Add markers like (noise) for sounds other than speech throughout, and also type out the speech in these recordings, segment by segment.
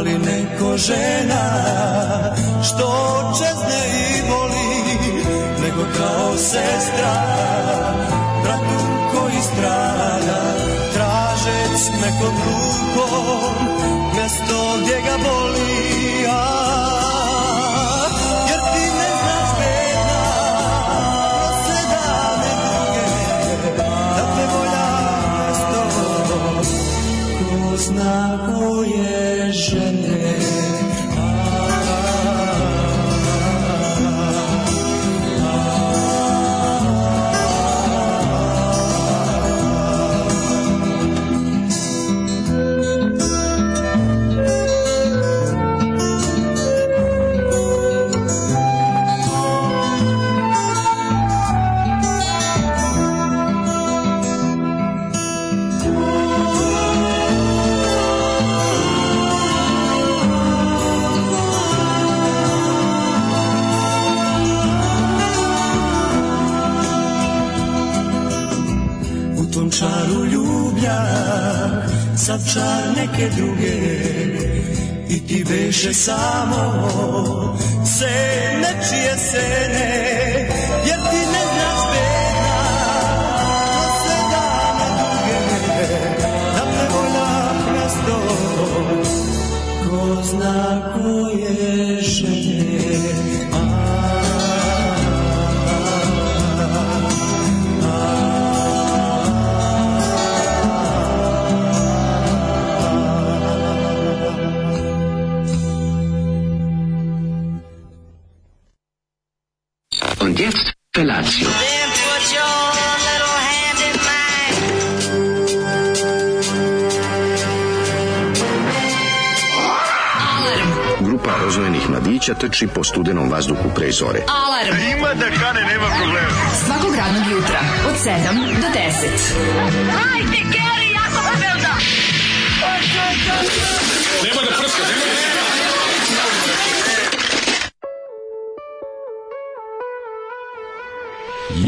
ali neko žena što čezne i voli, nego kao sestra, bratu koji strada, tražec nekom rukom svake druge i ti beše samo sene čije sene jer ti ne znaš beda od sedame duge da te voljam prosto ko zna mladića trči po studenom vazduhu pre zore. Alarm! A e, ima da kane, nema problema. Svakog radnog jutra, od 7 do 10. Hajde, Keri, jako se velda! Nema da prska, nema da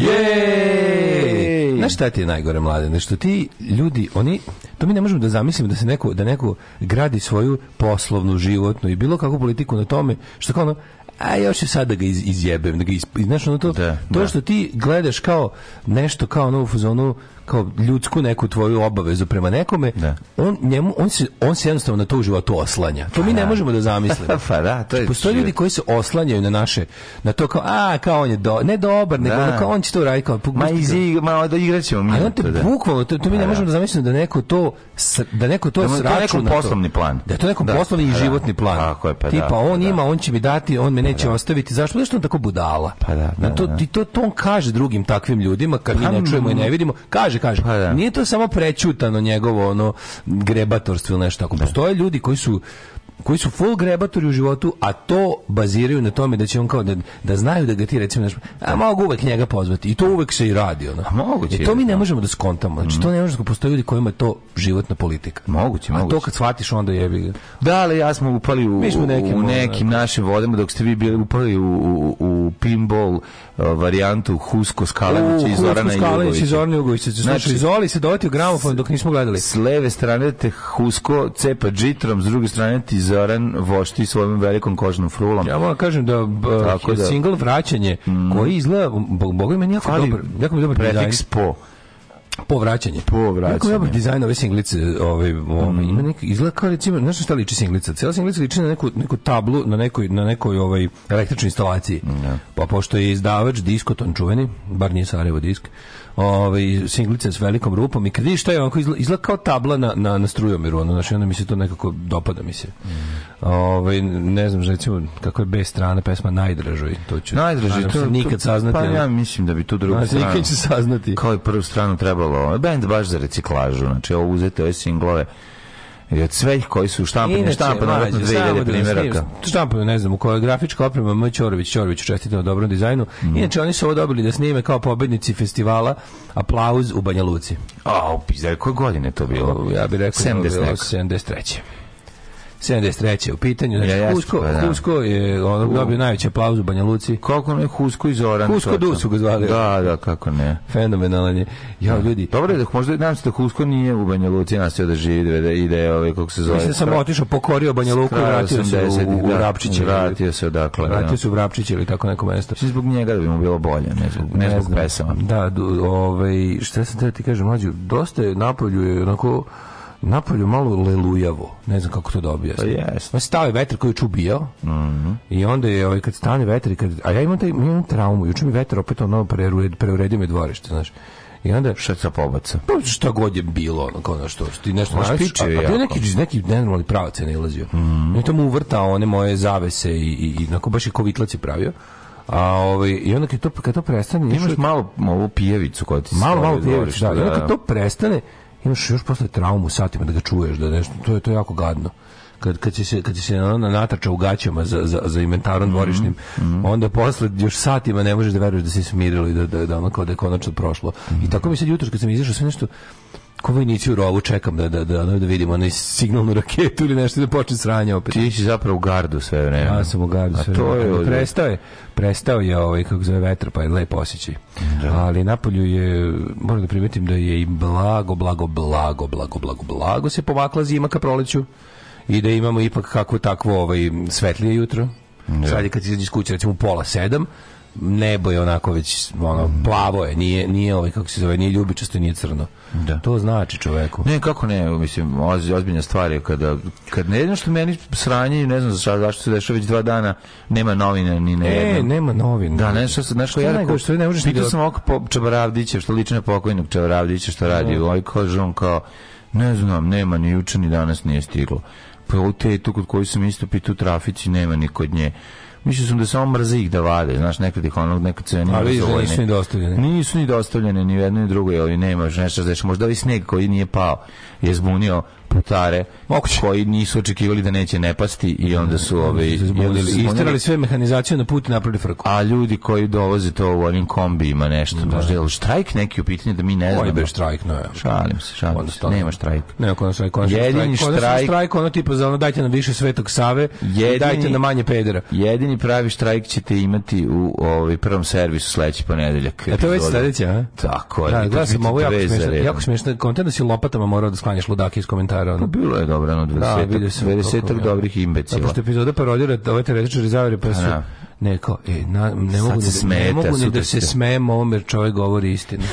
Jej! Znaš šta ti je najgore, mlade? Nešto ti, ljudi, oni to mi ne možemo da zamislimo da se neko, da neko gradi svoju poslovnu, životnu i bilo kakvu politiku na tome, što kao ono, a još je sad da ga iz, izjebem, da ga iz, znaš, ono to, da, to da. što ti gledaš kao nešto kao ono u fazonu, kao ljudsku neku tvoju obavezu prema nekome, da. on, njemu, on, se, on se jednostavno na to uživa, to oslanja. To pa mi ne da. možemo da zamislimo. (laughs) pa da, to je znači, Postoje ljudi koji se oslanjaju na naše, na to kao, a, kao on je do, ne dobar, nego da. ono kao on će to uraditi. Kao, pa, ma, izi, ma da igraćemo mi. Ali on te da. bukvalno, to, to mi ne pa da. možemo da zamislimo da neko to, da neko to da, sračuna. Da to neko poslovni plan. Da je to neko da. poslovni i pa da. životni plan. Tako je, pa Tipa, on ima, on će mi dati, on me neće ostaviti. Zašto? Zašto on tako budala? Pa da, to, to, on kaže drugim takvim ljudima, kad mi ne čujemo i ne vidimo, kaže kaže, kaže. Pa, da. Nije to samo prećutano njegovo ono grebatorstvo ili nešto tako. Da. Postoje ljudi koji su koji su full grebatori u životu, a to baziraju na tome da će on kao da, da znaju da ga ti recimo nešto, a mogu uvek njega pozvati i to uvek se i radi ono. A moguće. I e, to mi ne da. možemo da skontamo. Znači to ne može da postoje ljudi kojima je to životna politika. Moguće, moguće. A to kad shvatiš onda jebi ga. Da, ali ja smo upali u, mi smo nekim, u nekim da. našim vodama dok ste vi bili upali u, u, u pinball Uh, varijantu Husko Skalenić i Zorana Jugović. i Zorana Jugović. Znači, Zoli znači, se doletio gramofon dok nismo gledali. S leve strane te Husko cepa džitrom, s druge strane ti Zoran vošti svojim velikom kožnom frulom. Ja moram kažem da, da single vraćanje mm. koji izgleda, boga meni jako dobro. jako dobar prefiks po po Povraćanje. Povraćanje. Kako je ovaj dizajn ove singlice, ovaj, ovaj, mm. ima neki izgleda kao recimo, znaš šta liči singlica? Cijela singlica liči na neku, neku tablu, na nekoj, na nekoj ovaj, električnoj instalaciji. Da. Pa pošto je izdavač Diskoton čuveni, bar nije Sarajevo disk, ovaj singlice s velikom rupom i kad vidiš šta je onako izgleda, izgleda kao tabla na na na strujomiru ono znači onda mi se to nekako dopada mi se mm. ovaj ne znam recimo kako je B strane pesma najdraža najdražoj to će najdraži to nikad to, saznati pa ja mislim da bi tu drugu stranu će saznati kao je prvu stranu trebalo bend baš za reciklažu znači ovo uzete ove singlove Jer cvelj koji su štampani, na verovatno 2000 primjeraka. Štampano, ne znam, u kojoj grafička oprema M. Ćorović, Ćorović čestite na dobrom dizajnu. Mm. Inače, oni su ovo dobili da snime kao pobednici festivala Aplauz u Banja Luci. A, u pizde, koje godine to bilo? Ja bih rekao, 70 da 73. 73. u pitanju. Znači, ja, Husko, pa da. Husko je ono, dobio najveći aplauz u Banja Luci. Kako ne, Husko i Zoran. Husko Du su ga zvali. Da, da, kako ne. Fenomenalan je. Ja, da. ljudi. Dobro je da možda nam se da Husko nije u Banja Luci nastio da živi, da ide, ovaj, kako se zove. Mislim sam otišao, pokorio Banja Luku i vratio se u, u, Vrapčiće. Da, vratio se odakle. Da. Vratio se u Vrapčiće ili tako neko mesto. Mislim zbog njega da bi mu bilo bolje, ne zbog, ne, ne zbog pesama. Da, ovaj, šta sam te ti kažem, mlađu, dosta je napolju je onako napolju malo lelujavo, ne znam kako to da objasnim. Pa yes. Pa stao je vetar koji je čubio mm -hmm. i onda je, ovaj, kad stane vetar, i kad, a ja imam, taj, imam traumu, juče mi vetar opet ono preured, preuredio me dvorište, znaš. I onda šta se pobaca? Pa šta god je bilo, ono kao što ti nešto nađeš, a, a bio neki neki nenormalni pravac je nailazio. Mm -hmm. I to mu uvrtao one moje zavese i i, i na baš je kovitlac je pravio. A ovaj i onda kad to kad to prestane, imaš malo malo pijevicu koja ti se malo malo pijevicu, da, da. I onda kad da. to prestane, imaš još posle traumu satima da ga čuješ, da nešto, to je to je jako gadno kad kad će se kad će se ona natrča u gaćama za za za inventarom mhm, dvorišnim mm -hmm. onda posle još satima ne možeš da veruješ da si smirilo i da da da ono kao da je konačno prošlo mm -hmm. i tako mi se jutros kad sam izašao sve nešto ko vojnici u rovu čekam da, da, da, da, da vidimo onaj signalnu (laughs) raketu ili nešto da počne sranje opet. Ti si zapravo u gardu sve vreme. Ja sam u gardu sve vreme. Prestao je, prestao je ovaj, kako zove vetar, pa je lepo osjećaj. Da. Ali napolju je, moram da primetim da je i blago, blago, blago, blago, blago, blago se pomakla zima ka proleću i da imamo ipak kako takvo ovaj, svetlije jutro. Da. Sad je kad izađe iz kuće, recimo pola sedam, nebo je onako već ono plavo je, nije nije ovaj kako se zove, nije ljubičasto, nije crno. Da. To znači čoveku. Ne, kako ne, mislim, oz, ozbiljna stvar je kada kad ne jedno što meni sranje, ne znam zašto zašto se dešava već dva dana, nema novina ni na jedno. E, nema novina. Da, nešto se našlo ja rekao što ne možeš Pitao da- sam oko ok, Čabaravdića, što liči na pokojnog Čabaravdića što radi, no. Da. oj kaže on kao ne znam, nema ni juče ni danas nije stiglo. Pa u te tu kod koju sam isto pitao trafici nema ni kod nje. Mislio sam da samo mrze ih da vade, znaš, nekad ih onog, nekad se nema Ali da nisu ni dostavljene. Nisu ni dostavljene, ni jedno ni drugo, ali nema, nešto, znaš, možda i sneg koji nije pao je zbunio putare Moguće. koji nisu očekivali da neće nepasti i onda su ove isterali sve mehanizaciju na put napravili frku. A ljudi koji dovoze to u onim kombijima nešto, da. možda je štrajk neki u pitanju da mi ne znamo. Koji štrajk, no. Šalim se, šalim se. Nema štrajk. Nema konačno štrajk. Konačno jedini štrajk, štrajk, štrajk ono tipa za ono dajte na više Svetog Save, jedini, dajte na manje pedera. Jedini pravi štrajk ćete imati u ovaj prvom servisu sledeći ponedeljak. A to je već sledeće, a? Tako je. Da, da, sam ovo jako smešno. Jako smešno, kontent da si lopatama morao da sklanjaš ludake iz komentara komentara. Ono. Pa bilo je dobro, ono 20. Da, dobrih imbecila. Da, pošto epizoda parodira da, ove ovaj teoretičari zavere, pa su da. neko, e, na, ne, mogu, da- ne, ne mogu ne da se smijem ovome jer čovjek govori istinu.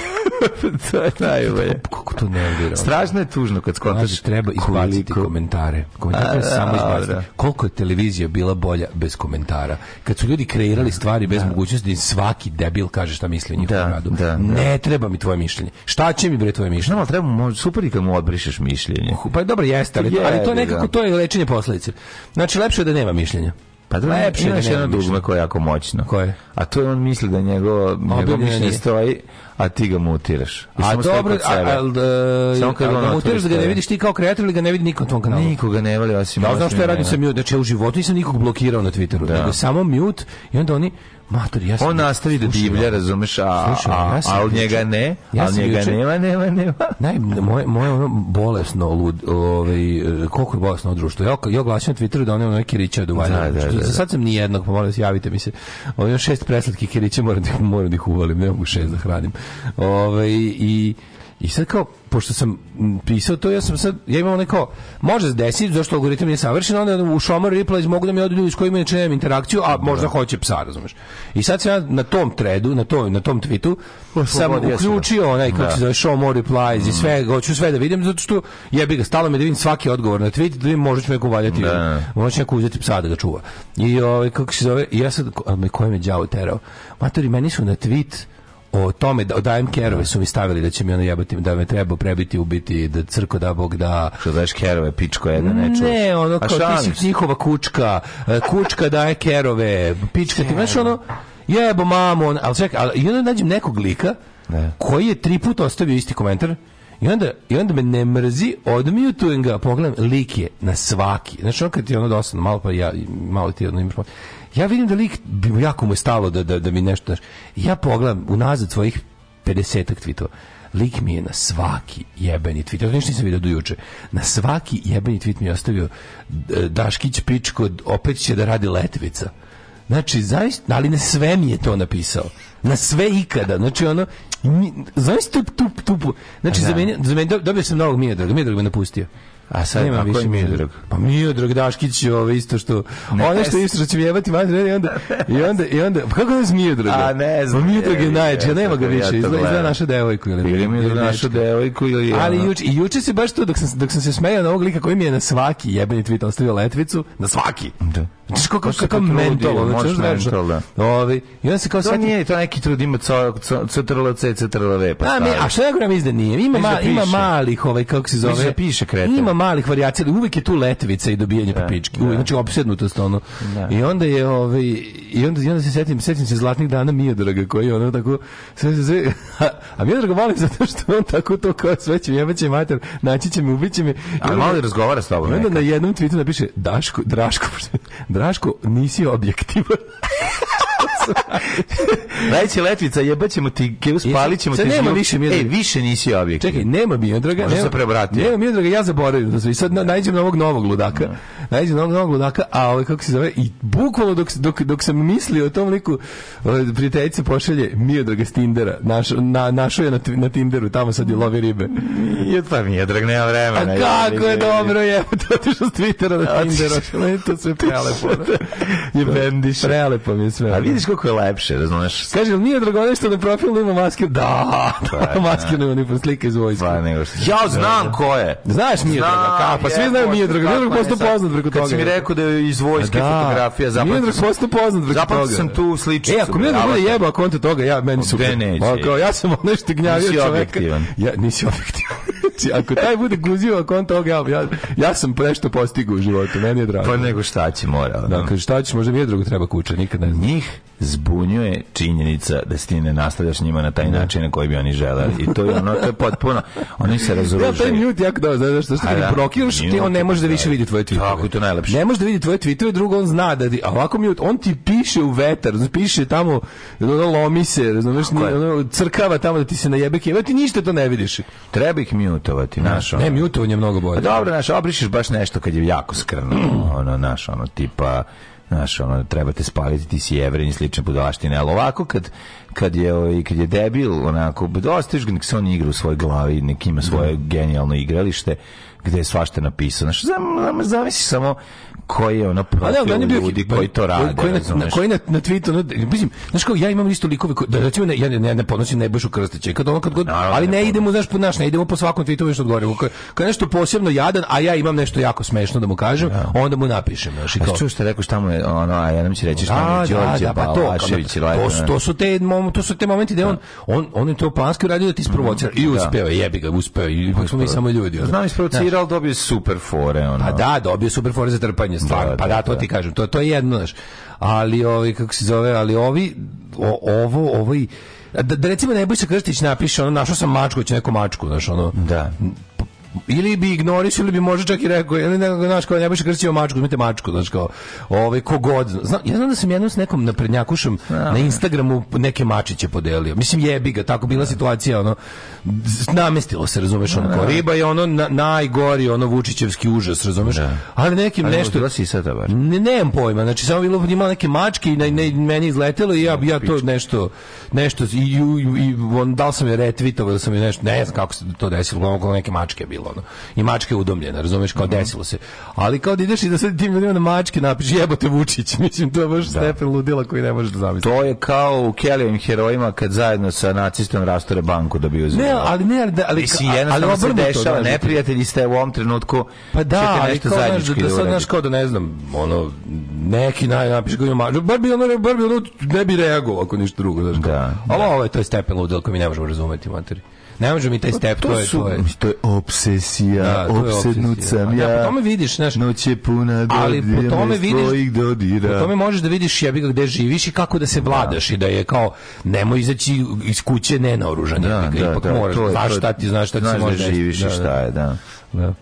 (laughs) to je najbolje. Kako to nervira? Strašno je tužno kad skontaš. Znači, treba izbaciti koliko... komentare. Komentare a, samo izbaciti. Da. Koliko je televizija bila bolja bez komentara? Kad su ljudi kreirali stvari bez da. mogućnosti da svaki debil kaže šta misli o njihovom da, radu. Da, da, ne treba mi tvoje mišljenje. Šta će mi bre tvoje mišljenje? No, ali treba mu, super i kad mu odbrišeš mišljenje. Pa dobro jeste, ali, je, ali to nekako to je lečenje posledice. Znači, lepše je da nema mišljenja. Pa da, lepše da imaš jedno dugme koje je jako moćno. Koje? A to je on misli da njegovo, njegovo mišljenje stoji, a ti ga mutiraš. I a dobro, a, al, da, samo kad ga mutiraš da ga ne vidiš ti kao kreator ili ga ne vidi niko na tom kanalu. Nikoga ne voli osim. Da, znaš što ja radim sa mute, znači ja u životu nisam nikog blokirao na Twitteru, da. nego samo mute i onda oni Mater, ja on nastavi da divlja, razumeš, a, slušaj, ja a, ali njega ne, ja ali njega uče... nema, nema, nema. Naj, moje, moje ono bolesno, lud, ovaj, koliko je bolesno društvo. Ja, ja oglasim na Twitteru da ono neki riča do valja. Da, da, da, da, Sad sam ni jednog, pa molim javite mi se. Ovo je šest preslatki kirića, moram da, moram da ih uvalim, ne mogu šest da hranim. Ove, ovaj, i I sad kao, pošto sam pisao to, ja sam sad, ja imam neko, može se desiti, zašto algoritam nije savršen, onda u Šomar Replies mogu da mi odu ljudi s kojima inače nemam interakciju, a možda da. hoće psa, razumeš. I sad sam ja na tom tredu, na tom, na tom tweetu, sam da. uključio onaj, kako da. se zove, Show More Replies i mm. sve, hoću sve da vidim, zato što jebi ga, stalo mi da vidim svaki odgovor na tweet, da vidim, možda ću neko valjati, možda ću neko uzeti psa da ga čuva. I ovaj, kako se zove, ja sad, me, ko je me đavo terao? Matori, meni su na tweet, o tome da dajem kerove su mi stavili da će mi ono jebati da me treba prebiti ubiti da crko da bog da što daješ kerove pičko je da ne čuješ ne ono kao ti si njihova kučka e, kučka daje kerove pička ti znaš ono jebo mamo on, ali čekaj ali, onda nađem nekog lika ne. koji je tri puta ostavio isti komentar i onda, I onda me ne mrzi, odmijutujem ga, pogledam, lik je na svaki. Znači, on kad ti je ono dosadno, malo pa ja, malo ti je ono imaš ja vidim da lik, jako mu je stalo da, da, da mi nešto... Ja pogledam unazad svojih 50-ak tweetova lik mi je na svaki jebeni tweet, ja ništa nisam vidio do juče, na svaki jebeni tweet mi je ostavio e, Daškić pičko, opet će da radi letvica. Znači, zaista, ali na sve mi je to napisao. Na sve ikada. Znači, ono, zaista tup, tup, tup. Znači, da. za meni, za meni, dobio sam novog Miodraga, Miodrag me napustio. A sad nema više Miodrag. Pa Miodrag Daškić ovo ovaj, isto što ne, ono što isto što će jebati mater i onda i onda i onda pa kako je Miodrag? A ne pa znam. Pa Miodrag je najče, nema ga više. Izgleda izgleda naša devojku ili ili Miodrag našu devojku ili Ali juče i juče se baš to dok sam dok sam se smejao na ovog lika koji mi je na svaki jebeni tweet ostavio letvicu, na svaki. Da Znaš kako kako mental, znači mental. Ovaj i onda se kao sad nije to neki trud ima CTRLC, CTRLV pa. A mi a šta ja govorim izda nije. Ima ma, ima malih ovaj kako se zove. Mislim piše kreta. Ima malih varijacija, ali uvek je tu letvica i dobijanje da, papički. Da. Uvek znači opsednutost ono. Da. I onda je ovaj i onda i onda se setim, setim se zlatnih dana Miodraga koji ono tako sve sve (laughs) a Miodraga volim zato što on tako to kao sve će jebaće mater, naći će me, ubiće me. A malo razgovara s tobom. Onda na jednom tvitu napiše Daško, Draško, (laughs) Draško, nisi objektivan. (laughs) (laughs) Rajće letvica, jebaćemo ti, ke uspalićemo ti. Nema više Miodraga. Ej, više nisi objekt. Čekaj, nema draga. Možda se preobratio. Nema mi, draga, ja zaboravim da sve. Sad na, nađem novog novog ludaka. No. Da. Nađem novog novog ludaka, a ovaj kako se zove i bukvalno dok, dok, dok sam mislio o tom liku, prijateljica pošalje Miodraga draga Tindera. Naš, na, našao je na, na Tinderu, tamo sad je lovi ribe. Je pa Miodrag, nema vremena. A kako je dobro je, (laughs) to otišao s Twittera na Tinderu, (laughs) To sve prelepo. Da. Je bendiš. Prelepo mi je sve. A vidiš kako je lepše, razumeš? Kaže, nije drago što na da profilu da ima maske? Da, pa da maske da. ne uniform, slika iz vojske. Pa, nego što... Ja znam ko je. Znaš nije drago, ka, pa svi znaju nije drago. Nije posto poznat preko toga. Kad si mi rekao da je iz pa vojske fotografija, zapamtio. Nije drago posto poznat preko toga. Zapamtio sam tu sličicu. E, ako mi da bude jeba konta toga, ja meni su. Kao ja sam nešto gnjavio čoveka. Ja nisi objektivan. (laughs) Znači, ako taj bude guzio, ako on toga, ja, ja sam nešto postigao u životu, meni je drago. Pa nego šta će mora. Da, kaže šta će, možda mi je drugo treba kuća, nikad ne znam. Njih zbunjuje činjenica da se ti ne nastavljaš njima na taj da. način na koji bi oni želeli. I to je ono, to je potpuno, oni se razoružaju. (laughs) Ja, taj mute jako dobro, znaš što da. ti blokiraš, ti on ne može da više vidi tvoje tweetove. Tako je to najlepše. Ne može da vidi tvoje tweetove, drugo on zna da ti, a ovako mute, on ti piše u vetar, piše tamo, ono lomi se, razumeš, ono, crkava tamo da ti se najebe keva, ti ništa to ne vidiš. Treba ih mutovati, da. znaš. Ono. Ne, mutovanje je mnogo bolje. A pa dobro, znaš, obrišiš baš nešto kad je jako skrno, (clears throat) ono, znaš, ono, tipa, znaš, ono, trebate spaliti ti si jevren i slične budalaštine, ali ovako kad, kad je, ovaj, kad je debil, onako, dosta još on igra u svojoj glavi, nek ima svoje da. genijalno igralište, gde je svašta napisano. Znaš, zavisi samo koji je ono da, profil ne, ljudi koji to rade. Koji na, na, koji na, na Twitteru, no, mislim, znaš kao, ja imam isto likove, koji, da recimo, ja ne, ne, ne podnosim Nebojšu Krstića, kad ono kad god, Naravno, ali ne, ne idemo, znaš, po naš, ne idemo po svakom Twitteru još odgovorimo. Kad, nešto posebno jadan, a ja imam nešto jako smešno da mu kažem, da. onda mu napišem. Znaš, kao, a čuješ što rekao šta mu je, ono, a ja nam će reći šta mu je da, da, Đorđe da, pa to, to, to, su te, to su te momenti gde on, on, on je to planski uradio da ti isprovocira i uspeo je, jebi ga, uspeo je, ipak smo mi samo ljudi. Znam isprovocirati Viral dobio super fore, ono. Pa da, dobio super fore za trpanje, stvar. Da, pa da, da, to da. ti kažem, to, to je jedno, znaš. Ali, ovi, kako se zove, ali ovi, o, ovo, ovo Da, da recimo Nebojša Krstić napiše, ono, našao sam mačku, će neku mačku, znaš, ono. Da ili bi ignorisao ili bi možda čak i rekao ili ne znaš kao Nebojša Krstić je mačku uzmite mačku znaš kao ovaj kogod, god znam ja znam da sam jednom s nekom naprednjakušem na Instagramu neke mačiće podelio mislim jebi ga tako bila da. situacija ono namestilo se razumeš ono kao da. riba je ono na, najgori ono Vučićevski užas razumeš da. ali nekim ali nešto si sada baš ne nemam pojma znači samo bilo imao neke mačke i na, ne, meni izletelo i ja ja to nešto nešto i, i, i on dal sam je retvitovao da sam je nešto ne znam kako se to desilo ono neke mačke bilo bilo. Ono. I mačka je udomljena, razumeš, kao mm -hmm. desilo se. Ali kao da ideš i da sad tim ljudima na mačke napiš jebote Vučić, (laughs) mislim, to je baš da. stepen ludila koji ne možeš da zamisliti. To je kao u Kelijevim herojima kad zajedno sa nacistom rastore banku da bi uzeli. Ne, ali ne, ali, da, ali, mislim, ali, ali se dešava, da to, neprijatelji ste u ovom trenutku, pa da, ali nešto kao, naš, da, da sad, znaš, kao da ne znam, ono, neki naj napiše ga ima, bar bi ono, bar bi ono, ne bi reagovao ako ništa drugo, znaš, Da, da. Ovo, ovo je to je stepen ludila koji mi ne možemo razumeti, materi. Ne može mi taj pa step, to, to je su, to je. To je obsesija, da, obsednut sam ja. Da, po tome vidiš, znaš. Noć je puna dodira, ali po tome vidiš, dodira. Po tome možeš da vidiš ja gde živiš i kako da se vladaš i da je kao nemoj izaći iz kuće nenaoružan. Da, da, ipak da, moraš, to je, znaš šta ti, znaš šta ti se može. Znaš da živiš i da, da. šta je, da. da.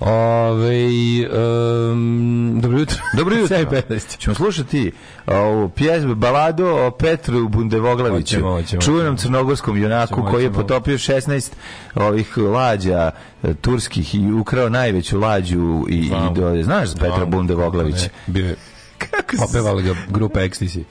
Ove, um, dobro jutro. (laughs) Dobro jutro. 15. Ćemo slušati ovu pjesmu, baladu o Petru Bundevoglaviću, čuvenom crnogorskom junaku oćemo, koji je potopio 16 ovih lađa e, turskih i ukrao najveću lađu i, wow. i do, znaš Petra wow. Bundevoglavića. Bio je (laughs) Kako opevali ga grupa Ecstasy. (laughs)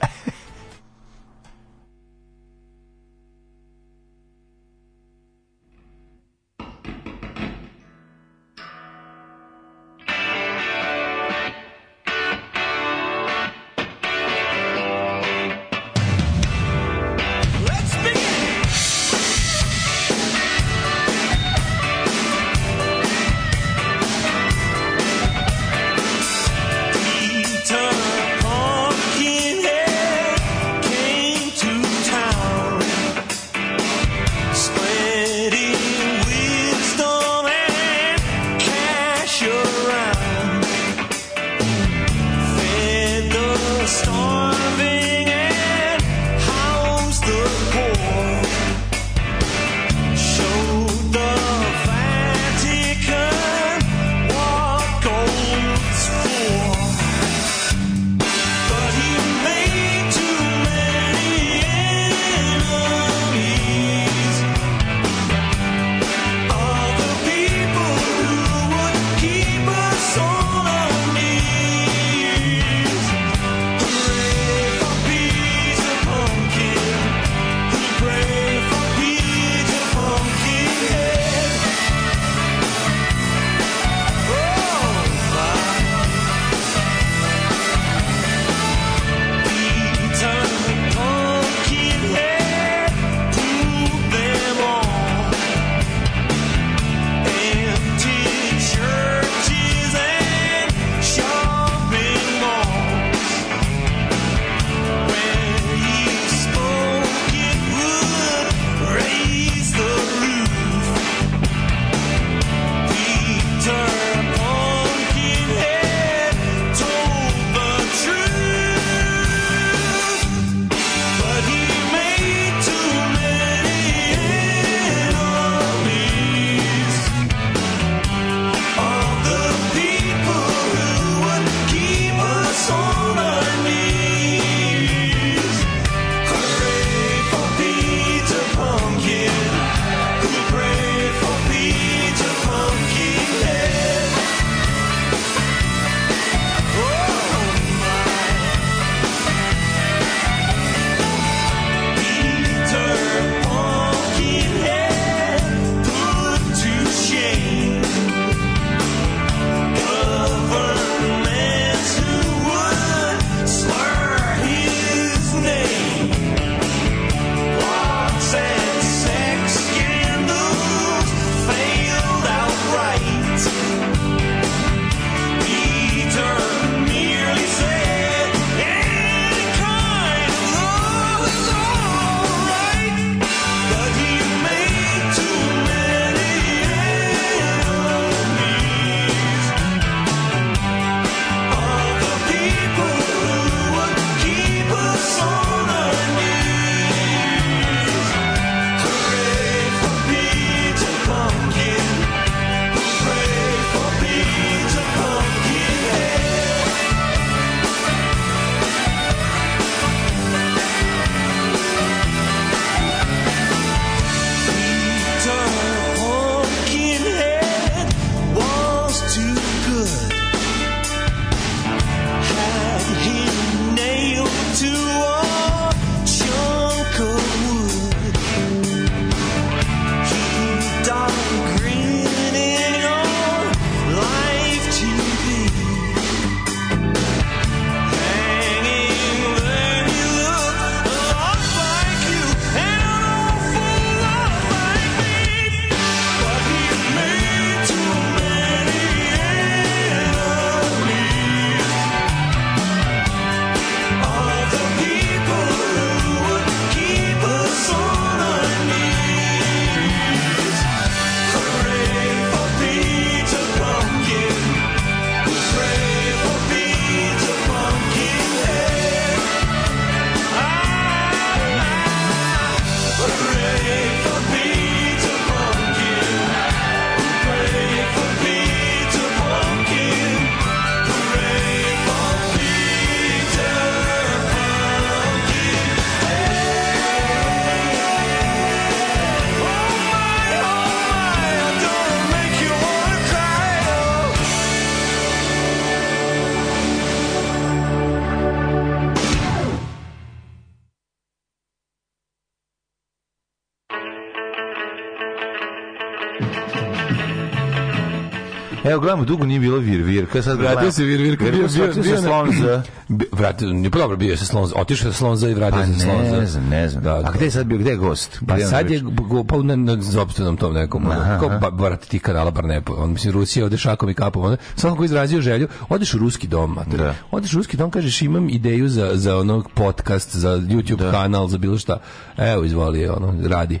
Evo gledamo, dugo nije bilo vir virka, sad vratio se vir virka, bio bio bio Slonza. (clears throat) Vratio, ne dobro bio se Slonza, otišao se Slonza i vratio pa se Slonza. Ne znam, ne znam. Da, A da. gde sad bio, gde gost? Pa sad je go, pa na, na zopstvenom tom nekom, aha, pa brat ti kanala bar ne, on mislim Rusija ode šakom i kapom, on samo ko izrazio želju, odeš u ruski dom, mater. Da. Odeš u ruski dom, kažeš imam ideju za za onog podcast, za YouTube da. kanal, za bilo šta. Evo izvoli ono, radi.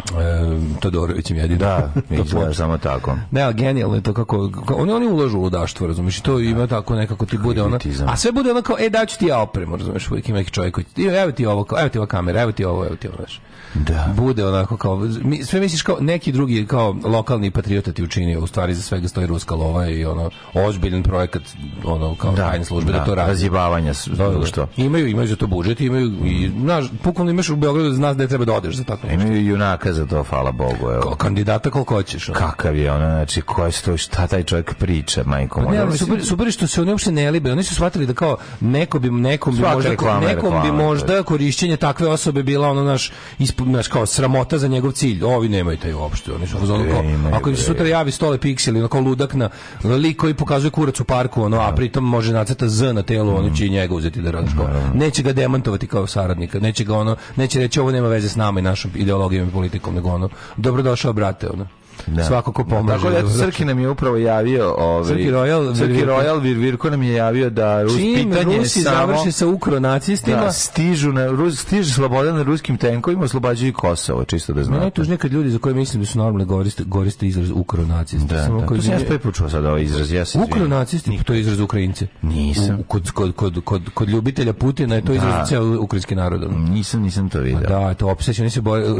E, Todorovićem jedino. Da, (laughs) izgleda samo tako. Ne, ali genijalno je to kako, oni, oni ulažu u ludaštvo, razumiješ, to da. ima tako nekako ti bude ona, a sve bude ono kao, e, daću ti ja opremu, razumiješ, uvijek ima neki čovjek koji, evo ti ovo, evo ti ova kamera, evo ti ovo, evo ti ovo, znaš da. bude onako kao mi, sve misliš kao neki drugi kao lokalni patriota ti učinio u stvari za svega stoji ruska lova i ono ozbiljan projekat ono kao da, tajne službe da, da to radi razjebavanja da, da, da. što imaju imaju za to budžet imaju i znaš bukvalno imaš u Beogradu znaš da treba da odeš za tako imaju nešto. junaka za to hvala bogu evo Ko, kandidata koliko hoćeš ono. kakav je ono znači ko je to šta taj čovjek priča majko pa moja ono, super, super što se oni uopšte ne libe oni su shvatili da kao neko bi nekom bi Svaka možda reklama, nekom reklama, bi možda korišćenje takve osobe bila ono naš ispo znaš, kao sramota za njegov cilj. Ovi nemaju taj uopšte. Oni su fazonu kao, ako im se sutra javi stole pikseli, na onako ludak na lik koji pokazuje kurac u parku, ono, a da. pritom može nacrta Z na telu, ono će mm. i njega uzeti da radiš Neće ga demantovati kao saradnika, neće ga ono, neće reći ovo nema veze s nama i našom ideologijom i politikom, nego ono, dobrodošao brate, ono. Da. Svako ko da, pomaže. Tako da, Srki nam je upravo javio... Ovaj, Srki Royal, Srki Virvirko. Vir Virvirko nam je javio da... Rus, Čim pitanje Rusi samo, završe sa ukronacistima... Da, stižu na, Rus, stiže sloboda na ruskim tenkovima, oslobađaju Kosovo, čisto da znate. Mene najtužnije kad ljudi za koje mislim da su normalne goriste, goriste izraz ukronacista. Da, samo da. To sam ja sve počuo sad ovaj izraz. Ja se ukronacisti, pa to je izraz Ukrajince. Nisam. U, kod, kod, kod, kod, kod ljubitelja Putina je to da. izraz da. ceo ukrajinski narod. Nisam, nisam to pa vidio. Da, to opsećan,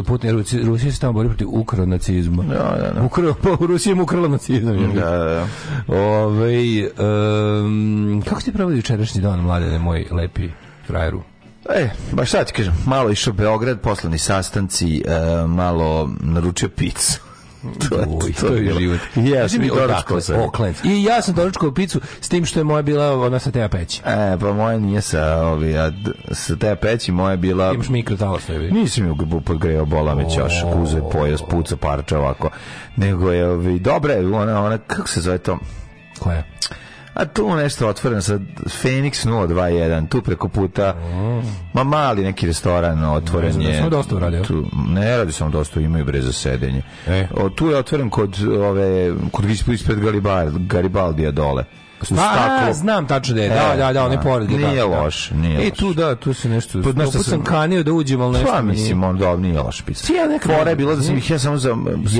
Putin, Rusija se tamo bori protiv ukronacizma. Da, da da, da. Ukrao, pa u Rusiji mu ukrala nacizam. Da, da. da. Ove, um, kako ti provodi jučerašnji dan, mladene, moj lepi frajeru? E, baš sad ti kažem, malo išao Beograd, poslani sastanci, malo naručio picu to, je, Uj, to, to je život. Ja sam doručkao I ja sam doručkao picu s tim što je moja bila ona sa teja peći. E, pa moja nije sa, ovi, a, sa teja peći moja je bila... Imaš mikro talas tebi. Nisam ju podgreo bola me ćaš, kuzo je pojas, puca parča ovako. Nego je, ovi, dobre, ona, ona, kako se zove to? Koja? Koja? a tu nešto otvoreno sa Phoenix 021, tu preko puta, ma mali neki restoran otvoren je. Ne, da dosta radi, tu, ne radi samo dosta, imaju bre za sedenje. E. O, tu je otvoren kod ove, kod ispred Garibaldi, Garibaldija dole u A, znam tačno da je, da, e, da, da, on je da. pored. Nije da, loše, nije e, loš. E, tu, da, tu se nešto... Pod nešto sam kanio da uđem, ali nešto... Pa, mislim, on da, nije loš pisa. Ti ja nekako... Fora je bila da sam ih ja samo za...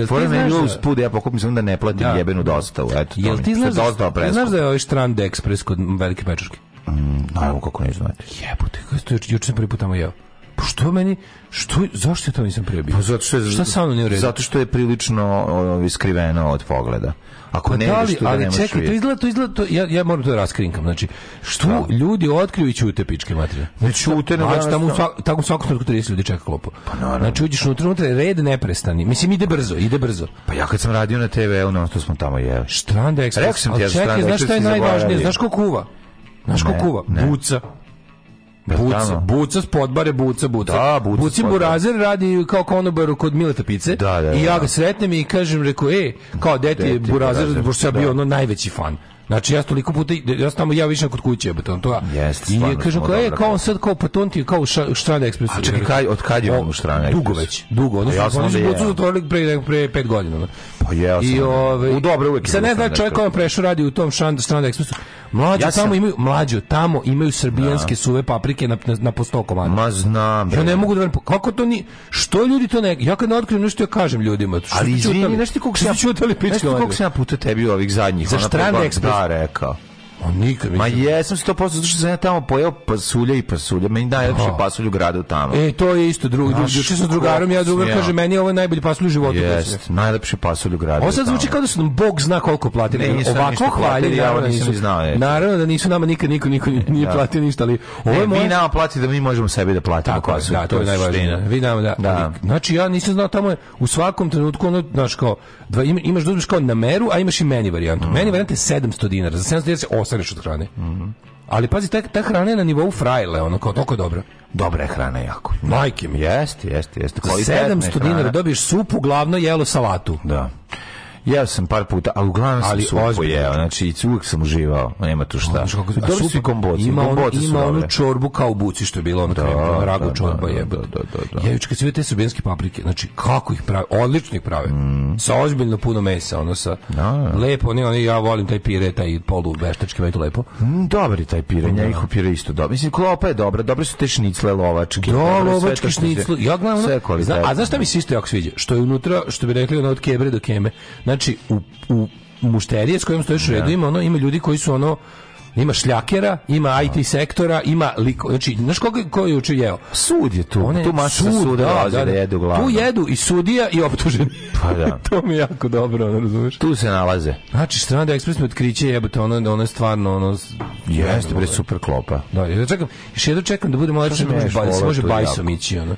Fora me ljubav spud, ja pokupim samo da ne platim da. jebenu dostavu. Eto, Jel da- ti znaš, da, ti znaš da je ovaj Strand Express kod Velike Pečarke? Mm, naravno, kako ne znam. Jebote, kako ste juče sam prvi put tamo jeo. Pa što meni što zašto to nisam prebio? Pa zato što je šta sa mnom nije Zato što je prilično o, iskriveno od pogleda. Ako pa ne, da li, da ali da čekaj, to izgleda, to izgleda, to, ja, ja moram to da raskrinkam. Znači, što da. ljudi otkriju i ćute pičke materije? Ne ćute, ne znači, tamo, svak, tamo svakom trenutku 30 ljudi čeka klopu. Pa naravno. Znači, uđeš unutra, unutra red neprestani. Mislim, ide brzo, ide brzo. Pa ja kad sam radio na TV-u, no, to smo tamo jeli. Štranda Express. Rekao sam ti ja Čekaj, znaš šta je najvažnije? Znaš ko kuva? Znaš ko kuva? Buca. Buca, buca s podbare, buca, buca. Da, buca Buci Burazer radi kao konobaru kod Mileta Pice. Da, da, da. I ja da. ga sretnem i kažem, reko, e, kao deti, deti Burazer, pošto ja bio da. ono najveći fan. Znači ja toliko puta ja samo ja više kod kuće, beton to. Yes, I je kažem kao e, pa je kao on sad kao patonti kao strana ekspres. A čekaj kaj od kad je on strana? Dugo već, dugo. Ono pa ja sam se bucu zatvorili pre pre 5 godina. Pa je. I ovaj u dobre uvek. Sad ne zna čovek on prešao radi u tom šand strana ekspresu. Mlađi ja tamo sam... imaju mlađi tamo imaju srbijanske da. suve paprike na na, na po 100 Ma znam. Ja da. ne mogu da verujem kako to ni što ljudi to ne ja kad ne otkrijem nešto ja kažem ljudima. Ali izvini, nešto kako se ja čutali pička. Nešto kako se ja puta tebi ovih zadnjih. Za strane ekspres šta rekao? On nikad Ma jesam se to posto zato što sam ja tamo pojeo pasulje i pasulje. Meni najlepše pasulje u gradu tamo. E, to je isto drugi. Drugi juče sa drugarom ja drugar kaže meni ovo je najbolji pasulj u životu. Jest, najlepši pasulj u gradu. Ovo sad zvuči kao da su nam Bog zna koliko platili. Ovako hvalili, ja da nisam znao. Naravno da nisu nama nikad niko niko nije (laughs) da. platio ništa, ali ovo je Mi nama plati da mi možemo sebi da platimo pasulj. Da, to je najvažnije. Da, vi nama da. da. Znači ja nisam znao tamo je u svakom trenutku ono znači kao dva imaš da uzmeš kao na meru, a imaš i meni varijantu. Mm. Meni varijanta je 700 dinara. Za 700 dinara ostaneš od hrane. Mm -hmm. Ali pazi, ta, ta hrana je na nivou frajle, ono kao toliko dobro. Dobra je hrana jako. Majke mi. Jeste, jeste, jeste. 700 dinara dobiješ supu, glavno jelo, salatu. Da. Ja sam par puta, a uglavnom sam ali supu jeo, znači uvijek sam uživao, nema tu šta. Znači, kako, Dobri su komboti, ima, on, ima onu čorbu kao u buci što je bilo, da, ono da, krem, ragu da, čorba da, jebate. Da, da, da, Ja juče kad sam vidio te srbijanske paprike, znači kako ih prave, odlično ih prave, mm. sa ozbiljno puno mesa, ono sa, da, lepo, ne, ono, ja volim taj pire, taj polu veštački, me lepo. Mm, dobri taj pire, da. ja ih pire isto dobro. Mislim, klopa je dobra, dobre su te šnicle lovačke. Da, lovačke šnicle, ja gledam, a znaš šta mi se isto jako sviđa? Što je unutra, što bi rekli, ono od kebre do keme znači u, u mušterije s kojim stojiš u da. redu ima ono ima ljudi koji su ono ima šljakera, ima da. IT sektora, ima liko, znači, znaš koga ko je učio jeo? Sud je tu, One, tu maša sud, suda da, da, da, jedu glavno. Tu jedu i sudija i optuženi. Pa da. (laughs) to mi je jako dobro, ono, razumeš? Tu se nalaze. Znači, Strana da ekspres mi otkriće jebate, ono, ono je stvarno, ono... Jeste, bre, ovaj. super klopa. Da, ja čekam, još jedno čekam da budemo lepše, da može, može bajsom ići, ono.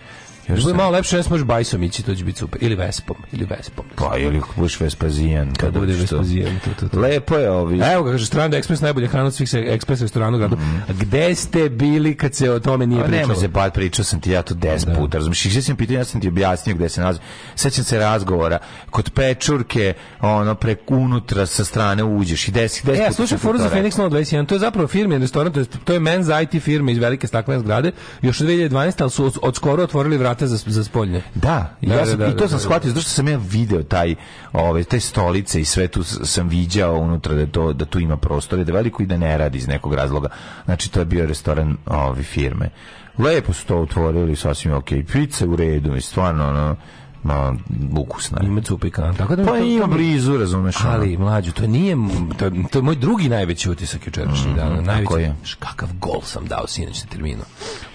Još da malo lepše, da nes možeš bajsom ići, to će biti super. Ili Vespom, ili Vespom. Pa, ili budeš Vespazijan. Kad bude Vespazijan, to, to, to. Lepo je ovi. Evo ga, kaže, Stranda Express, najbolje hrana od svih ekspres restorana u gradu. Mm. Gde ste bili kad se o tome nije pa pričalo? Nema se bad, pa pričao sam ti ja to deset da. puta, razumiješ? Išli sam pitanje, ja sam ti objasnio gde se nalazi. Sećam se razgovora, kod pečurke, ono, prek unutra sa strane uđeš i deset, deset e, ja, slušaj, Foru za Fenix 021, to je zapravo firma, restoran, to je, to je men's IT firme iz velike staklene zgrade, još od 2012, ali su od, od skoro otvorili vrat aparata za, za spoljne. Da, da ja da, sam, da, da, i to da, sam da. shvatio, zato što sam ja video taj, ove, ovaj, te stolice i sve tu sam viđao unutra da, to, da tu ima prostore, da veliko i da ne radi iz nekog razloga. Znači, to je bio restoran ove firme. Lepo su to otvorili, sasvim ok. Pice u redu, i stvarno, ono, ma ukusna. Ima cupi Tako da pa to, ima blizu, razumeš. Ali ono. mlađu, to nije to, to je moj drugi najveći utisak jučerašnjeg mm, dana. Najveći. Je. Kakav gol sam dao sinoć na terminu.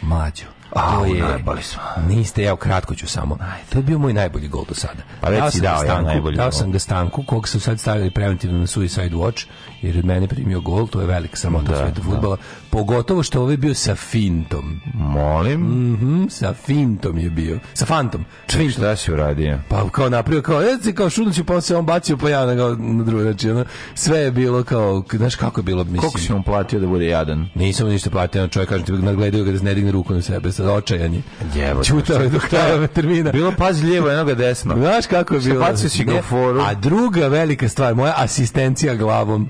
Mlađu. A, to je, smo. Niste, ja kratko ću samo. To je bio moj najbolji gol do sada. Pa već dao, si dao, dao ja najbolji. Dao sam ga stanku, kog su sad stavili preventivno na Suicide Watch jer od mene primio gol, to je velika sramota da, svetu futbala. Da. Pogotovo što ovaj bio sa Fintom. Molim? Mm -hmm, sa Fintom je bio. Sa Fantom. Ček, šta si uradio? Pa kao napravio, kao, ja e, se kao šunuću, pa on se on bacio, pa ja na, na drugo. Znači, ono, sve je bilo kao, znaš kako je bilo, mislim. Koliko si mu platio da bude jadan? Nisam ništa platio, na čovjek, kažem ti, nagledaju ga da se ne digne ruku na sebe, sad očajan je. Čutao je dok trajava termina. Bilo pazi lijevo, jednoga desno. Znaš kako je bilo? Bacio si ga u foru. A druga velika stvar, moja asistencija glavom.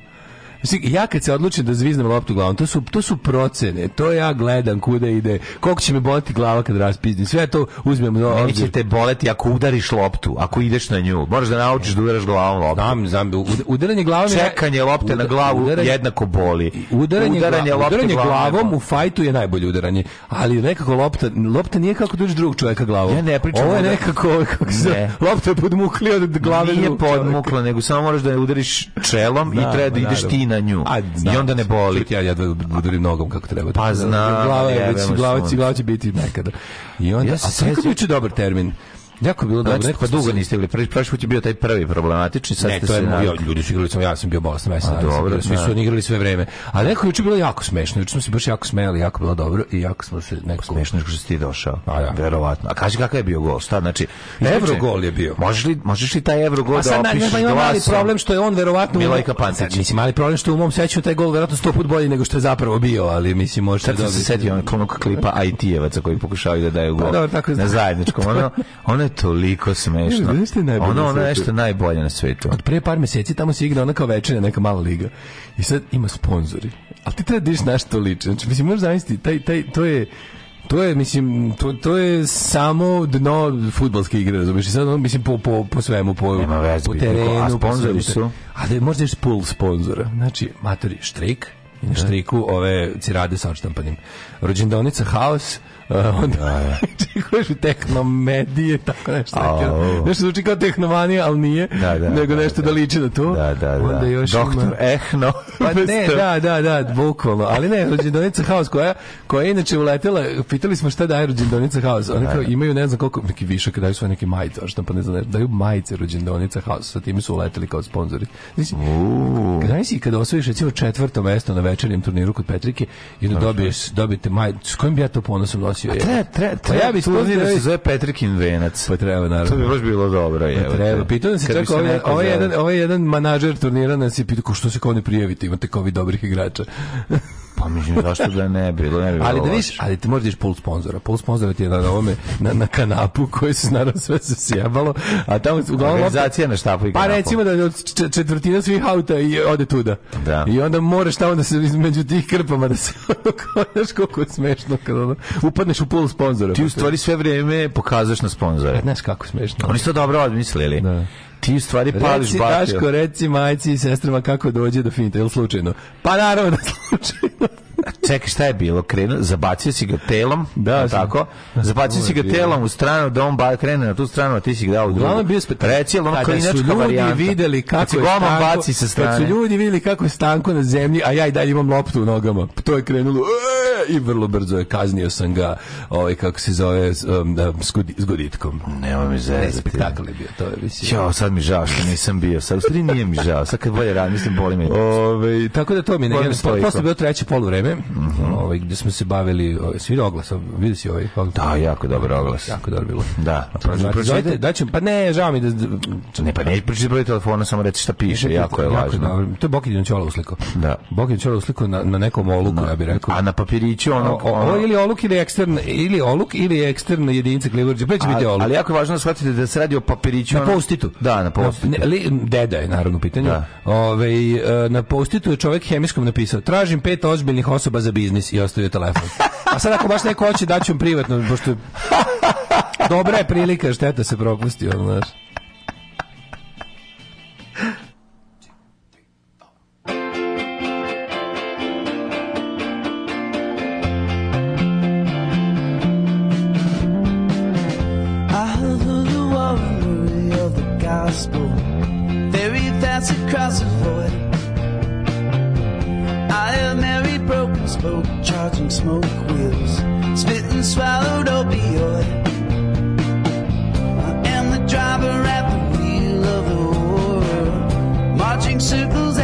Mislim, ja kad se odlučim da zviznem loptu glavom, to su, to su procene, to ja gledam kuda ide, koliko će me boleti glava kad raspizdim, sve to uzmem do ovdje. Neće te boleti ako udariš loptu, ako ideš na nju, moraš da naučiš da udaraš glavom loptu. Znam, znam, udaranje glavom... Čekanje lopte na glavu udaranje, jednako boli. Udaranje, udaranje, lopte udaranje glavom, glavom u fajtu je najbolje udaranje, ali nekako lopta, lopta nije kako dužiš drugog čoveka glavom. Ja ne pričam. Ovo je da- nekako, (laughs) kako se, lopta je podmukli od glave Nije podmukla, nego samo moraš da je udariš čelom i treba da ideš ti na nju. A, znači, I onda ne boli. Čuti, ja jedva udarim nogom kako treba. Pa znam. Glava, je, već, glava, glava će biti nekada. I onda, ja a sve dobar termin. Jako bilo dobro, znači, nekako dugo niste bili. Prvi prošli put je bio taj prvi problematični, sad ne, ste to je bio, ljudi su igrali, sam ja sam bio bolestan, ja sam. Dobro, svi su da. oni igrali sve vreme. Ali nekako juče bilo jako smešno, juče smo se baš jako smejali, jako bilo dobro i jako smo se neko... smešno što si ti došao. A ja. Da. Verovatno. A kaži kakav je bio gol? Šta znači? Evro gol je bio. Možeš li možeš li taj Evro gol da opišeš? Pa ima mali problem što je on verovatno Milojka Pantić. Mislim mali problem što u mom sećanju taj gol verovatno sto puta bolji nego što je zapravo bio, ali mislim možeš da se setio onog klipa IT-evaca koji pokušavaju da daju pa gol. Na zajedničkom. Ono (laughs) ono toliko smešno. Ne, da znači ono, ono nešto najbolje na svetu. Od pre par meseci tamo se igra ona kao večernja neka mala liga. I sad ima sponzori. A ti treba diš da na što liči. Znači, mislim, možeš zamisliti, taj, taj, to je... To je, mislim, to, to je samo dno futbolske igre, razumiješ? I sad, on, mislim, po, po, po svemu, po, vezi, po terenu. A sponzori su? A je možda još pol sponzora. Znači, matori, štrik, na da. štriku ove cirade sa odštampanim. Rođendonica, haos, onda da, da. (laughs) čekuješ u tehnomedije, tako nešto. Nekako, nešto zvuči kao tehnomanija, ali nije, da, da, nego da, nešto da, da liči na to. Da, da, da. Onda još Doktor ima... Ehno. Pa (laughs) ne, da, da, da, bukvalno. Ali ne, Rođendonica haos koja, koja je inače uletela, pitali smo šta daje Rođendonica haos. Oni kao, imaju ne znam koliko, neki višak, daju svoje neke majice, što pa ne znam, daju majice Rođendonica haos, sa tim su uleteli kao sponzori. Znači, znači kada osvojiš recimo četvrto mesto na večernjem turniru kod Petrike i onda dobiješ, dobijete majicu, s kojim bi ja to ponosom nosio? situaciju. Tre, treba, treba, pa ja bih turnir da, da se zove Petrikin venac. Pa treba, naravno. To bi baš bilo dobro. Je, pa treba. Pitao se čak ovaj, ovaj, jedan, ovaj jedan manažer turnira nas je pitao, ko što se kao ne prijavite, imate kao vi dobrih igrača. Pa mislim, zašto da ne bi? Da ne bi ali da viš, ali ti možeš da pol sponzora. Pol sponzora ti je na ovome, na, na kanapu koji se naravno sve se sjebalo, a tamo uglavnom... Organizacija na štapu i Pa recimo da od četvrtina svih auta i ode tuda. Da. I onda moraš tamo da se između tih krpama da se (laughs) znaš koliko je smešno kada ono, upadneš u pol sponzora. Ti u pa stvari sve vrijeme pokazuješ na sponzore. Pa znaš kako smešno. Oni su dobro odmislili. Da ti u stvari pališ reci, baklju. Reci Daško, reci majci i sestrama kako dođe do finita, ili slučajno? Pa naravno, da (laughs) slučajno čekaj, šta je bilo? Krenuo, zabacio si ga telom, da, da. tako? Zabacio si ga telom u stranu, da on krene na tu stranu, a ti si ga dao u drugu. Uglavnom bio spektakl. Reci, ali ono klinačka varijanta. videli kako je stanko, baci sa strane. Kad su ljudi videli kako je stanko na zemlji, a ja i dalje imam loptu u nogama. To je krenulo i vrlo brzo je kaznio sam ga, ovaj, kako se zove, um, da, s goditkom. Nema mi za Spektakl je bio, to je mislim. Jo, sad mi žao što nisam bio. Sad u stvari nije mi žao. Sad kad bolje radim, mislim, boli me. ovaj tako da to mi ne, posle bio treće poluvreme Mm -hmm. ovaj, gde smo se bavili, ovaj, svi oglas, vidi si ovaj oglas. Da, jako dobar oglas. Jako dobro bilo. Da. Pročitajte, da ćem, pa ne, žao mi da... Ne, pa ne, pročitaj broj telefona, samo reci šta piše, ne, jako je jako važno. Dobro. To je Bokidin Čola usliko. Da. Bokidin Čola usliko na, na nekom oluku, na, ja bih rekao. A na papiriću ono... O, o, o, ili oluk ili ekstern, ili oluk ili ekstern jedinice Klivrđe, pa će biti oluk. Ali jako je važno da shvatite da se radi o papiriću. Na ono... postitu. Da, na postitu. Na, ne, li, deda je naravno pitanje. Da. Ove, e, na postitu je čovjek hemijskom napisao, tražim pet ozbiljnih osoba za biznis i ostavio telefon. A sad ako baš neko hoće daću vam privatno, pošto dobra je prilika, šteta se propusti, ono, znaš. across the floor. smoke, charging smoke wheels, spitting swallowed opioid. I am the driver at the wheel of the war, marching circles.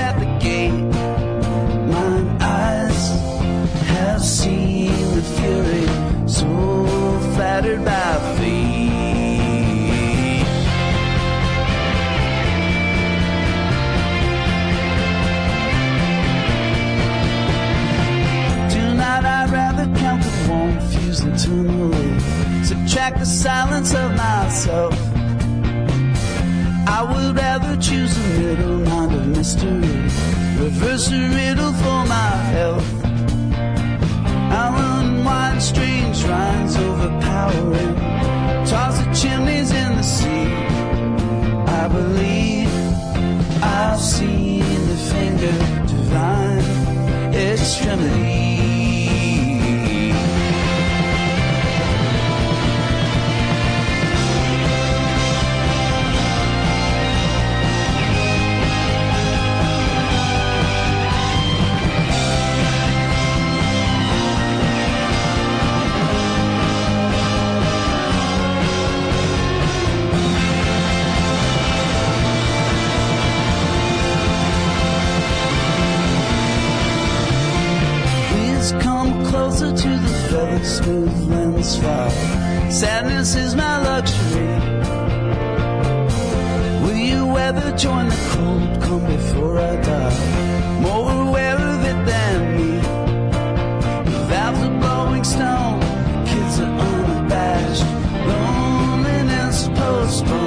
back the silence of my soul. I would rather choose a middle round of mystery, reverse a riddle for my health. I'll unwind strange rhymes overpowering, toss the chimneys in the sea. I believe I've seen the finger divine extremity. and swap. Sadness is my luxury. Will you ever join the cold? Come before I die. More aware of it than me. The valves are blowing stone. kids are unabashed. Loneliness postponed.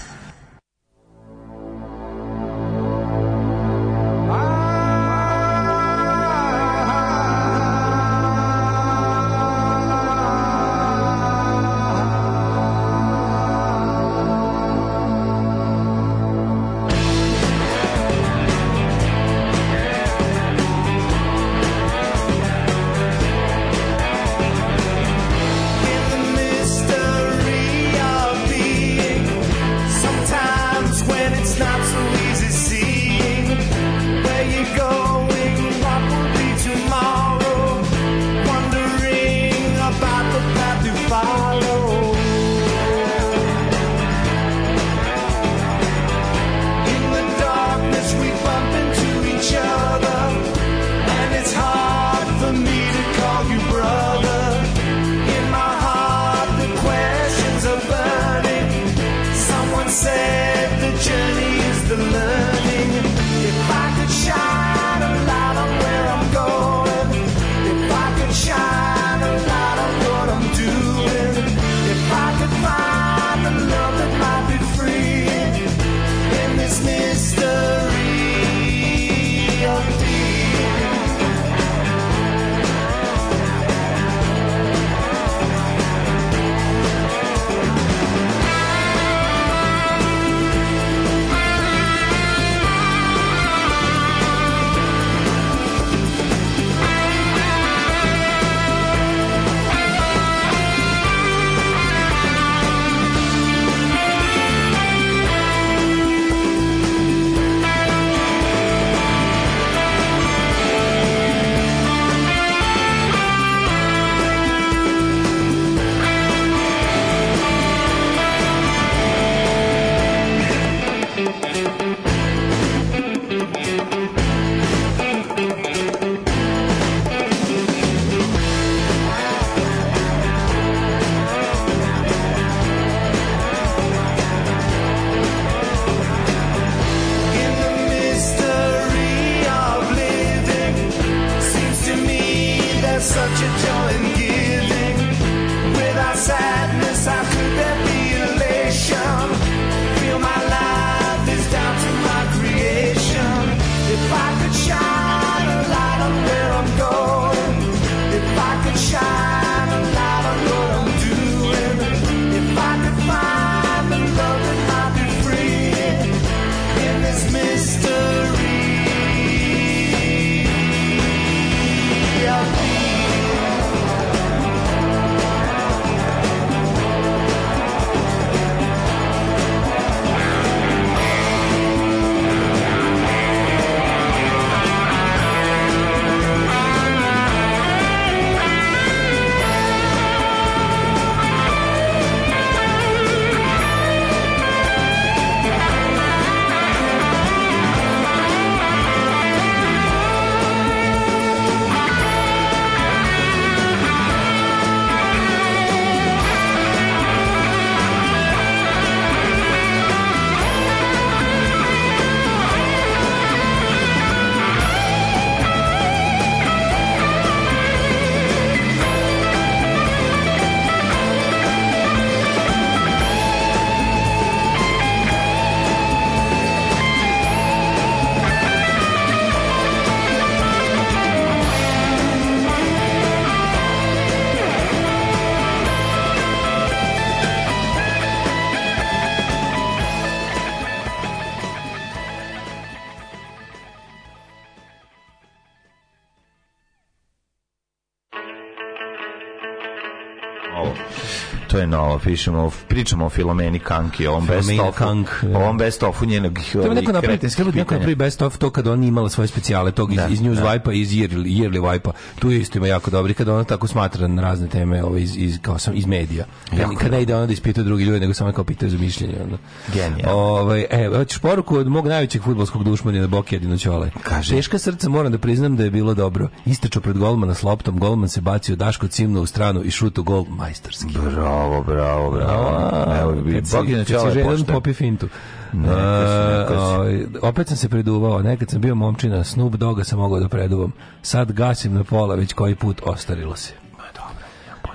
official pričamo o Filomeni Kanki, o ovom best of, Kank, o da. best of njenog Treba neko napravi, treba neko best of to kad ona imala svoje specijale tog iz, da, iz News da. Vipa iz Yearly, Yearly Vipa. Tu je isto ima jako dobri kad ona tako smatra na razne teme ove iz, iz kao sam iz medija. Kad, kad ne ide ona da ispituje drugi ljudi, nego samo kao pitaju za mišljenje onda. Genijalno. Ovaj e, hoćeš poruku od mog najvećeg fudbalskog dušmanina Boki Čole. Kaže. Teška srca moram da priznam da je bilo dobro. Istrčao pred golmana s loptom, golman se bacio daško cimno u stranu i šutu gol majstorski. Bravo, bravo, bravo. bravo Evo, bi, Bogdan Čale željen, popi fintu. Ne, uh, o, ovaj, opet sam se preduvao, nekad sam bio momčina, snub Doga sam mogao da preduvam. Sad gasim na pola, već koji put ostarilo se.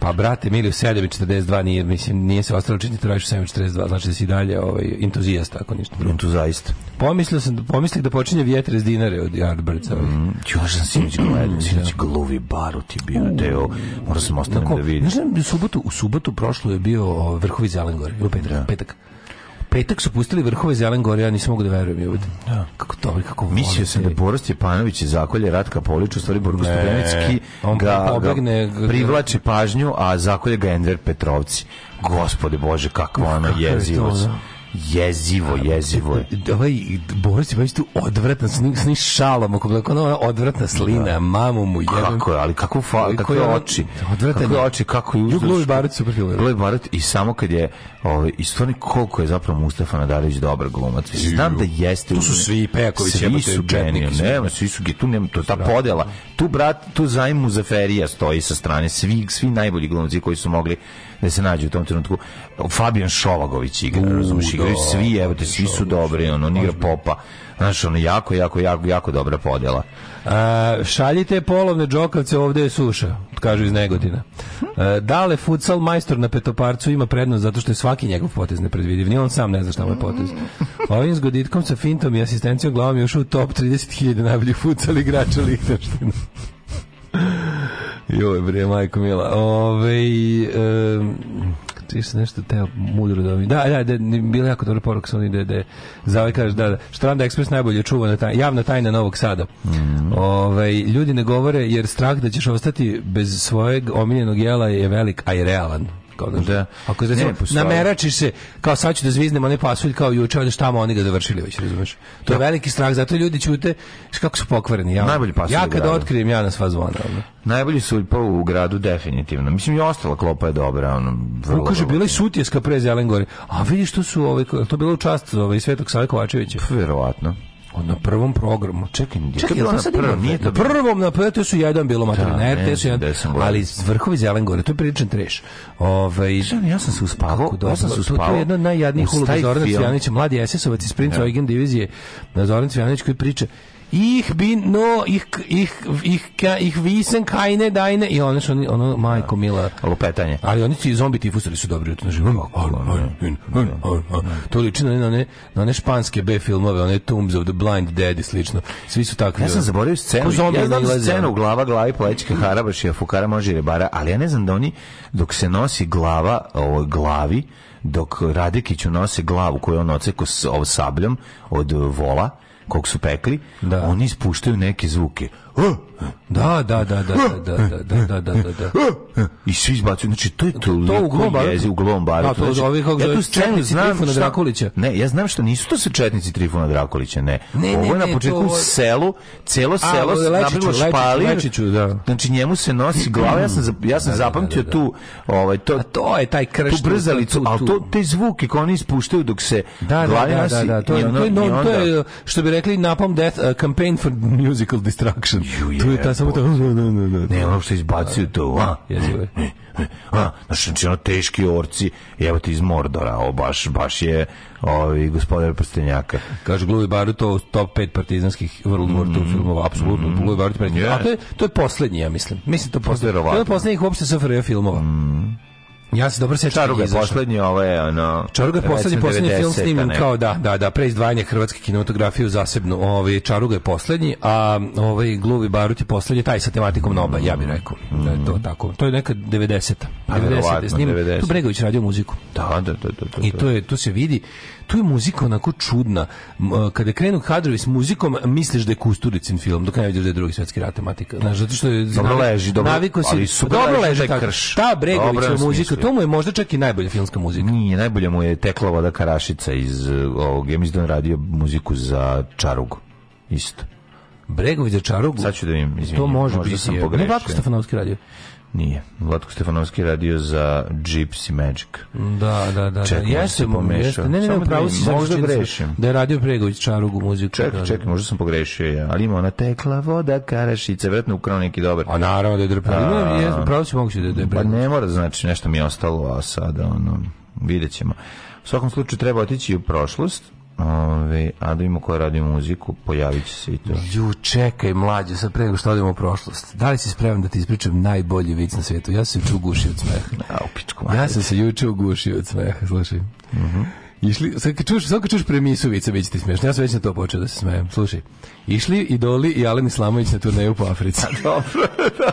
Pa brate, mili u 7.42 nije, mislim, nije se ostalo činiti, tražiš 7.42, znači da si dalje ovaj, entuzijast, ako ništa. Entuzajist. Pomislio sam, da- pomislih da počinje vjetar iz dinare od Yardbirdsa. Mm, ja sam sinoć gledao, mm, sinoć da. gluvi barut ti bio deo, morao sam ostanem da vidim. Znaš, da u subotu, u subotu prošlo je bio vrhovi Zelen gore, ili petak, da. petak petak su pustili vrhove Zelen ja nisam mogu da verujem je Da. Kako to, kako Mislio sam da Boris Stjepanović iz Zakolje Ratka Polić u stvari Borko Studenecki ga, pobegne, ga privlači pažnju, a Zakolje ga Enver Petrovci. Gospode Bože, kakva ona jezivost jezivo, jezivo je. Ovaj Boris je baš tu odvratan, s njim, s njim šalom, ako bila ona odvratna slina, da. mamu mu jebem. Kako je, ali kako fa, kako je oči. Odvratan kako je oči, kako je uzdaš. Ljubi Barut super film. Ljubi Barut i samo kad je, ovaj, i stvarno koliko je zapravo Mustafa Nadarević dobar glumac. Znam da jeste. Tu su svi Pejaković, svi su džetnik, nema, svi su tu nema, to ta podela. Tu brat, tu zajmu Muzaferija stoji sa strane, svi, svi najbolji glumci koji su mogli da se nađe u tom trenutku. Fabian Šovagović igra, U, razumiješ, igraju da, svi, evo te, svi su dobri, da, on, on igra popa. Znaš, ono, jako, jako, jako, jako dobra podela. A, šaljite polovne džokavce, ovdje je suša, kažu iz Negotina. A, dale futsal majstor na petoparcu ima prednost zato što je svaki njegov potez nepredvidiv. Ni on sam ne zna šta mu je potez. Ovim s goditkom sa fintom i asistencijom glavom je ušao u top 30.000 najboljih futsal igrača Lihtenština. Joj, bre, majko mila. Ove, um, ti se nešto teo mudro da mi... Da, da, da, bila jako dobra poruka sa ovaj da, da, za kažeš, da, da, Štranda Ekspres najbolje čuvana taj, javna tajna Novog Sada. Mm -hmm. Ove, ljudi ne govore jer strah da ćeš ostati bez svojeg omiljenog jela je velik, a i realan kao da, da. ako znači, ne, nameračiš se kao sad ću da zviznem onaj pasulj kao juče ali šta oni ga završili već razumeš to je da. veliki strah zato ljudi ćute kako su pokvareni ja najbolji pasulj ja kad otkrijem ja na sva zvona najbolji su pa u gradu definitivno mislim i ostala klopa je dobra ono vrlo, kaže bila je sutjeska pre Zelengore a vidi što su ove to bilo u čast ovaj Svetog Save pa, verovatno na prvom programu, čekaj, čekaj, bilo na prvom, nije to prvom na RTS su jedan bilo mater, na RTS su jedan, ali vrhovi zelen gore, to je priličan treš. Ovaj ja sam se uspavao, ja sam se uspavao. To je jedna od najjadnijih uloga Zorana Cvijanića, mladi SS-ovac iz Princa da. Eugen divizije, na da, Zoran Cvijanić koji priča ih bin no ih ih ih ka, ih visen kajne dajne i ono što ono, ono majko da. mila lupetanje ali oni ti zombi tifusari su dobri na znači, živom to liči na one na one španske B filmove one Tombs of the Blind Dead i slično svi su takvi ja sam zaboravio scenu zombi ja znam scenu glava glavi plećka harabašija fukara može rebara ali ja ne znam da oni dok se nosi glava ovoj glavi dok Radikiću nose glavu koju on oceko s sabljom od vola kog su pekli, da. oni ispuštaju neke zvuke Da, da, da, da, da, da, da, da, da, da. I svi izbacuju, znači to je to, to u glom baru. U glom baru. to znači, ovi kako ja tu scenu znam Trifuna šta, Drakulića. Ne, ja znam što nisu to se četnici Trifuna Drakulića, ne. ne Ovo je ne, na početku to... selu, celo selo napravilo špalir. Lečiću, da. Znači njemu se nosi glava, ja sam ja sam da, zapamtio da, da, da. tu ovaj to A to je taj krš tu brzalicu, al to te zvuke koje oni ispuštaju dok se da, da, da, da, to je to je što bi rekli Napalm Death campaign for musical destruction. Čuje ta samo to. Ne, ono što izbacuju to. A, da, jezivo a, znači, ono teški orci, evo ti iz Mordora, o, baš, baš je ovi ovaj, gospodar prstenjaka. Kaže Gluvi Barut, to top 5 partizanskih World War II mm-hmm. filmova, apsolutno, mm. Gluvi Barut, to je, to je poslednji, ja mislim. Mislim, to, poslednji, to je poslednjih uopšte SFRJ filmova. Mm. Ja se dobro sećam. Čaruga je poslednji, ovo je ono. Čaruga je poslednji, poslednji film snimljen kao da, da, da, pre izdvajanje hrvatske kinematografije u zasebnu. Ovaj Čaruga je poslednji, a ovaj Gluvi barut je poslednji taj sa tematikom Noba, ja bih rekao. Mm. Da je to tako. To je neka 90 a Pa 90 je snimak. Tu Bregović radio muziku. Da, da, da, da, da. I da. to je tu se vidi tu je muzika onako čudna. Kada krenu kadrovi s muzikom, misliš da je Kusturicin film, dok ne vidiš da je drugi svetski rat tematika. Znaš, zato što je dobro leži, dobro, naviko si, ali super dobro leži, leži krš. Ta Bregovićeva muzika, to mu je možda čak i najbolja filmska muzika. Nije, najbolja mu je Tekla voda Karašica iz e, ovog, ja mislim da radio muziku za Čarugu. Isto. Bregović za Čarugu? Sad ću da im, izvinim, to može možda biti. Sam pogrešio. Ne, Vatko Stefanovski radio. Nije. Vlatko Stefanovski radio za Gypsy Magic. Da, da, da. da. Čekaj, ja se pomešao. Ne, ne, ne, da pravo si možda grešim. Da, da je radio Pregović Čarugu muziku. Čekaj, čekaj, možda sam pogrešio ja. Ali ima ona tekla voda Karašica, vjerojatno ukrao neki dobar. A naravno da je drpa. Ima, ja, pravo si moguće da je Pa ne mora, znači, nešto mi je ostalo, a sada, ono, vidjet ćemo. U svakom slučaju treba otići u prošlost, Ove, a da vidimo ko radi muziku, pojavit se i to. Ju, čekaj, mlađe, sad pre nego što odemo u prošlost. Da li si spreman da ti ispričam najbolji vic na svijetu? Ja sam se juče ugušio od smeha. A, u pičku, ja sam se juče ugušio od smeha, slušaj. Mhm. Uh -huh. Išli, sad kad čuš, sad kad čuš premisu vice, bit ti smiješno. Ja sam već na to počeo da se smijem. Slušaj, išli i Idoli i Alen Islamović na turneju po Africi. Pa dobro,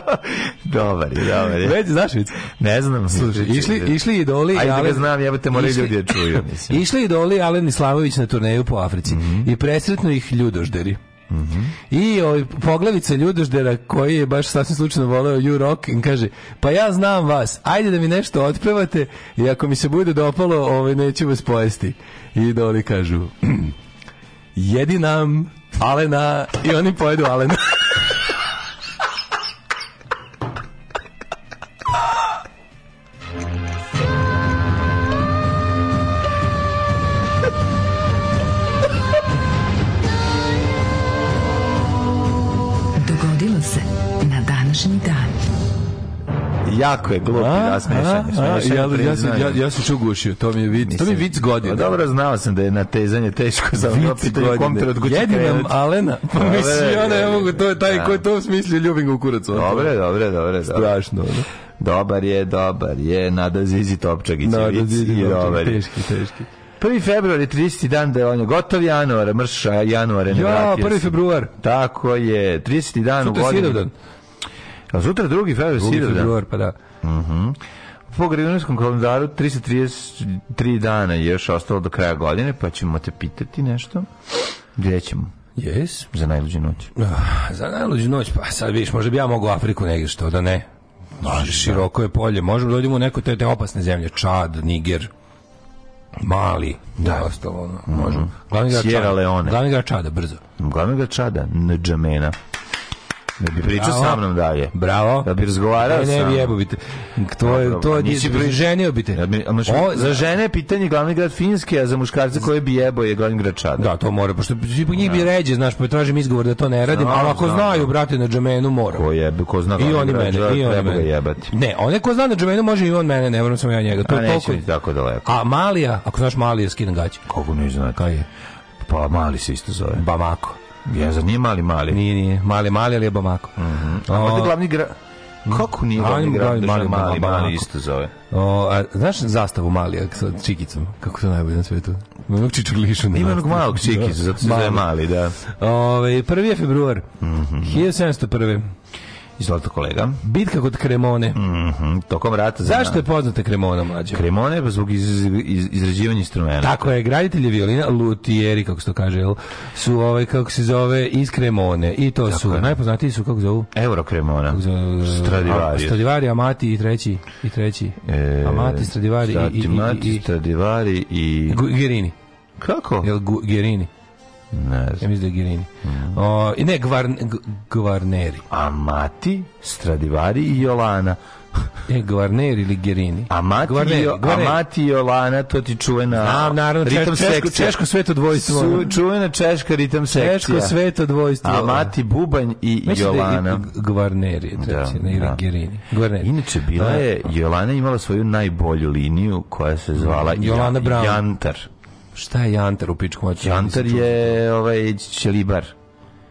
(laughs) dobar je, dobar je. Već, znaš vic? Ne znam. Slušaj, išli, išli i Idoli i da Alen... Ajde ga znam, jebate, moraju ljudi da čuju. Mislim. (laughs) Išli Idoli i Alen Islamović na turneju po Africi mm -hmm. i presretno ih ljudožderi. Mm -hmm. I ovaj poglavica Ljudoždera koji je baš sasvim slučajno voleo You Rock i kaže, pa ja znam vas, ajde da mi nešto otpevate i ako mi se bude dopalo, ovaj, neću vas pojesti. I doli kažu, jedi nam Alena i oni pojedu Alena. (laughs) jako je glup i rasmešan. Ja, ja, sam, ja, ja sam čuo gušio, to mi je vic, to mi je vic godine. Pa dobro, znao sam da je natezanje teško za ono pitanje kompter od kuće Jedi nam Alena, pa, pa mislim, ja ne mogu, to je taj da. koji to u smislu ljubim u kuracu. Dobre, dobre, dobre. Strašno, Dobar je, dobar je, nada Zizi Topčagić. Nada Zizi Topčagić, teški, teški. 1. februar je 30. dan da je on gotov januar, mrš januara ne ja, 1. februar. Tako je, 30. dan Sutra u godinu. A sutra drugi februar, drugi februar, pa da. Mhm. Uh -huh. Po gregorijanskom kalendaru 333 dana je još ostalo do kraja godine, pa ćemo te pitati nešto. Gdje ćemo? Yes. Za najluđu noć. Ah, za najluđu noć, pa sad vidiš, možda bi ja mogu Afriku negdje što da ne. Može, da. široko je polje. Možemo da odimo u neko te, te opasne zemlje. Čad, Niger, Mali, da, ostalo ono. Mhm. Može. Mm -hmm. Glavni Leone. Glavni grad Čada, brzo. Glavni grad Čada, Ndžamena. Ne bi pričao sa mnom dalje. Bravo. Da bi razgovarao ne, ne, bi jebo bi To Tvoje, to je, nisi pri... ženio bi te. Da a maš, o, za žene pitanje glavni grad Finjske, a za muškarce koje bi jebo je glavni grad Čada. Da, to mora, pošto ipak njih bi da. ređe, znaš, pa tražim izgovor da to ne radim, ali ako znam, znaju, brate, na džamenu mora. Ko je, ko zna I oni mene, i oni mene. Jebati. Ne, onaj ko zna na džamenu može i on mene, ne moram samo ja njega. To a neće toliko... tako daleko. A Malija, ako znaš Malija, skinem gaće. Kako ne zna? Kaj je? Pa Mali se isto zove. Bamako. Ja, zar nije mali mali? Nije, nije. Mali mali, ali je Bamako. Mm -hmm. A ovdje glavni grad... Kako nije glavni grad mali, mali, mali, isto zove? O, a, znaš zastavu mali sa čikicom? Kako to najbolje na svetu? Ima onog čičuglišu. Ima onog malog da. čikicu, zato se zove mali, da. Ove, ovaj, 1. februar, mm -hmm. 1701. Izvolite kolega. Bitka kod Kremone. Mm tokom rata. Za Zašto je poznata Kremona mlađa? Kremona je zbog iz, iz, izrađivanja instrumenta. Tako je, graditelji violina, lutijeri, kako se to kaže, jel, su ovaj, kako se zove, iz Kremone. I to Tako su, je. najpoznatiji su, kako zovu? Euro Kremona. Kako zovu, e, Stradivari. Stradivari, Amati i treći. I treći. E, Amati, Stradivari i... Amati, Stradivari i... i, i, i Guerini. Kako? Jel Guerini? Ne znam. mislim da je Girini. Mm. O, ne, Gvarn, Gvarneri. Amati, Stradivari i Jolana. E, Gvarneri ili Gerini. Amati, Gvarneri, Gvarneri. Amati i Olana, to ti čuvena Znam, naravno, ritam češko, sekcija. Češko sveto dvojstvo. Su, čuvena češka ritam sekcija. Češko sveto dvojstvo. Amati, Bubanj i Mislim Jolana. Da je Gvarneri je da, treći, da, ili da. Gerini. Gvarneri. Inače, bila da. je, Jolana imala svoju najbolju liniju koja se zvala Jolana Jan, Brown. Jantar. Šta je jantar u pičku moću? Jantar je ovaj ćelibar.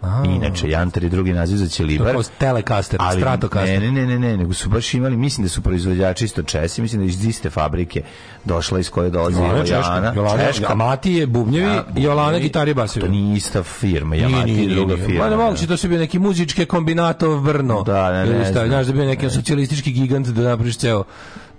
A. Inače, Jantar je drugi naziv za Ćelibar. To Telecaster, ali, Stratocaster. Ne, ne, ne, ne, nego su baš imali, mislim da su proizvođači isto Česi, mislim da iz iste fabrike došla iz koje dolazi no, Jolana. Češka, Jolana, Češka. Mati Bubnjevi, ja, Bubnjevi, Jolana Gitari Basovi. To nije ista firma, Jamati nije, nije, druga firma. Pa moguće, to su bio neki muzičke kombinato Brno. Da, ne, ne, Znaš da bio neki socijalistički gigant da napriš ceo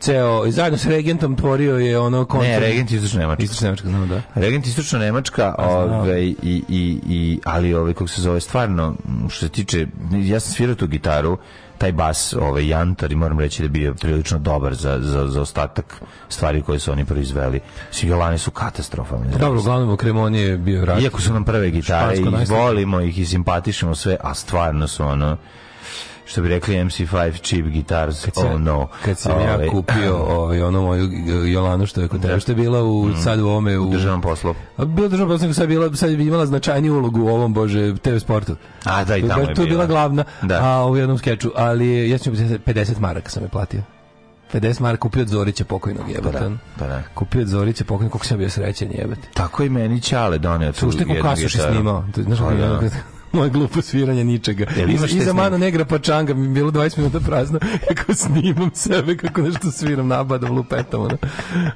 ceo, i zajedno sa regentom tvorio je ono kontra. Ne, regent istočno Nemačka. Istočno Nemačka, znamo da. Regent istočno Nemačka, da. ovaj, i, i, i, ali ovaj, kako se zove, stvarno, što se tiče, ja sam svirao tu gitaru, taj bas, ovaj Jantar i moram reći da bio prilično dobar za, za, za ostatak stvari koje su oni proizveli. Sigolani su katastrofalni. Pa dobro, uglavnom u Kremoni je bio rat. Iako su nam prve gitare i volimo ih i simpatišemo sve, a stvarno su ono što bi rekli MC5 cheap guitars, kad sam, oh no. Kad sam ove, ja ovaj, kupio (clears throat) ovaj, ono moju Jolanu što je kod tebe, da. što je bila u, mm, sad u ome... U, u državnom poslu. A bila državnom poslu, sad, bila, sad bi imala značajniju ulogu u ovom, bože, TV sportu. A, da, i tamo to, je bila. To bila glavna, da. a u jednom skeču, ali ja sam 50 maraka sam je platio. 50 marka kupio od Zorića pokojnog pa da, jebatan. Pa da, Kupio od Zorića pokojnog, kako sam bio srećen jebate. Tako i meni Ćale donio tu jednu gitaru. Sušte kako kasu si snimao. Znaš pa da. kako je moje glupo sviranje ničega. I, za mano negra pa čanga mi bilo 20 minuta prazno (laughs) kako snimam sebe, kako nešto sviram nabadam, lupetam. Ono.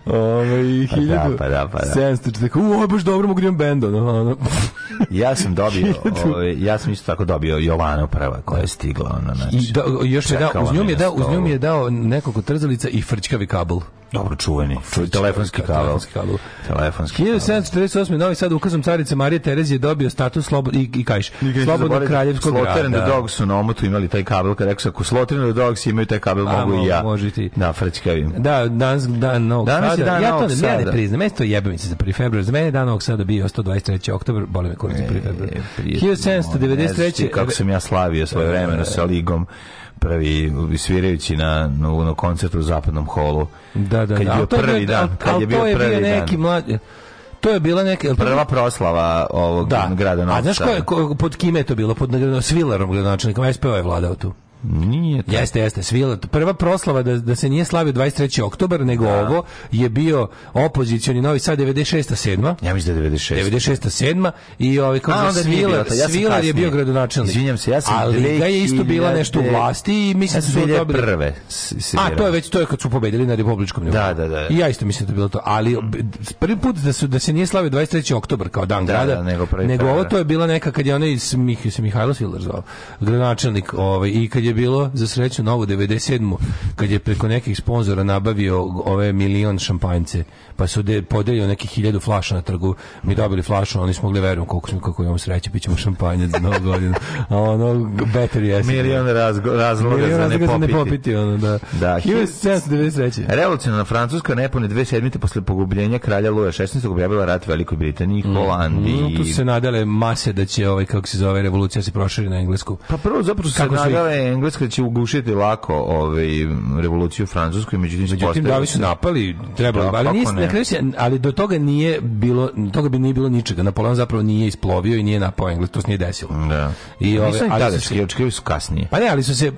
Ove, pa da, hiljadu, pa da, pa da, pa da. u, ovo je baš dobro, mogu da imam bend. Ono, ono. (laughs) ja sam dobio, (laughs) ove, ja sam isto tako dobio Jovana prva koja je stigla. Ono, znači, I da, još je dao, uz njom je dao, uz njom je dao nekoliko trzalica i frčkavi kabel. Dobro čuveni. Ču, telefonski kabel. Telefonski kabel. Telefonski 1748. Novi Sad ukazom carice Marije Terezije dobio status slobo, i, i kajš. slobodnog kraljevskog grada. Sloter and Dogs su na omotu imali taj kabel. Kad rekao ako Sloter and Dogs imaju taj kabel, A, mogu i ja. Može ti. Da, frčkavim. Da, danas dan Novog danas Sada. Dan ja to ne, ja ne priznam. Mesto se za 1. februar. Za mene dan Novog Sada bio 123. oktober. Boli me kurac za 1. februar. 1793. Kako sam ja slavio svoje vremena sa ligom prvi svirajući na, na, na koncertu u Zapadnom holu. Da, da, kad da. Je bio prvi dan, kad je bio prvi dan. to je bio neki mladi to je bila neka prva proslava ovog da. grada Novca. A znaš ko je, ko, pod kime je to bilo? Pod Svilarom gradonačelnikom, SPO je vladao tu. Nije tako. Jeste, jeste, svila. Prva proslava da, da se nije slavio 23. oktobar, nego da. ovo je bio opozicioni Novi Sad 96. 7. Ja mislim da je 96. 96. 7. I ovaj kao A, da Svila, ja Svilar je bio gradonačelnik. Izvinjam se, ja sam Ali Liga je isto bila nešto u vlasti i mislim da su dobili prve. A to je već to je kad su pobedili na republičkom nivou. Da, da, da. I ja isto mislim da je bilo to, ali mm. prvi put da su da se nije slavio 23. oktobar kao dan da, grada, da, nego, nego ovo da. to je bila neka kad je onaj Mih, Mihajlo Svilar zvao, gradonačelnik, ovaj i kad je je bilo za sreću novu 97. kad je preko nekih sponzora nabavio ove milion šampanjce, pa su de, podelio neki hiljadu flaša na trgu, mi dobili flašu, ali smo mogli verujem koliko smo kako imamo sreće, pićemo šampanje za novu godinu. A ono better yes. Milion razgo, razloga milion za ne popiti. Ne popiti ono, da. Da. 1793. Revolucionarna Francuska nepone 27. posle pogubljenja kralja Luja 16. objavila rat Velikoj Britaniji, mm. Holandiji. Mm, tu se nadale mase da će ovaj kako se zove revolucija se proširi na englesku. Pa prvo zapravo se nadale Engleska će ugušiti lako ovaj revoluciju francusku i međutim međutim da su napali trebalo da, ali nije, dakle, ali do toga nije bilo toga bi nije bilo ničega Napoleon zapravo nije isplovio i nije napao Englesku to se nije desilo da i ove ali tada, su su kasnije pa ne ali su se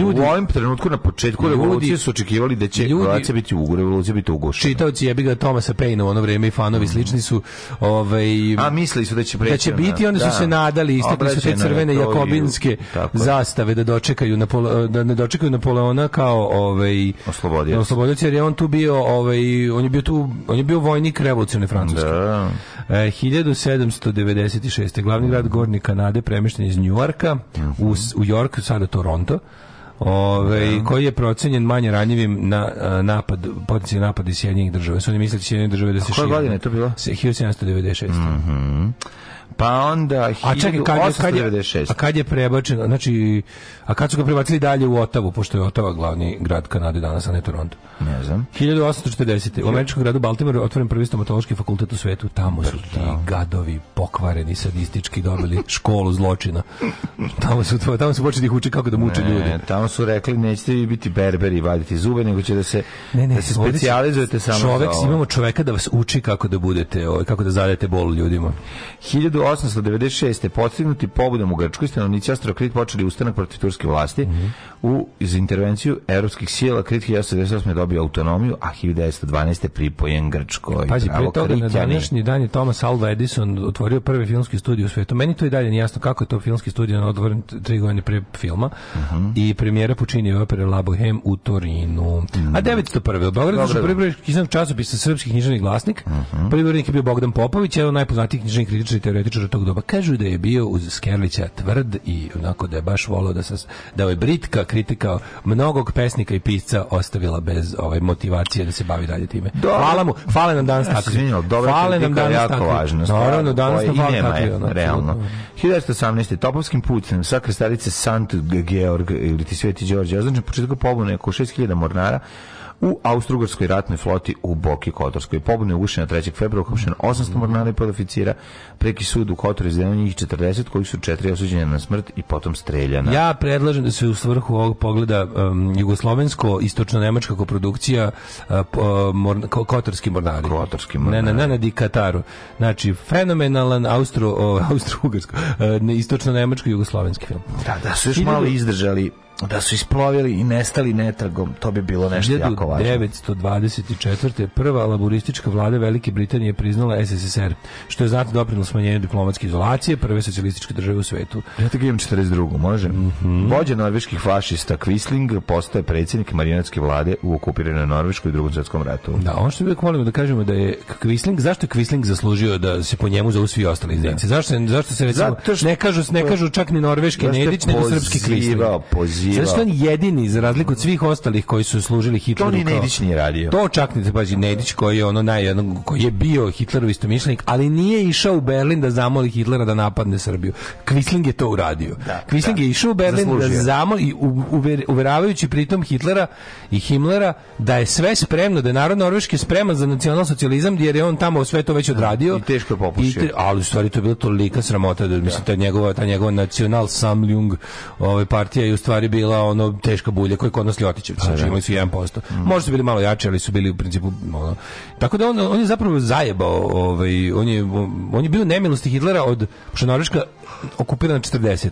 ljudi u ovom trenutku na početku revolucije su očekivali da će ljudi, biti u revolucija biti ugušena čitaoci jebi ga Tomasa Paine u ono vrijeme i fanovi mm. slični su ovaj a mislili su da će preći da će biti da. oni su da. se nadali istakli su te crvene jakobinske zastave da doček dočekaju Napole, da ne dočekaju Napoleona kao ovaj oslobodioc. Da oslobodioc jer je on tu bio ovaj on je bio tu on je bio vojnik revolucione Francuske. Da. E, 1796. glavni grad Gorni Kanade premešten iz Njujorka uh mhm. -huh. u, u York, sada Toronto. Ove, ovaj, da. koji je procenjen manje ranjivim na e, napad, potencijalni napad iz Sjedinjenih država. Su oni mislili da Sjedinjenih država da se šire. Koje godine je to bilo? 1796. Mm -hmm. Pa onda a čekaj, kad je, kad je, a kad je prebačen, znači, a kad su ga prebacili dalje u Otavu, pošto je Otava glavni grad Kanade danas, a ne Toronto? Ne znam. 1840. U američkom gradu Baltimore otvoren prvi stomatološki fakultet u svetu. Tamo su ti gadovi pokvareni, sadistički dobili školu zločina. Tamo su, tamo su počeli da ih uči kako da muče ne, ljudi. Tamo su rekli nećete vi biti berberi i vaditi zube, nego će da se, ne, ne, da se specializujete samo čovek, za ovo. Imamo čoveka da vas uči kako da budete, ovaj, kako da zadajete bol ljudima. 1000 1896. podstignuti pobudom u Grčkoj stanovnici Krit počeli ustanak protiv turske vlasti mm -hmm. u, iz intervenciju evropskih sila Krit 1998. dobio autonomiju, a 1912. pripojen Grčkoj. Pazi, prije toga na današnji dan je Thomas Alva Edison otvorio prvi filmski studij u svetu. Meni to i dalje nije jasno kako je to filmski studij on otvoren tri godine pre filma mm -hmm. i premijera počinje opere La Boheme u Torinu. Mm -hmm. A 901. U Beogradu su prvi časopisa Srpski književni glasnik, mm -hmm. prvi je bio Bogdan Popović, jedan najpoznatiji književni kritični teoretičar političara tog doba. Kažu da je bio uz Skerlića tvrd i onako da je baš volio da, se, da je britka kritika mnogog pesnika i pisca ostavila bez ovaj, motivacije da se bavi dalje time. Dobre. Hvala mu, fale nam danas tako. Fale nam danas jako tako. važno. Naravno, danas nam Je, tako. Realno. 1918. Topovskim putem sa krstarice Sant Georg ili ti Sveti Đorđe označen početak pobune oko 6000 mornara u Austrougarskoj ratnoj floti u Boki Kotorskoj. Pobune ugušena 3. februara uhapšeno 800 mornara i podoficira, preki sud u Kotoru izdelio njih 40 koji su četiri osuđeni na smrt i potom streljana. Ja predlažem da se u svrhu ovog pogleda um, jugoslovensko istočno nemačka koprodukcija uh, uh, morna, Kotorski mornari. Kotorski mornari. Ne, ne, ne, ne, Kataru. Znači, fenomenalan austro, (laughs) uh, austro-ugarsko, istočno nemačko jugoslovenski film. Da, da su još malo izdržali da su isplovili i nestali netragom, to bi bilo nešto jako važno. 1924. prva laboristička vlada Velike Britanije priznala SSSR, što je znatno doprinalo smanjenju diplomatske izolacije prve socijalističke države u svetu. Ja tako imam 42. može. Mm -hmm. Vođa norveških fašista Kvisling postaje predsjednik marionetske vlade u okupiranoj Norveškoj i drugom svjetskom ratu. Da, ono što uvijek volimo da kažemo da je Kvisling, zašto je Quisling zaslužio da se po njemu zovu svi ostali izdajnici? Zašto, zašto se recimo, što, ne, kažu, ne kažu čak ni norveški Nedić, nego srpski Quisling? izrađivao. Znači, Srštan jedini, za razliku od svih ostalih koji su služili Hitleru. To ni Nedić nije radio. To čak ni pazi Nedić koji je ono naj, koji je bio Hitlerov istomišljenik, ali nije išao u Berlin da zamoli Hitlera da napadne Srbiju. Quisling je to uradio. Da, Quisling da. je išao u Berlin da Zaslužio. da zamoli, uver, uveravajući pritom Hitlera i Himmlera da je sve spremno, da je narod Norveške spreman za nacionalsocijalizam, jer je on tamo sve to već da, odradio. I teško je popušio. I te, ali u stvari to je bilo tolika sramota, da, mislim, da. ta njegova, ta njegova nacional samljung ove ovaj, partije je u stvari bila ono teška bulja koja je kod nas Ljotićevci, znači da. imali su 1%. Mm. Možda su bili malo jači, ali su bili u principu ono. Tako da on, on je zapravo zajebao, ovaj on je on je bio nemilosti Hitlera od što Norveška okupirana 40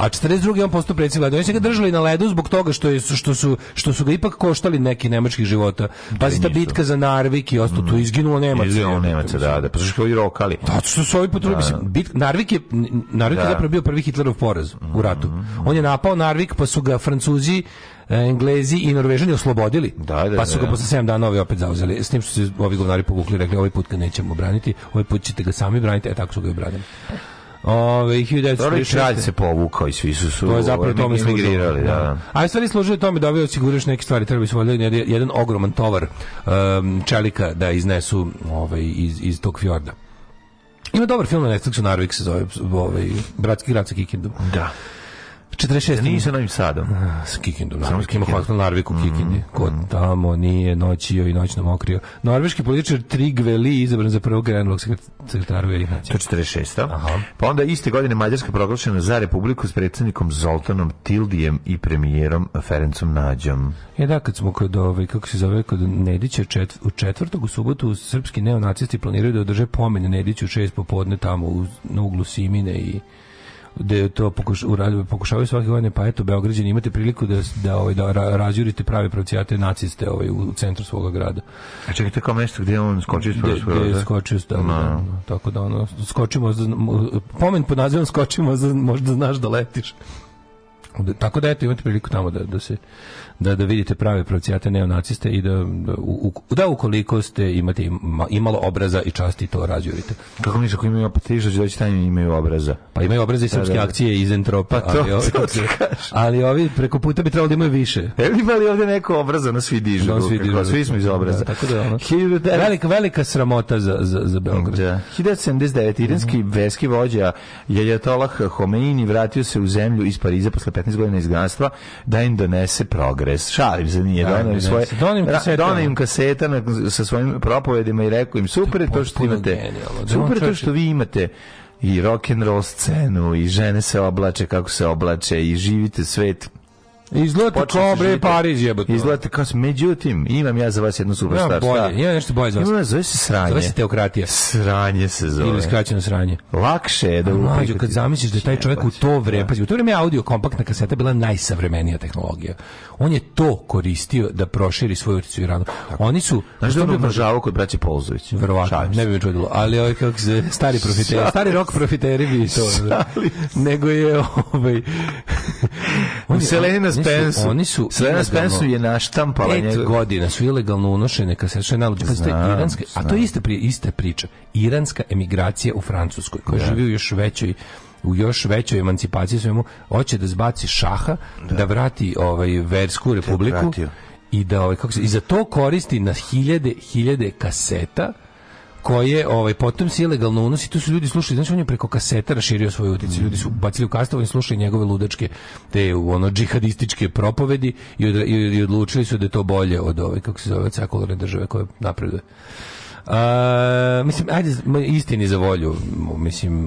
a 42. on postao predsjednik vlade. Oni su ga držali na ledu zbog toga što, je, što, su, što su ga ipak koštali neki nemačkih života. Pa Pazi, ta bitka za Narvik i ostalo, mm. tu izginulo Nemaca. Izginulo Nemaca, da, da, pa su ovi rokali. Da, su se ovi potrudili. Da. Narvik je, Narvik da. je zapravo bio prvi Hitlerov poraz mm. u ratu. On je napao Narvik, pa su ga Francuzi e, Englezi i Norvežani oslobodili. Da, da, da, pa su ga da, posle 7 dana ovi opet zauzeli. S tim što se ovi govnari povukli, rekli ovaj put ga nećemo braniti, ovaj put ćete ga sami braniti, e tako su ga i obranili. Ove, 1936. kralj se povukao i svi su su to je zapravo tome emigrirali, da. da. A je stvari služio tome da ovi osiguraš neke stvari, trebali su valjda jedan ogroman tovar um, čelika da iznesu ovaj, iz, iz tog fjorda. Ima dobar film na Netflixu, Narvik se zove, ovaj, Bratski grad sa Kikindom. Da. 46. Nisam novim sadom. S Kikindom. Samo s Kim Hotkan Larviku Kikindi. Mm. Ko tamo nije noćio mm-hmm. i noćno mokrio. Norveški političar Trigve Li izabran za prvog generalnog sekretara Ujedinjenih nacija. To 46. Da? Aha. Pa onda iste godine Mađarska proglašena za republiku s predsjednikom Zoltanom Tildijem i premijerom Ferencom Nađom. E da, kad smo kod ovaj, kako se zove, kod Nedića četv, u četvrtog u subotu srpski neonacisti planiraju da održe pomen Nediću šest popodne tamo u, na uglu Simine i da to pokuš, pokušavaju svake godine, pa eto, Beograđani, imate priliku da, da, ovaj, da razjurite prave pravcijate naciste ovaj, u, centru svoga grada. A čekajte kao mesto gde on skočio iz svoje Gdje je skočio, da, no. Da, da, tako da ono, skočimo, pomen pod nazivom skočimo, za, možda znaš da letiš. Tako da eto imate priliku tamo da, da se da da vidite prave procijate neonaciste i da, da, u, da ukoliko ste imate imalo obraza i časti to razjurite. Kako misliš ako imaju apatije što doći tajni imaju imaobraza. Pa imaju obraze i da, da, srpske da, da. akcije iz entropa. Pa to, ali, ovi, to se, ali ovi preko puta bi trebalo da imaju više. E, ima li ovde neko obraza na svi dižu? No, svi, dižu, svi smo iz da, obraza. Da, tako da ono, velika, velika sramota za, za, za Beograd. Da. 1979. Iranski mm -hmm. verski vođa Jajatolah Homeini vratio se u zemlju iz Pariza posle 15 godina izganstva da im donese progres Flores, šalim se, nije da, donim svoje. Donim kaseta. Donim kaseta na, sa svojim propovedima i rekao im super to što imate. Genijalno. Da, super to što vi imate i rock and roll scenu i žene se oblače kako se oblače i živite svet Izgleda kao bre Pariz jebote. Izgleda kao međutim imam ja za vas jednu super stvar. Ja bolje, ja nešto bolje za vas. Ima za se sranje. Zove se teokratija. Sranje se zove. Ili skraćeno sranje. Lakše je da upađu kad zamisliš da taj čovjek u to vreme, pa u to vreme audio kompaktna kaseta bila najsavremenija tehnologija. On je to koristio da proširi svoju utjecaj Iranu. Oni su Znaš da bi žavo kod braće Polzović. Verovatno, ne bi me čudilo, ali ovaj kako se stari (laughs) profiteri, stari rock profiteri bi to. Nego je ovaj (laughs) On se Spensu, oni su Svenja Spensu je naštampala njega. godina su ilegalno unošene kasete nalozi. Pa iranske, a to je ista, pri, ista priča. Iranska emigracija u Francuskoj, koja da. živi u još većoj u još većoj emancipaciji svemu, hoće da zbaci šaha, da, da vrati ovaj, versku republiku i da ovaj, kako se, i za to koristi na hiljade, hiljade kaseta koje ovaj potom se ilegalno unosi tu su ljudi slušali znači on je preko kaseta raširio svoju uticu mm. ljudi su bacili u kastavu i slušali njegove ludačke te ono džihadističke propovedi i, od, i, i odlučili su da je to bolje od ove ovaj, kako se zove sekularne države koje napreduje Uh, mislim, ajde, istini za volju, mislim,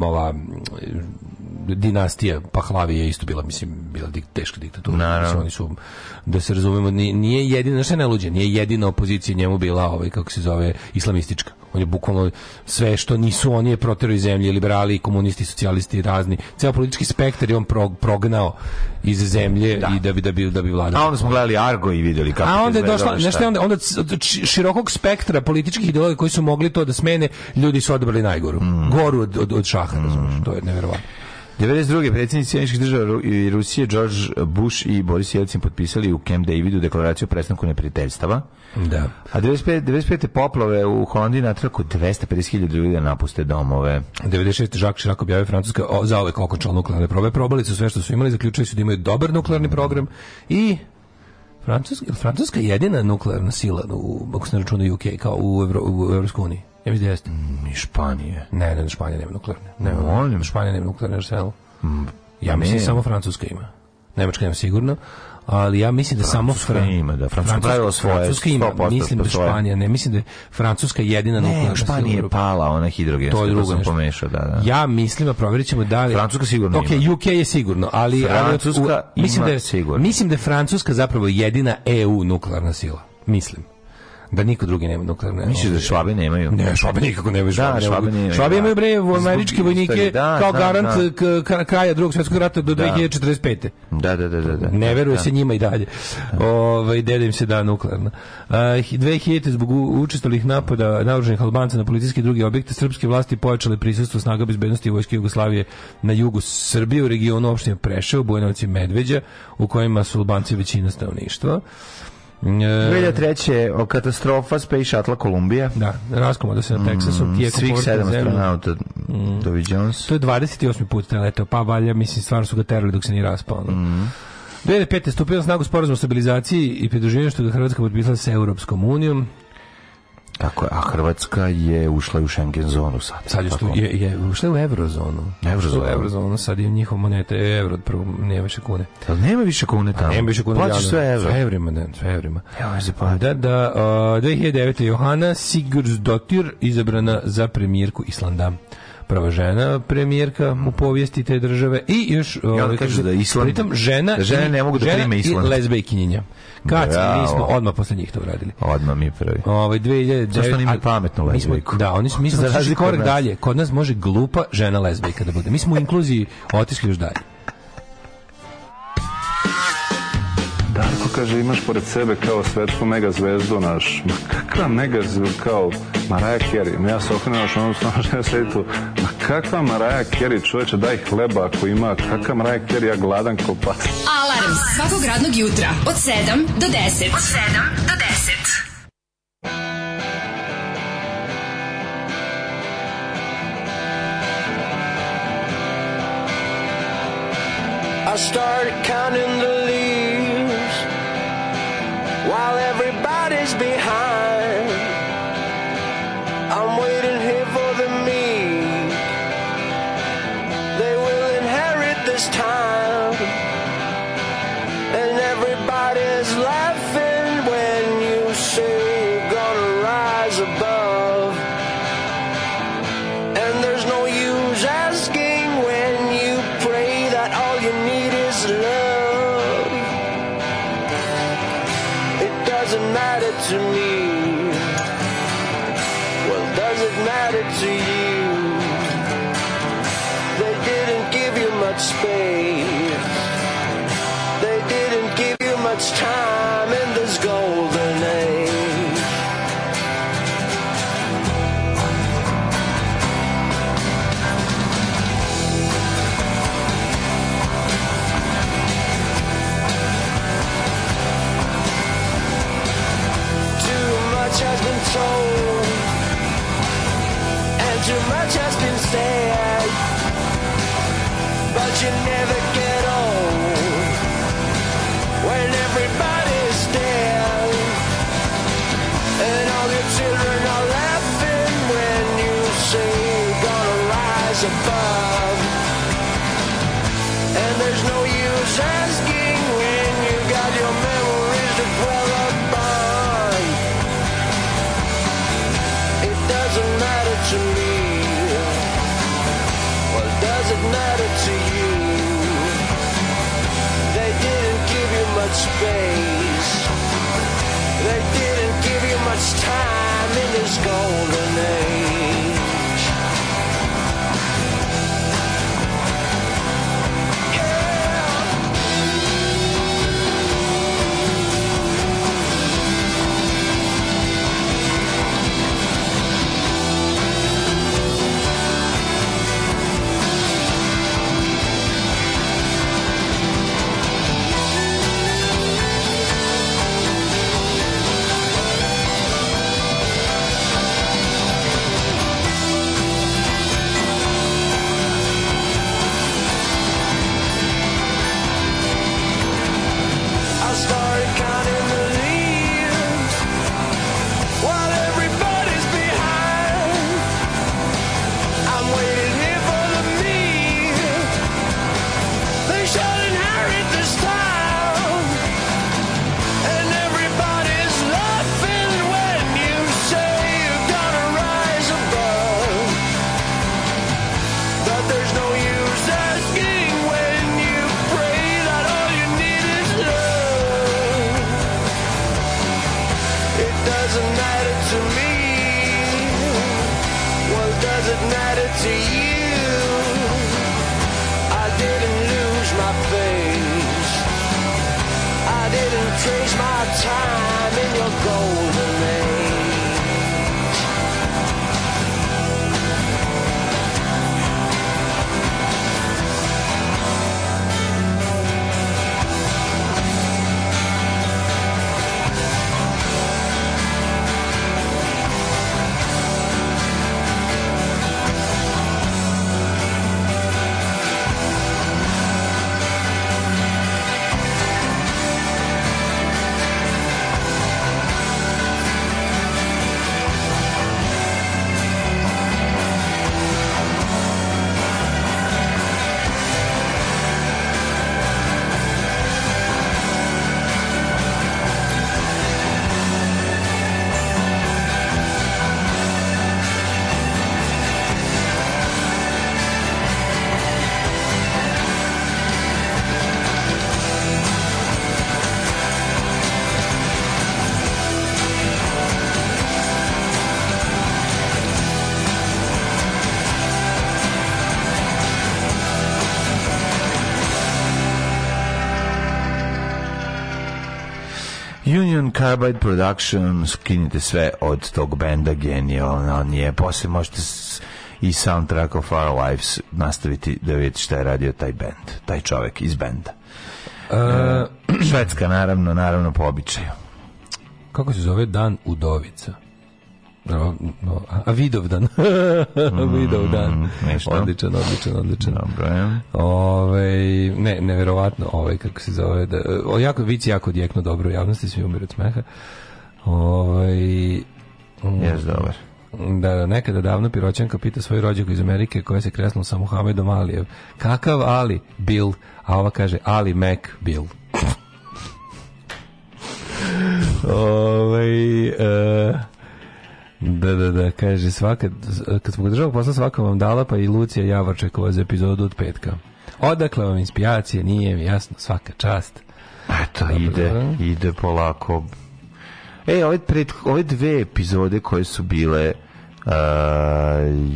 ova dinastija Pahlavi je isto bila, mislim, bila dik, teška diktatura. Naravno. oni su, da se razumemo, nije, nije jedina, znaš ne luđe, nije jedina opozicija njemu bila, ovaj, kako se zove, islamistička. On je bukvalno sve što nisu oni je proterao iz zemlje, liberali, komunisti, socijalisti, razni. Ceo politički spektar je on pro, prognao iz zemlje da. i da bi da bi da bi vladao. A onda smo gledali Argo i videli kako A onda je došla, nešto onda onda širokog spektra političkih ideologija koji su mogli to da smene, ljudi su odabrali najgoru. Mm. Goru od od, od šaha, mm. to je neverovatno. 92. predsjednici Sjedičkih država i Rusije George Bush i Boris Jelcin potpisali u Camp Davidu deklaraciju o prestanku neprijateljstava. Da. A 95. 95. poplove u Holandiji natrako 250.000 ljudi da napuste domove. 96. Žak Širak objavio Francuska zaovek okončala nuklearne probe. Probali su sve što su imali, zaključili su da imaju dobar nuklearni program i Francuska, Francuska je jedina nuklearna sila, u, ako se ne računa UK, kao u, Evro, u Evropskoj uniji. Ja mislim da jeste. Mm, I Španije. Ne, ne, Španija nema nuklearne. Ne, mm. Molim. Španija nema nuklearne arsenal. Mm, ja pa mislim samo Francuska ima. Nemačka nema sigurno, ali ja mislim da Francuska samo Fran... ima, da Francuska, pravila svoje. Francuska ima, mislim da Španija, ne mislim da je Francuska jedina ne, nuklearna. Španija je pala ona hidrogenska, to je drugo, to pomešao, da, da. Ja mislim, a provjerit ćemo da li... Francuska sigurno okay, ima. UK je sigurno, ali... Francuska ali, u, mislim ima da je, sigurno. Mislim da je Francuska zapravo jedina EU nuklearna sila. Mislim. Da niko drugi nema nuklearnu energiju. Misliš da Švabe nemaju? Ne, Švabe nikako nemaju. Da, Švabe, nemaju. Švabe da. imaju bre američke vojnike da, kao da, garant da. kraja drugog svjetskog rata do 2045. Da. Da, da, da, da, da, Ne veruje se njima i dalje. Ovaj dedim se da nuklearna. Uh, 2000 zbog učestalih napada naoružanih Albanca na policijski drugi objekte srpske vlasti pojačale prisustvo snaga bezbednosti vojske Jugoslavije na jugu Srbije u regionu opštine Preševo, Bojnovci Medveđa u kojima su Albanci većina stanovništva. 2003. E, o katastrofa Space Shuttle Columbia. Da, raskomoda se na mm, Teksasu. Mm, svih sedam astronauta mm. Dovi Jones. To je 28. put te leto, pa valja, mislim, stvarno su ga terali dok se nije raspao. No? Mm. 2005. stupio na snagu sporazum o stabilizaciji i pridruživanju što ga Hrvatska potpisala sa Europskom unijom. Tako je, a Hrvatska je ušla u Schengen zonu sad. Sad je, što, je, je ušla u eurozonu. Eurozonu. eurozonu, sad je njihova moneta je evro, prvo nema više kune. Ali nema više kune tamo. nema više kune. Plaćaš da, sve da, da. evro. Sve evrima, ne, sve evrima. Evo se pa. Da, da, uh, 2009. Johana Sigurdsdottir izabrana za premijerku Islanda prva žena premijerka u povijesti te države i još I onda kaže da, ovaj, da Island pritom žena da žene ne mogu da prime Island i lezbejkinjenja kad Bravo. mi smo odmah posle njih to uradili odma mi prvi ovaj 2009 zašto nije pametno lezbejku da oni su mislili (laughs) da korak dalje kod nas može glupa žena lezbejka da bude mi smo u inkluziji otišli još dalje Darko kaže, imaš pored sebe kao svetsku mega zvezdu, naš, ma kakva mega kao Maraja Kerry, ja se okrenuo naš onom stvarno (laughs) što tu, ma kakva Maraja Kerry, čoveče, daj hleba ako ima, kakva Maraja Kerry, ja gladan ko pas. Alarm svakog radnog jutra od 7 do 10. Od 7 do 10. I started counting the while everybody's behind. It's time. in his golden age. Union Carbide Production, skinite sve od tog benda, genijalno on je. Poslije možete i soundtrack of our lives nastaviti da vidite šta je radio taj bend, taj čovek iz benda. E, e švedska, naravno, naravno po običaju. Kako se zove Dan Udovica? No, no, a Vidovdan. (laughs) Mm, Vidovdan. Nešto. Odličan, odličan, odličan. Dobro je. Ove, ne, neverovatno, ovaj, kako se zove, da, o, jako, vici jako odjekno dobro u javnosti, svi umiru od smeha. Ovaj, Jes dobar da, da nekada davno piroćanka pita svoj rođak iz Amerike koja se kresnula sa Muhamedom Alijev. Kakav Ali? Bill. A ova kaže Ali Mac Bill. (laughs) Ove, e, Da, da, da, kaže, svaka, kad smo držali posla, svaka vam dala, pa i Lucija Javorčekova za epizodu od petka. Odakle vam inspiracije, nije mi jasno, svaka čast. Eto, Dobro, ide, da? ide polako. E, ove, pred, ove dve epizode koje su bile uh,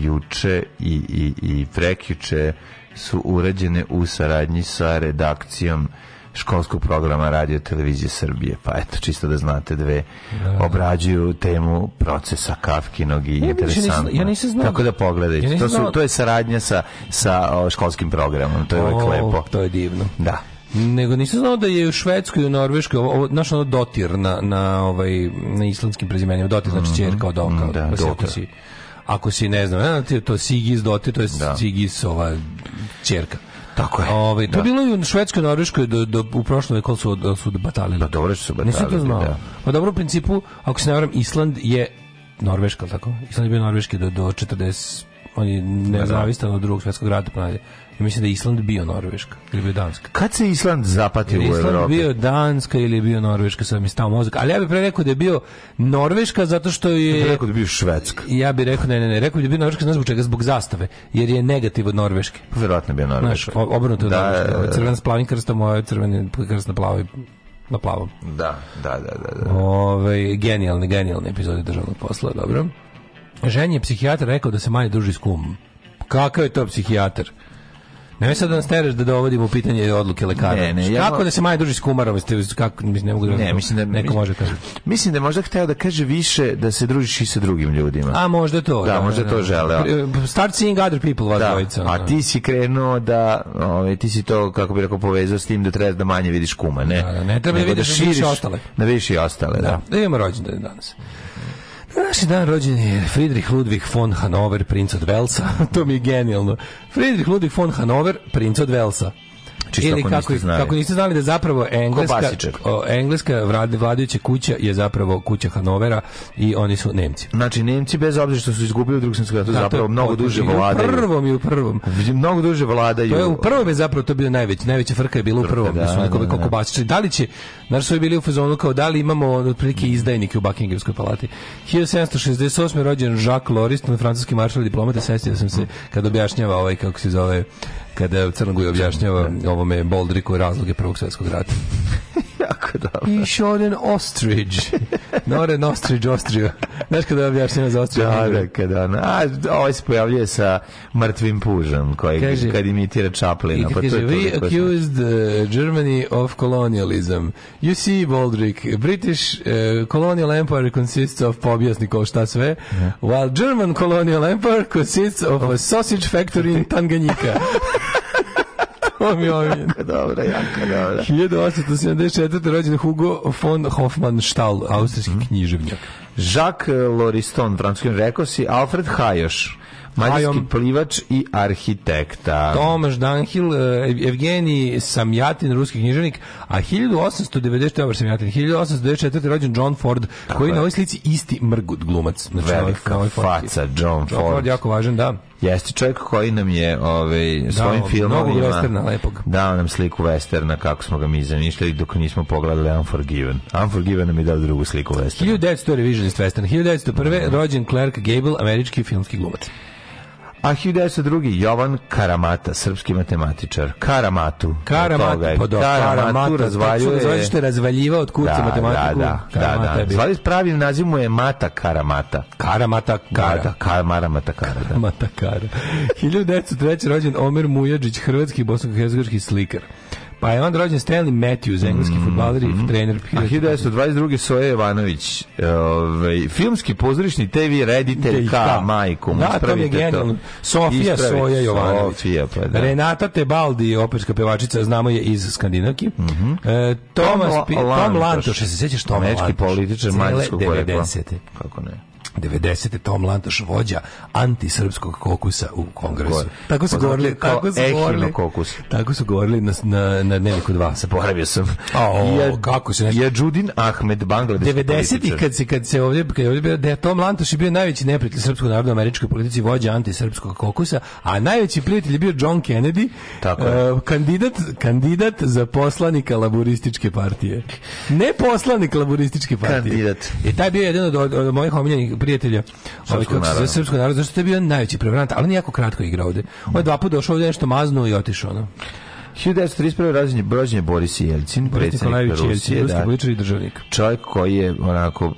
juče i, i, i prekjuče su urađene u saradnji sa redakcijom školskog programa Radio Televizije Srbije. Pa eto, čisto da znate, dve da, da. obrađuju temu procesa Kafkinog i ja, interesantno. Ja nisam znao. Tako da pogledajte. Ja to, su, to je saradnja sa, sa školskim programom. To je uvijek lepo. To je divno. Da. Nego nisam znao da je u Švedskoj i u Norveškoj ovo, naš ono dotir na, na, ovaj, na islamskim prezimenima. Dotir znači čerka mhm. od oka. da, pa ako si ne znam, to Sigis dotir, to je da. Sigis ova čerka. Tako je. Ovaj, da. to je bilo u Švedskoj, Norveškoj, do, do, u prošlom veku su, su batalili. Pa dobro su batalili, Nisam to znao. Da. Pa dobro, u principu, ako se ne varam, Island je Norveška, tako? Island je bio Norveški do, do 40 on je da, da. nezavistan od drugog svetskog rata, pa Ja mislim da je Island bio Norveška ili bio Danska. Kad se Island zapatio u Evropi? Island bio Danska ili je bio Norveška, sad mi stao mozak. Ali ja bih pre rekao da je bio Norveška zato što je... Ja bih rekao da je bio Švedska. Ja bih rekao, ne, ne, ne, rekao da je bio Norveška, znaš zbog čega, zbog zastave, jer je negativ od Norveške. Verovatno je bio Norveška. Znaš, obrnuto od da, Norveške. Da, da. Crven s plavim krstom, ovo je crveni krst na plavoj na plavom. Da, da, da, da. da. Ove, genijalni, genijalni epizodi državnog posla, dobro. Ženje je rekao da se manje druži s kumom. Kakav je to psihijatar? Ne sad da nas teraš da dovodimo u pitanje odluke lekara. Ne, ne, kako ja... da se Maja druži s Kumarom? Ste, kako, mislim, ne mogu da... Ne, mislim da... Neko mislim, može da kaže. Mislim da možda hteo da kaže više da se družiš i sa drugim ljudima. A možda to. Da, da možda da, to da. žele. Uh, start seeing other people, vas da. Dvojica, a ti si krenuo da... Ove, ovaj, ti si to, kako bi rekao, povezao s tim da treba da manje vidiš kuma, ne? Da, ne treba da vidiš, da širiš, ostale. Da vidiš i ostale, da. Da, da imamo rođendan danas. Naši dan rođen je Friedrich Ludwig von Hanover, princ od Velsa. (laughs) to mi je genijalno. Friedrich Ludwig von Hanover, princ od Velsa. Čisto Ili kako, niste znali. kako niste znali da zapravo engleska, o, engleska vladajuća kuća je zapravo kuća Hanovera i oni su Nemci. Znači, Nemci bez obzira što su izgubili u drugom svjetskom ratu, zapravo mnogo duže vladaju. U prvom i u prvom. Vidim Mnogo duže vladaju. To je u prvom je zapravo to bio najveći, najveća frka je bila u prvom. Da, da su da, neko, da, da, da. da li će, znači su bili u fazonu kao da li imamo otprilike izdajnike u Buckinghamskoj palati. 1768. rođen Jacques Loris, francuski maršal diplomata, sestio sam se kad objašnjava ovaj, kako se zove, kada Crnoguj objašnjava da. ovome Boldriku razloge Prvog svjetskog rata. (laughs) (laughs) jako dobro. I Shonen Ostrich. (laughs) Noren Ostrich Ostrio. Znaš kada je objašnjeno za Ostrich? Da, da kada ona. A ovaj se pojavljuje sa mrtvim pužem, koji kaže, kad imitira Chaplina. I pa kaže, to je we to accused uh, Germany of colonialism. You see, Baldrick, British uh, colonial empire consists of, pa ko šta sve, yeah. while German colonial empire consists of a sausage factory in (laughs) Tanganyika. To mi je omiljeno. dobro, jako dobro. 1874. rođen Hugo von Hofmannsthal, austrijski mm književnjak. Jacques eh, Loriston, francuskim rekao si, Alfred Hajoš, mađarski plivač i arhitekta. Tomaš Danhil, eh, Evgenij Samjatin, ruski književnik, a 1890, dobar Samjatin, 1894. rođen John Ford, koji je na ovoj slici isti mrgut glumac. Znači, Velika ovaj- ovaj- ovaj- faca, John Ford. John Ford, jako važan, da. Jeste čovjek koji nam je ovaj, svojim da, filmovima westerna, lepog. dao nam sliku westerna kako smo ga mi zamišljali dok nismo pogledali Unforgiven. Unforgiven nam je dao drugu sliku westerna. Story Vision is western. 1901. Mm. rođen Clark Gable, američki filmski glumac. A 1902. Jovan Karamata, srpski matematičar. Karamatu. Karamatu, pa da, Karamatu razvaljuje. Tako što je razvaljivao od kurca da, matematiku. Da, da, da Karamata da. da. Zvali pravi naziv mu je Mata Karamata. Karamata Kara. Karamata Mata Kara. Da. Mata Kara. 1903. (laughs) rođen Omer Mujadžić, hrvatski bosansko-hercegovački slikar. Pa je onda rođen Stanley Matthews, engleski mm, futbaler i mhm. trener. A 1922. Soje Jovanović, ovaj, filmski pozorišni TV reditelj ka majku. Da, to je genijalno. Sofija Soja Jovanović. Sofija, pa da. Renata Tebaldi, operska pevačica, znamo je iz Skandinavki. Mm -hmm. e, Tomas Tom, Lantoš, se sjećaš Toma Lantoš? Američki političar mađarskog porekla. Kako ne? 90. Tom Lantoš vođa antisrpskog kokusa u kongresu. Tako su pa govorili, tako su govorili, kokus. Tako su govorili na na na dva, se poravio sam. A ja, kako se nešto? Ja Judin Ahmed Bangladeš. 90 kad se kad se ovdje kad je ovdje bio da je Tom Lantoš je bio najveći neprijatelj srpskog naroda u američkoj politici, vođa antisrpskog kokusa, a najveći prijatelj je bio John Kennedy. Tako e, je. Uh, kandidat kandidat za poslanika laborističke partije. Ne poslanik laborističke partije. Kandidat. I e, taj bio jedan od, od, od mojih omiljenih prijatelja. Ali ovaj, kako se srpsko narod, zašto te bio najveći prevarant, ali nije kratko igrao ovde. On dva puta došao ovde nešto maznuo i otišao, no. 1931. rođen je Brođen Boris Jelcin, predsjednik Rusije, da, političar i državnik. Čovjek koji je onako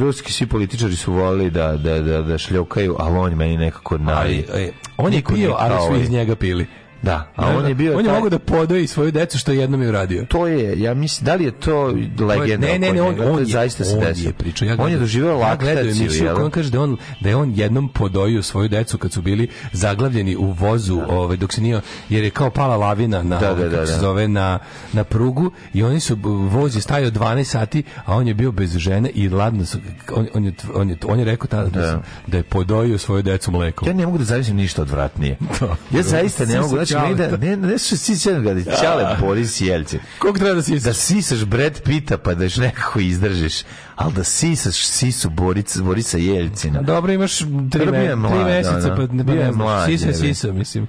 ruski svi političari su volili da da da da šljokaju, ali on meni nekako naj. E, on je pio, ali su iz ovaj- njega pili. Da, a da, on, da. je bio... On je mogao da podoji svoju decu što je jednom je uradio. To je, ja mislim, da li je to legenda? Ne, ne, ne, on, on je, zaista se on desio. je pričao. Ja on je doživio laktaciju. on kaže da, on, da je on jednom podojio svoju decu kad su bili zaglavljeni u vozu da. ovaj, dok se nije, jer je kao pala lavina na, da, ovaj, da, da, se zove, na, na prugu i oni su, voz je stajao 12 sati, a on je bio bez žene i ladno su, on, on, je, on, je, on je rekao tada da, da je podojio svoju decu mlekom. Ja ne mogu da zavisim ništa odvratnije. (laughs) ja zaista ne mogu, znači, Šmejda, ne, ne su Sisi Gradić, da. Čale, Boris Jelcin. Koliko treba da sisaš? Da sisaš Brad Pita pa da još nekako izdržiš, ali da sisaš Sisu Borica, Borisa Jelcina. Dobro, imaš tri, me, tri meseca, pa ne pa bio mlad. Sisa, sisa, mislim.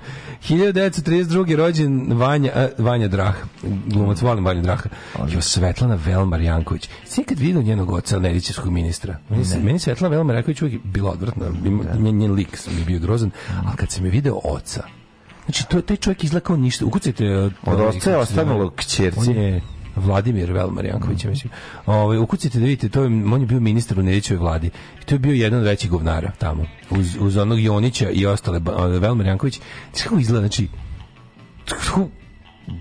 1932. rođen Vanja, e, Vanja Drah, glumac, volim Vanja Draha. Jo, Svetlana Velmar Janković. Svi kad vidio njenog oca, neričarskog ministra, meni, se, meni Svetlana Velmar Janković uvijek bila odvrtna, da. njen, njen lik sam je bio grozan, ali kad sam je video oca, Znači, to, taj čovjek izgleda kao ništa. Ukucajte... E, od ovaj, oca je ostanilo kćerci. On je Vladimir Velmar Janković, mm. mislim. Ovaj ukucite da vidite, to je on je bio ministar u Nedićevoj vladi. I to je bio jedan od većih govnara tamo. Uz, uz onog Jonića i ostale e, Velmar Janković. Kako izgleda, znači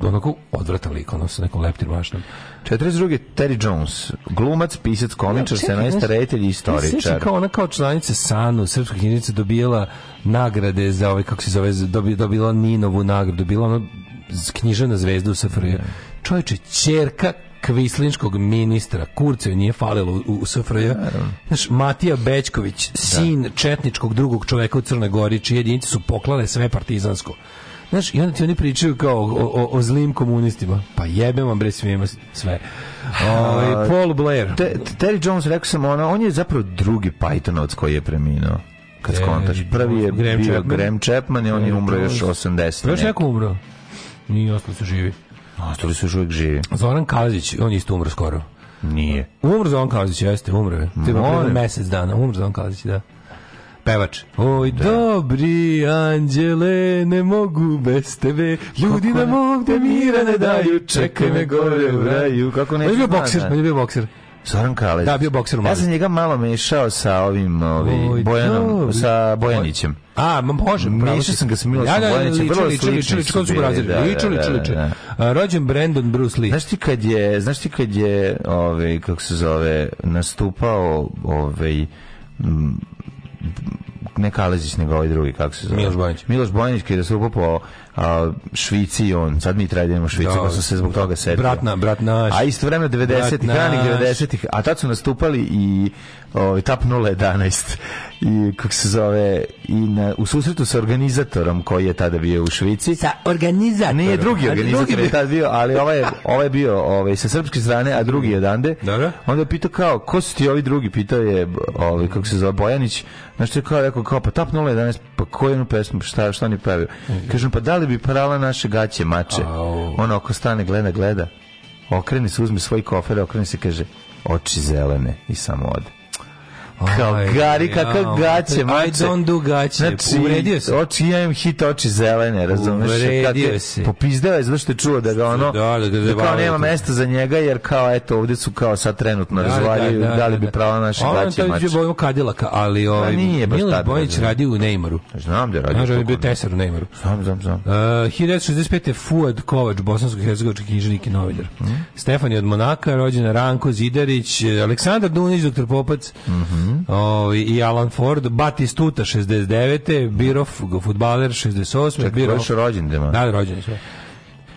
onako odvratan lik, ono sa nekom leptir mašnom. 42. Terry Jones, glumac, pisac, komičar, ja, da, scenarista, reditelj i istoričar. Sećam kao ona kao članica Sanu, srpska knjižnica dobijala nagrade za ovaj kako se zove, dobila, Ninovu nagradu, dobila ona književna zvezda u SFRJ. Ja. Da. Čovječe, čerka kvislinškog ministra Kurcev nije falilo u, u SFRJ. Da, znaš, Matija Bećković, sin da. četničkog drugog čoveka u Crnoj Gori, čije jedinice su poklale sve partizansko. Znaš, i onda ti oni pričaju kao o, o, o zlim komunistima. Pa jebem vam bre svima sve. Ovaj Paul Blair. Te, Terry Jones rekao sam ono, on je zapravo drugi Pythonovac koji je preminuo kad skontaš. Prvi je Graham bio Chapman. Graham Chapman i on je umro još 80. Još neko umro? Nije, ostalo se živi. Ostali su još uvijek živi. Zoran Kazić, on je isto umro skoro. Nije. Umro Zoran Kazić, jeste, umro je. Te mesec dana, umro Zoran Kazić, da pevač. Oj, da. dobri anđele, ne mogu bez tebe, ljudi Kako nam ovde mira ne daju, čekaj me gore u raju. Kako ne? On je bio bokser, on je bio bokser. Zoran Kralec. Da, bio bokser Ja sam njega malo mešao sa ovim, ovim Oj, Bojanom, dobri. sa Bojanićem. A, može, pravo si. sam ga sa Milosom ja, Bojanićem, vrlo liču, slični liču, su bili. Da, liču, da, liču, liču. Da, da. Rođen Brandon Bruce Lee. Znaš ti kad je, znaš ti kad je, ovaj, kako se zove, nastupao, ovaj, ne Kalezić, nego ovaj drugi, kako se zove? Miloš Bojanić. Miloš Bojanić, kada se upo a, Švici on, sad mi treba da idemo Švicu, da. pa sam se zbog toga setio. Brat, na, brat naš. A isto vreme 90-ih, ranih 90-ih, a tad su nastupali i o, ovaj, Tap 011 i kako se zove i na, u susretu sa organizatorom koji je tada bio u Švici. Sa organizatorom. Nije drugi organizator drugi je tada bio, ali ovaj je, ovaj bio ovaj, sa srpske strane, a drugi je odande. Dobro. Da, da. Onda je pitao kao, ko su ti ovi drugi? Pitao je, ovaj, kako se zove, Bojanić. znači kao rekao, kao, pa tap 011, pa koju pesmu, šta, šta ni je mhm. Kažem, pa da li bi parala naše gaće, mače? Au. Ono ako stane, gleda, gleda. Okreni se, uzme svoj kofer, okreni se, kaže, oči zelene i samo ode kao aj, gari, kakav ja, gaće, mače. I don't do gaće, znači, uvredio se. Oči, ja imam hit oči zelene, razumeš? Uvredio se. Popizdeo je zato što čuo da ga ono, da, da, da, da kao nema mesta za njega, jer kao, eto, ovde su kao sad trenutno da, razvaljuju, da, da, da, li bi pravo naše gaće, mače. Ono je kadilaka, ali ovaj, da, nije baš Miloš Bojić radi u Neymaru. Znam da radi. Znaš, on je bio tesar u Neymaru. Znam, znam, znam. Uh, 1965. Fuad Kovač, bosansko-hercegovički knjiženik i novinar. Stefan je od Monaka, rođena Ranko Zidarić, Aleksandar Dunić, doktor Popac, mm mm -hmm. i Alan Ford, Batistuta 69. Birov, futbaler 68. Čekaj, Birof, rođendema? Da, rođen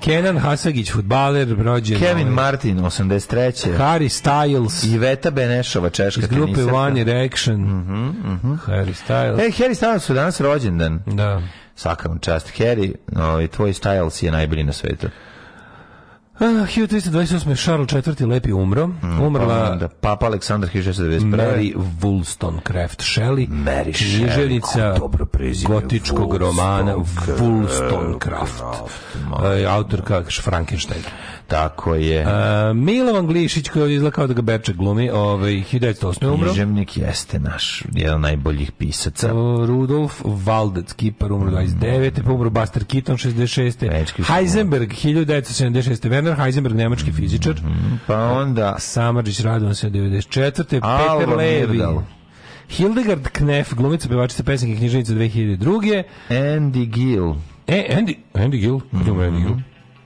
Kenan Hasagić, futbaler, rođen... Kevin Martin, 83. Harry Styles. Iveta Benešova, češka iz grupe tenisarka. One Direction. Mm -hmm, mm -hmm. Harry Styles. E, Harry Styles su danas rođendan. Da. Svaka vam čast. Harry, no, ovaj, tvoj Styles je najbolji na svetu. Uh, 1328. Charles IV. lepi umro. Mm, Umrla... Pa onda Papa Aleksandar 1691. Mary Wollstonecraft Shelley. Mary književnica gotičkog romana Wollstonecraft. E, autorka Frankenstein. Tako je. Uh, Milovan Glišić koji je izgleda da ga Berček glumi. Ovaj, 1908. umro. Književnik jeste naš, jedan od najboljih pisaca. Uh, Rudolf Valdec, Kipar, umro 29. Mm. Pa umro Buster Keaton, 66. Heisenberg, 1976. Werner Heisenberg, nemački fizičar. Mhm, pa onda... Samarđić Radovan se 94. Alo, Peter Levi. Hildegard Knef, glumica, pevačica, pesnik i knjižnica 2002. Andy Gill. E, Andy, Andy Gill? Mhm. Kada umre Andy Gill?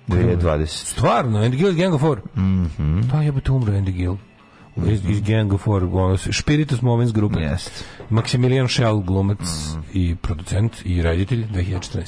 2020. Stvarno, Andy Gill iz Gang of Four? Mm -hmm. Da, pa, jebate umre Andy Gill. Iz, mhm. iz Gang of Four, ono, Spiritus Moments grupe. Yes. Maximilian Schell, glumac mm -hmm. i producent i reditelj 2014.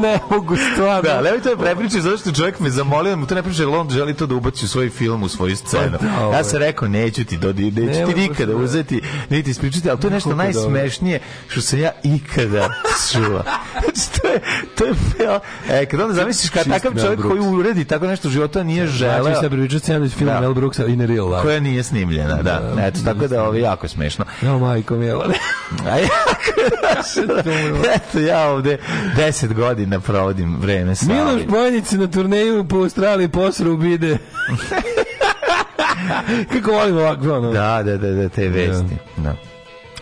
ne mogu stvarno. Da, levi to je da prepričao zato što čovjek me zamolio mu to ne priča, on želi to da ubaci u svoj film, u svoju pa scenu. Da, ja ovaj. sam rekao, neću ti, do, neću ti nikada uzeti, niti ispričati, ali to je nešto najsmešnije što sam ja ikada čula. (laughs) Znači, to je, to je feo. E, kad onda zamisliš kad takav čovjek koji uredi tako nešto u životu nije znači, želeo. Znači, sad pričati sam film da. Mel Brooksa in real life. Koja nije snimljena, da. da, da. Eto, tako da ovo je jako smešno. Ja, majko mi je, ali... A ja, (laughs) Eto, ja ovde deset godina provodim vreme sa... Miloš Bojnici na turneju po Australiji posru bide. (laughs) (laughs) Kako volim ovako, ono. Da, da, da, da, te vesti. Da. No.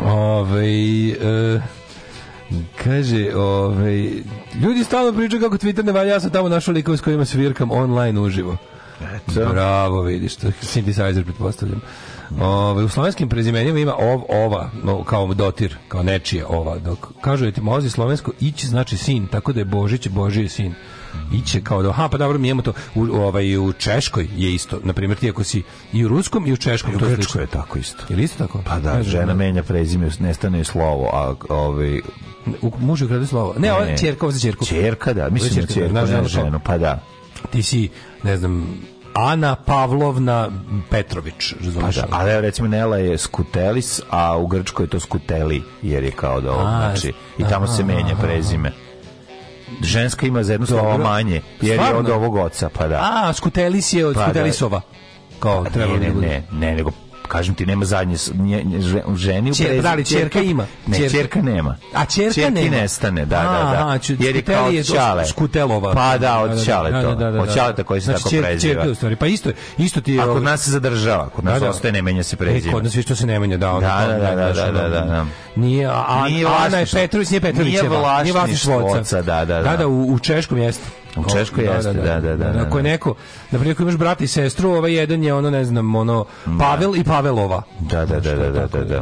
Da. Ovej, e, kaže, ovaj ljudi stalno pričaju kako Twitter ne valja, ja sam tamo našao likove s kojima svirkam online uživo. Eto. Bravo, vidiš, to synthesizer pretpostavljam. Ove, u slovenskim prezimenima ima ov, ova, no, kao dotir, kao nečije ova. Dok kažu je ti slovensko ići znači sin, tako da je Božić, Boži je sin iće kao da, ha, pa dobro, mi imamo to, u, ovaj, u Češkoj je isto, na primjer, ti ako si i u Ruskom i u Češkom, i u to je tako isto. Je isto tako? Pa da, žena da. menja prezime, nestane slovo, a ovaj... U, muž ukrade slovo. Ne, ne, ovo je čerka, ovo je čerku. Čerka, da, mislim čerka, da čerku, da, ne, ženu, pa da. Ti si, ne znam, Ana Pavlovna Petrović, razumiješ? Pa da, ali recimo Nela je Skutelis, a u Grčkoj je to Skuteli, jer je kao da ovo, znači, i tamo se menja prezime ženska ima za jednu slovo manje, jer Stvarno? je od ovog oca, pa da. A, Skutelis je od pa da. Skutelisova. Da. Kao, treba ne, ne, da ne, ne, nego kažem ti nema zadnje nje, ženi u Čer, da li čerka ima? Ne, čerka nema. A ćerka Čerki nema. nestane, da, da, da. Znači, Jer je kao od čale. Skutelova. Pa da, od čale da, da, to. Da, od čale koji se znači, tako čer, preziva. Čerka u stvari. Pa isto, isto ti je... A kod ovaj- nas se zadržava, kod nas da, da. ostaje ne menja se e, preziva. Kod nas što se ne menja, da. Da, da, da, da, da, da. Nije, a, Ana je Petrović, nije Petrovićeva. Nije vlasništvo oca. Da, da, da. Da, da, u, u Češkom jeste. U Češkoj da, jeste, da da, da, da, da. Ako je neko, na primjer, ako imaš brata i sestru, ovaj jedan je ono, ne znam, ono, Pavel i Pavelova. Da, da, da, da, da, da.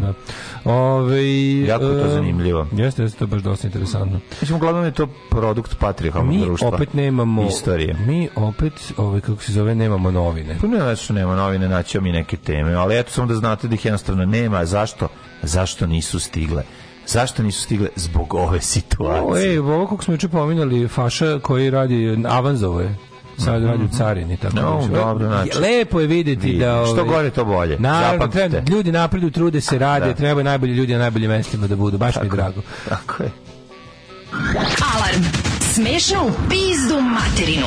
Ove, ovaj, jako je to e, zanimljivo. Jeste, jeste, to je baš dosta interesantno. Mislim, uglavnom je to produkt patrihalnog društva. Mi opet nemamo... Istorije. Mi opet, ovaj, kako se zove, nemamo novine. Pa ne, znači, nema novine, naćemo mi neke teme, ali eto samo da znate da ih jednostavno nema. Zašto? Zašto nisu stigle? Zašto nisu stigle? Zbog ove situacije. Ej, ovo kako smo juče pominjali, Faša koji radi avanzove, Avanzovo je sad radi u carini tako no, nešto. dobro, znači. lepo je videti Vidim. da ove, što ovaj- gore to bolje naravno, treba, ljudi napredu, trude se rade da. treba najbolji ljudi na najboljim mestima da budu baš tako, mi je drago tako je alarm smešnu pizdu materinu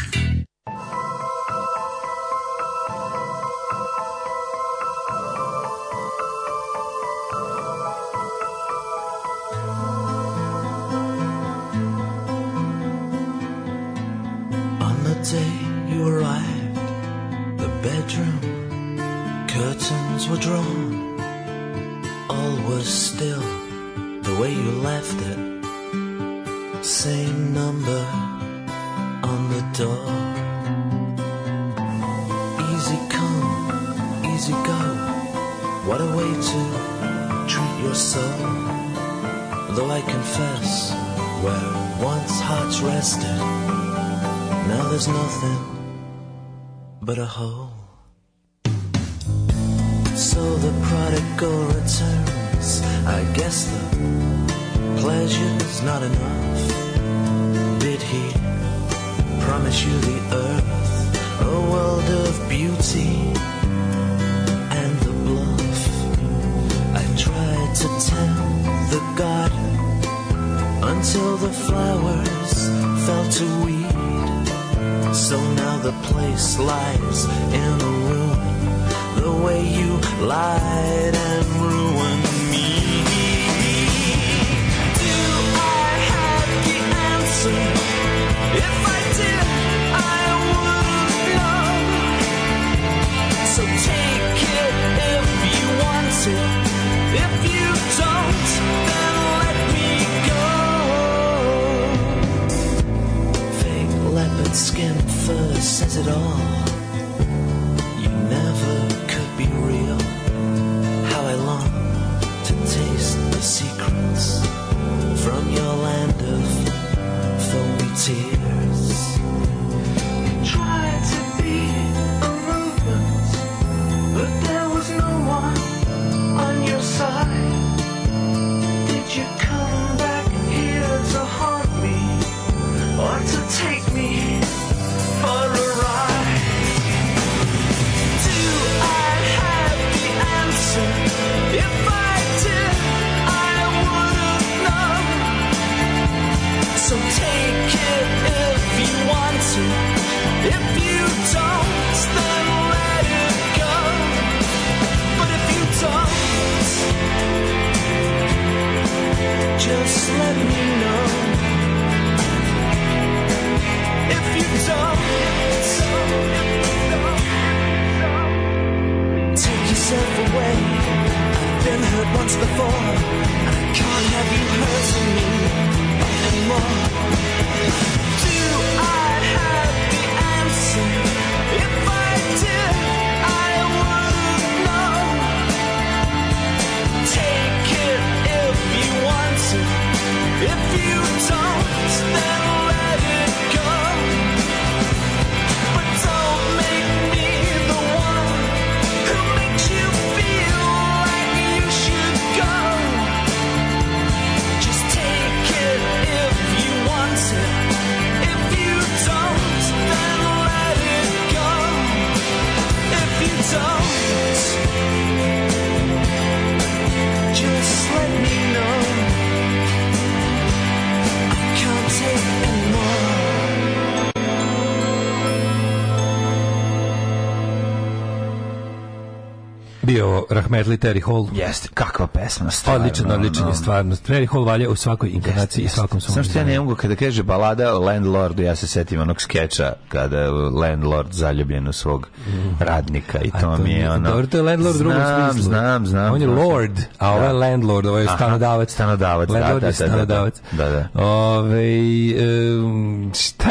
Rahmetli Terry Hall. Jeste, kakva pesma, stvarno. Odličan, odličan je stvarno. Terry Hall valja u svakoj inkarnaciji i svakom svom. Samo što ja ne mogu kada kaže balada Landlordu, ja se setim onog skeča kada je Landlord zaljubljen u svog mm. radnika i to, mi je ono... Dobro, to je Landlord u drugom smislu. Znam, znam, On je Lord, a ovo je da. Landlord, ovo je stanodavac. Stanodavac, da da, da, da, da. Stanodavac. Da, da. Ove,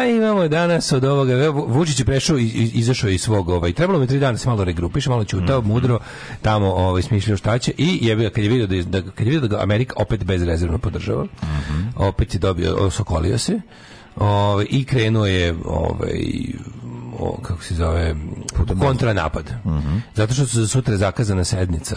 Šta imamo danas od ovoga? Vučić je prešao i izašao iz svog ovaj. Trebalo mi tri dana da se malo regrupiše, malo ćutao, mm. mudro tamo ovaj smišljao šta će i je kad je video da, da kad je video da ga Amerika opet bezrezervno podržava. Mm -hmm. Opet je dobio Sokolio se. Ovaj i krenuo je ovaj o, kako se zove kontranapad. Mm -hmm. Zato što su za sutra zakazana sednica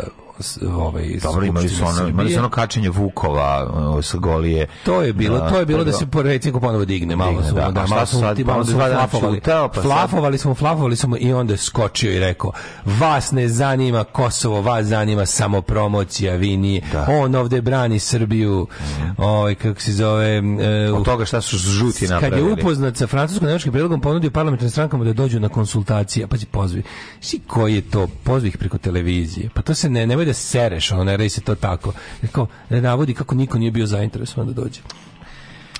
ovaj Dobro, imali su ono, imali su ono kačenje Vukova sa golije. To je bilo, to je bilo da se po rejtingu ponovo digne, malo su, da, da malo su, sad, pa malo su flafovali. Pa flafovali smo, flafovali smo i onda skočio i rekao: "Vas ne zanima Kosovo, vas zanima samo promocija, vi ni da. On ovde brani Srbiju." Mhm. Ovaj kako se zove, e, od toga šta su žuti napravili. Kad je upoznat sa francuskom nemačkim predlogom, ponudio parlamentarnim strankama da dođu na konsultacije, pa će pozvi. Si koji je to pozvih preko televizije? Pa to se ne, ne zove da sereš, ono, ne radi se to tako. Kao, da navodi kako niko nije bio zainteresovan da dođe.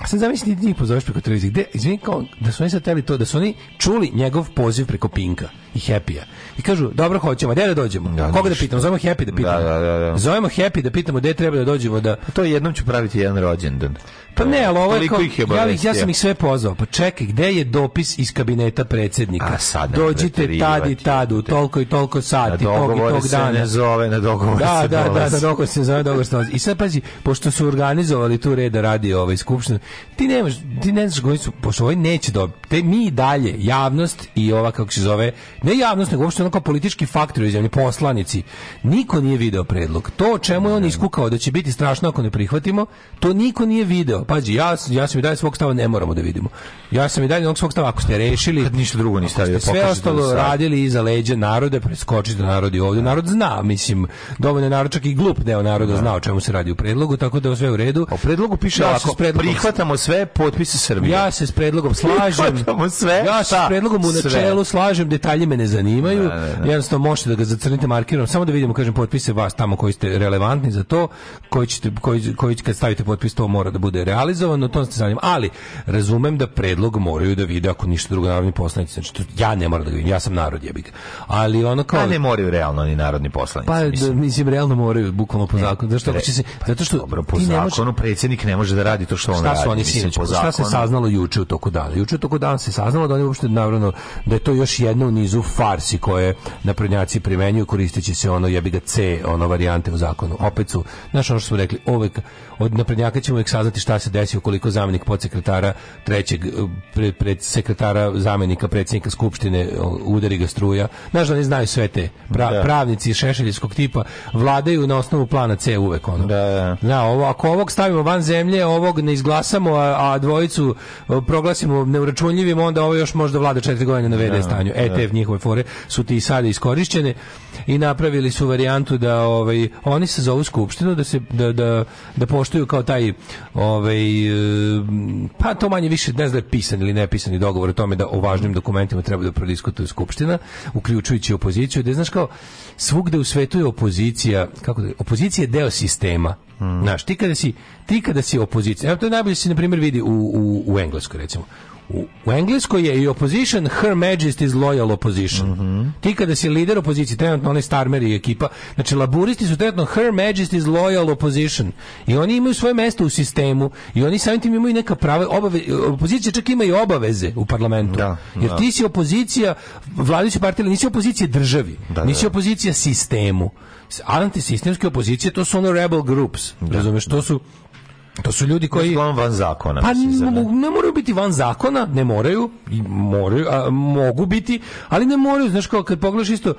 Sad zamisli ti njih pozoveš preko televizije. Gde, izvini, kao, da su oni sad teli to, da su oni čuli njegov poziv preko Pinka i Happy-a. I kažu, dobro, hoćemo, gde da dođemo? Da, Koga da pitamo? Zovemo Happy da, da pitamo. Da, da, da, da. Zovemo Happy da pitamo gde treba da dođemo. Da... Pa to jednom ću praviti jedan rođendan. Pa ne, ali ovo je kao, ih je ja, ih, ja sam ih sve pozvao. Pa čekaj, gde je dopis iz kabineta predsjednika? A sad Dođite tad i tad, u toliko i toliko sati, tog i tog dana. Na zove, na dogovor da, se da, da dolazi. Da, da, na dogovor se zove, dogovor se dolazi. I sad pazi, pošto su organizovali tu reda da radi ovaj skupština, ti nemaš, ti ne znaš koji su, pošto ovaj neće dobiti, te mi dalje, javnost i ova, kako se zove, ne javnost, nego uopšte onako politički faktor u poslanici, niko nije video predlog. To o čemu je on iskukao da će biti strašno ako ne prihvatimo, to niko nije video. Pađi, ja, ja sam i dalje svog stava ne moramo da vidimo. Ja sam i dalje onog svog stava, ako ste rešili, Kad ništa drugo niste stavio, sve ostalo da radili iza leđa narode naroda, preskočite da narodi ovdje, da. narod zna, mislim, dovoljno narod, čak i glup deo naroda da. zna o čemu se radi u predlogu, tako da sve u redu. O predlogu piše ja ovako, prihvat prihvatamo sve potpise Srbije. Ja se s predlogom (laughs) slažem. Prihvatamo sve. Ja se s da, predlogom u načelu sve. slažem, detalji me ne zanimaju. Da, da, da. Jednostavno možete da ga zacrnite markirom, samo da vidimo kažem potpise vas tamo koji ste relevantni za to, koji ćete koji, koji kad stavite potpis to mora da bude realizovano, to ste zanimljivo. Ali razumem da predlog moraju da vide ako ništa drugo narodni poslanici. Znači to, ja ne moram da ga vidim, ja sam narod jebik. Ali ono kao A ne moraju realno ni narodni poslanici. Pa mislim, da, mislim realno moraju bukvalno po zakonu. Zašto ako će se pa zato što dobro po zakonu predsjednik ne može da radi to što on radi su oni sinoć po zakonu. Šta se saznalo juče u toku dana? Juče u toku dana se saznalo da oni uopšte naravno da je to još jedno u nizu farsi koje naprednjaci primenjuju koristeći se ono jebi ga C ono varijante u zakonu. Opet su, znaš ono što smo rekli, uvek od naprednjaka ćemo uvek saznati šta se desi ukoliko zamenik podsekretara trećeg pred, pred sekretara zamenika predsjednika skupštine udari ga struja. Znaš da ne znaju sve te pra, da. pravnici šešeljskog tipa vladaju na osnovu plana C uvek ono. Da, da. Na, ovo, ako ovog stavimo van zemlje, ovog ne izglasa izglasamo, a, a dvojicu proglasimo neuračunljivim, onda ovo još možda vlada četiri godine na VD da, stanju. ETF da. njihove fore su ti sada iskorišćene i napravili su varijantu da ovaj, oni se zovu skupštinu, da se da, da, da poštuju kao taj ovaj, e, pa to manje više, ne znam da je pisan ili nepisani dogovor o tome da o važnim dokumentima treba da prodiskutuje skupština, uključujući opoziciju, da je, znaš kao, svugde u svetu je opozicija, kako da, opozicija je deo sistema Mm. Znaš, ti kada si, ti kada si opozicija, evo to najbolje se na primjer vidi u, u, u Engleskoj recimo. U, u Engleskoj je i opposition her majesty's loyal opposition. Mm -hmm. Ti kada si lider opozicije, trenutno oni Starmer i ekipa, znači laburisti su trenutno her majesty's loyal opposition. I oni imaju svoje mesto u sistemu i oni samim tim imaju neka prava obaveze. Opozicija čak ima i obaveze u parlamentu. Da, jer da. ti si opozicija vladajuće partije, nisi opozicija državi, da, da nisi da. opozicija sistemu. Antisistemske opozicije to su ono rebel groups. Da. Razumeš, to su To su ljudi koji su van zakona. Pa ne moraju biti van zakona, ne moraju moraju, a, mogu biti, ali ne moraju, znaš kao kad pogledaš isto